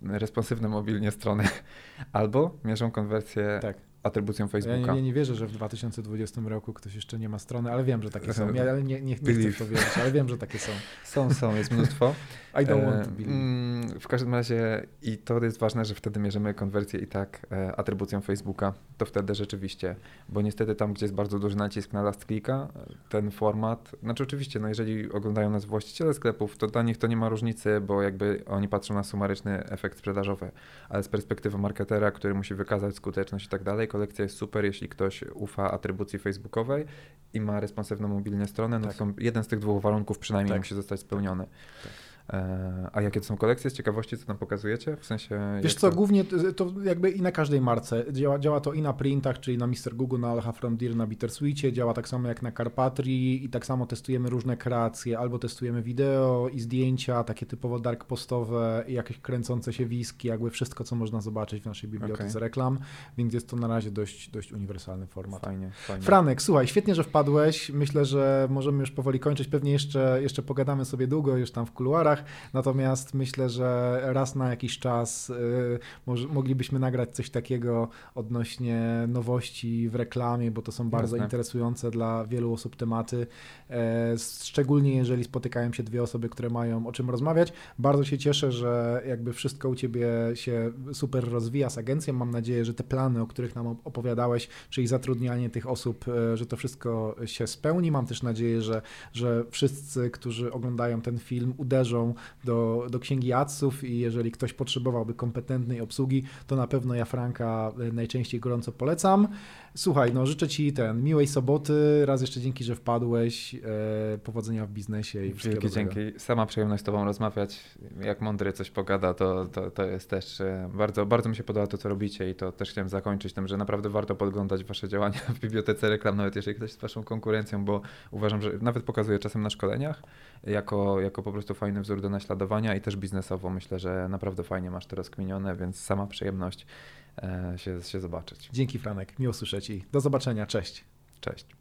responsywne mobilnie strony albo mierzą konwersję tak atrybucją Facebooka. Ja nie, nie, wierzę, że w 2020 roku ktoś jeszcze nie ma strony, ale wiem, że takie są. Ja nie, nie, nie chcę w to wierzyć, ale wiem, że takie są. Są, są, jest mnóstwo. I don't want to believe. Mm, w każdym razie i to jest ważne, że wtedy mierzymy konwersję i tak e, atrybucją Facebooka, to wtedy rzeczywiście, bo niestety tam, gdzie jest bardzo duży nacisk na last clicka, ten format, znaczy oczywiście, no jeżeli oglądają nas właściciele sklepów, to dla nich to nie ma różnicy, bo jakby oni patrzą na sumaryczny efekt sprzedażowy, ale z perspektywy marketera, który musi wykazać skuteczność i tak dalej, kolekcja jest super, jeśli ktoś ufa atrybucji facebookowej i ma responsywną mobilnie stronę, no tak. to są jeden z tych dwóch warunków przynajmniej tak. musi zostać spełniony. Tak. E, a jakie to są kolekcje z ciekawości, co tam pokazujecie? W sensie. Wiesz co, to... głównie to jakby i na każdej marce. Działa, działa to i na printach, czyli na Mr. Google, na Alha From Deer, na Bittersweetie, działa tak samo jak na Carpatrii i tak samo testujemy różne kreacje, albo testujemy wideo i zdjęcia, takie typowo dark postowe, jakieś kręcące się wiski, jakby wszystko, co można zobaczyć w naszej bibliotece okay. reklam, więc jest to na razie dość, dość uniwersalny format. Fajnie, fajnie. Franek, słuchaj, świetnie, że wpadłeś. Myślę, że możemy już powoli kończyć. Pewnie jeszcze, jeszcze pogadamy sobie długo już tam w kuluarach natomiast myślę, że raz na jakiś czas y, moglibyśmy nagrać coś takiego odnośnie nowości w reklamie, bo to są bardzo Jasne. interesujące dla wielu osób tematy, e, szczególnie jeżeli spotykają się dwie osoby, które mają o czym rozmawiać. Bardzo się cieszę, że jakby wszystko u Ciebie się super rozwija z agencją. Mam nadzieję, że te plany, o których nam opowiadałeś, czyli zatrudnianie tych osób, e, że to wszystko się spełni. Mam też nadzieję, że, że wszyscy, którzy oglądają ten film, uderzą do, do księgi adsów i jeżeli ktoś potrzebowałby kompetentnej obsługi, to na pewno ja Franka e, najczęściej gorąco polecam. Słuchaj, no życzę Ci ten miłej soboty, raz jeszcze dzięki, że wpadłeś, e, powodzenia w biznesie i wszystkiego Wielkie dzięki, sama przyjemność z Tobą rozmawiać, jak mądry coś pogada, to, to, to jest też e, bardzo, bardzo mi się podoba to, co robicie i to też chciałem zakończyć tym, że naprawdę warto podglądać Wasze działania w bibliotece reklam, nawet jeżeli ktoś jest Waszą konkurencją, bo uważam, że nawet pokazuję czasem na szkoleniach, jako, jako po prostu fajny wzór do naśladowania i też biznesowo myślę, że naprawdę fajnie masz to rozkminione, więc sama przyjemność się, się zobaczyć. Dzięki Franek, miło słyszeć i do zobaczenia, cześć. Cześć.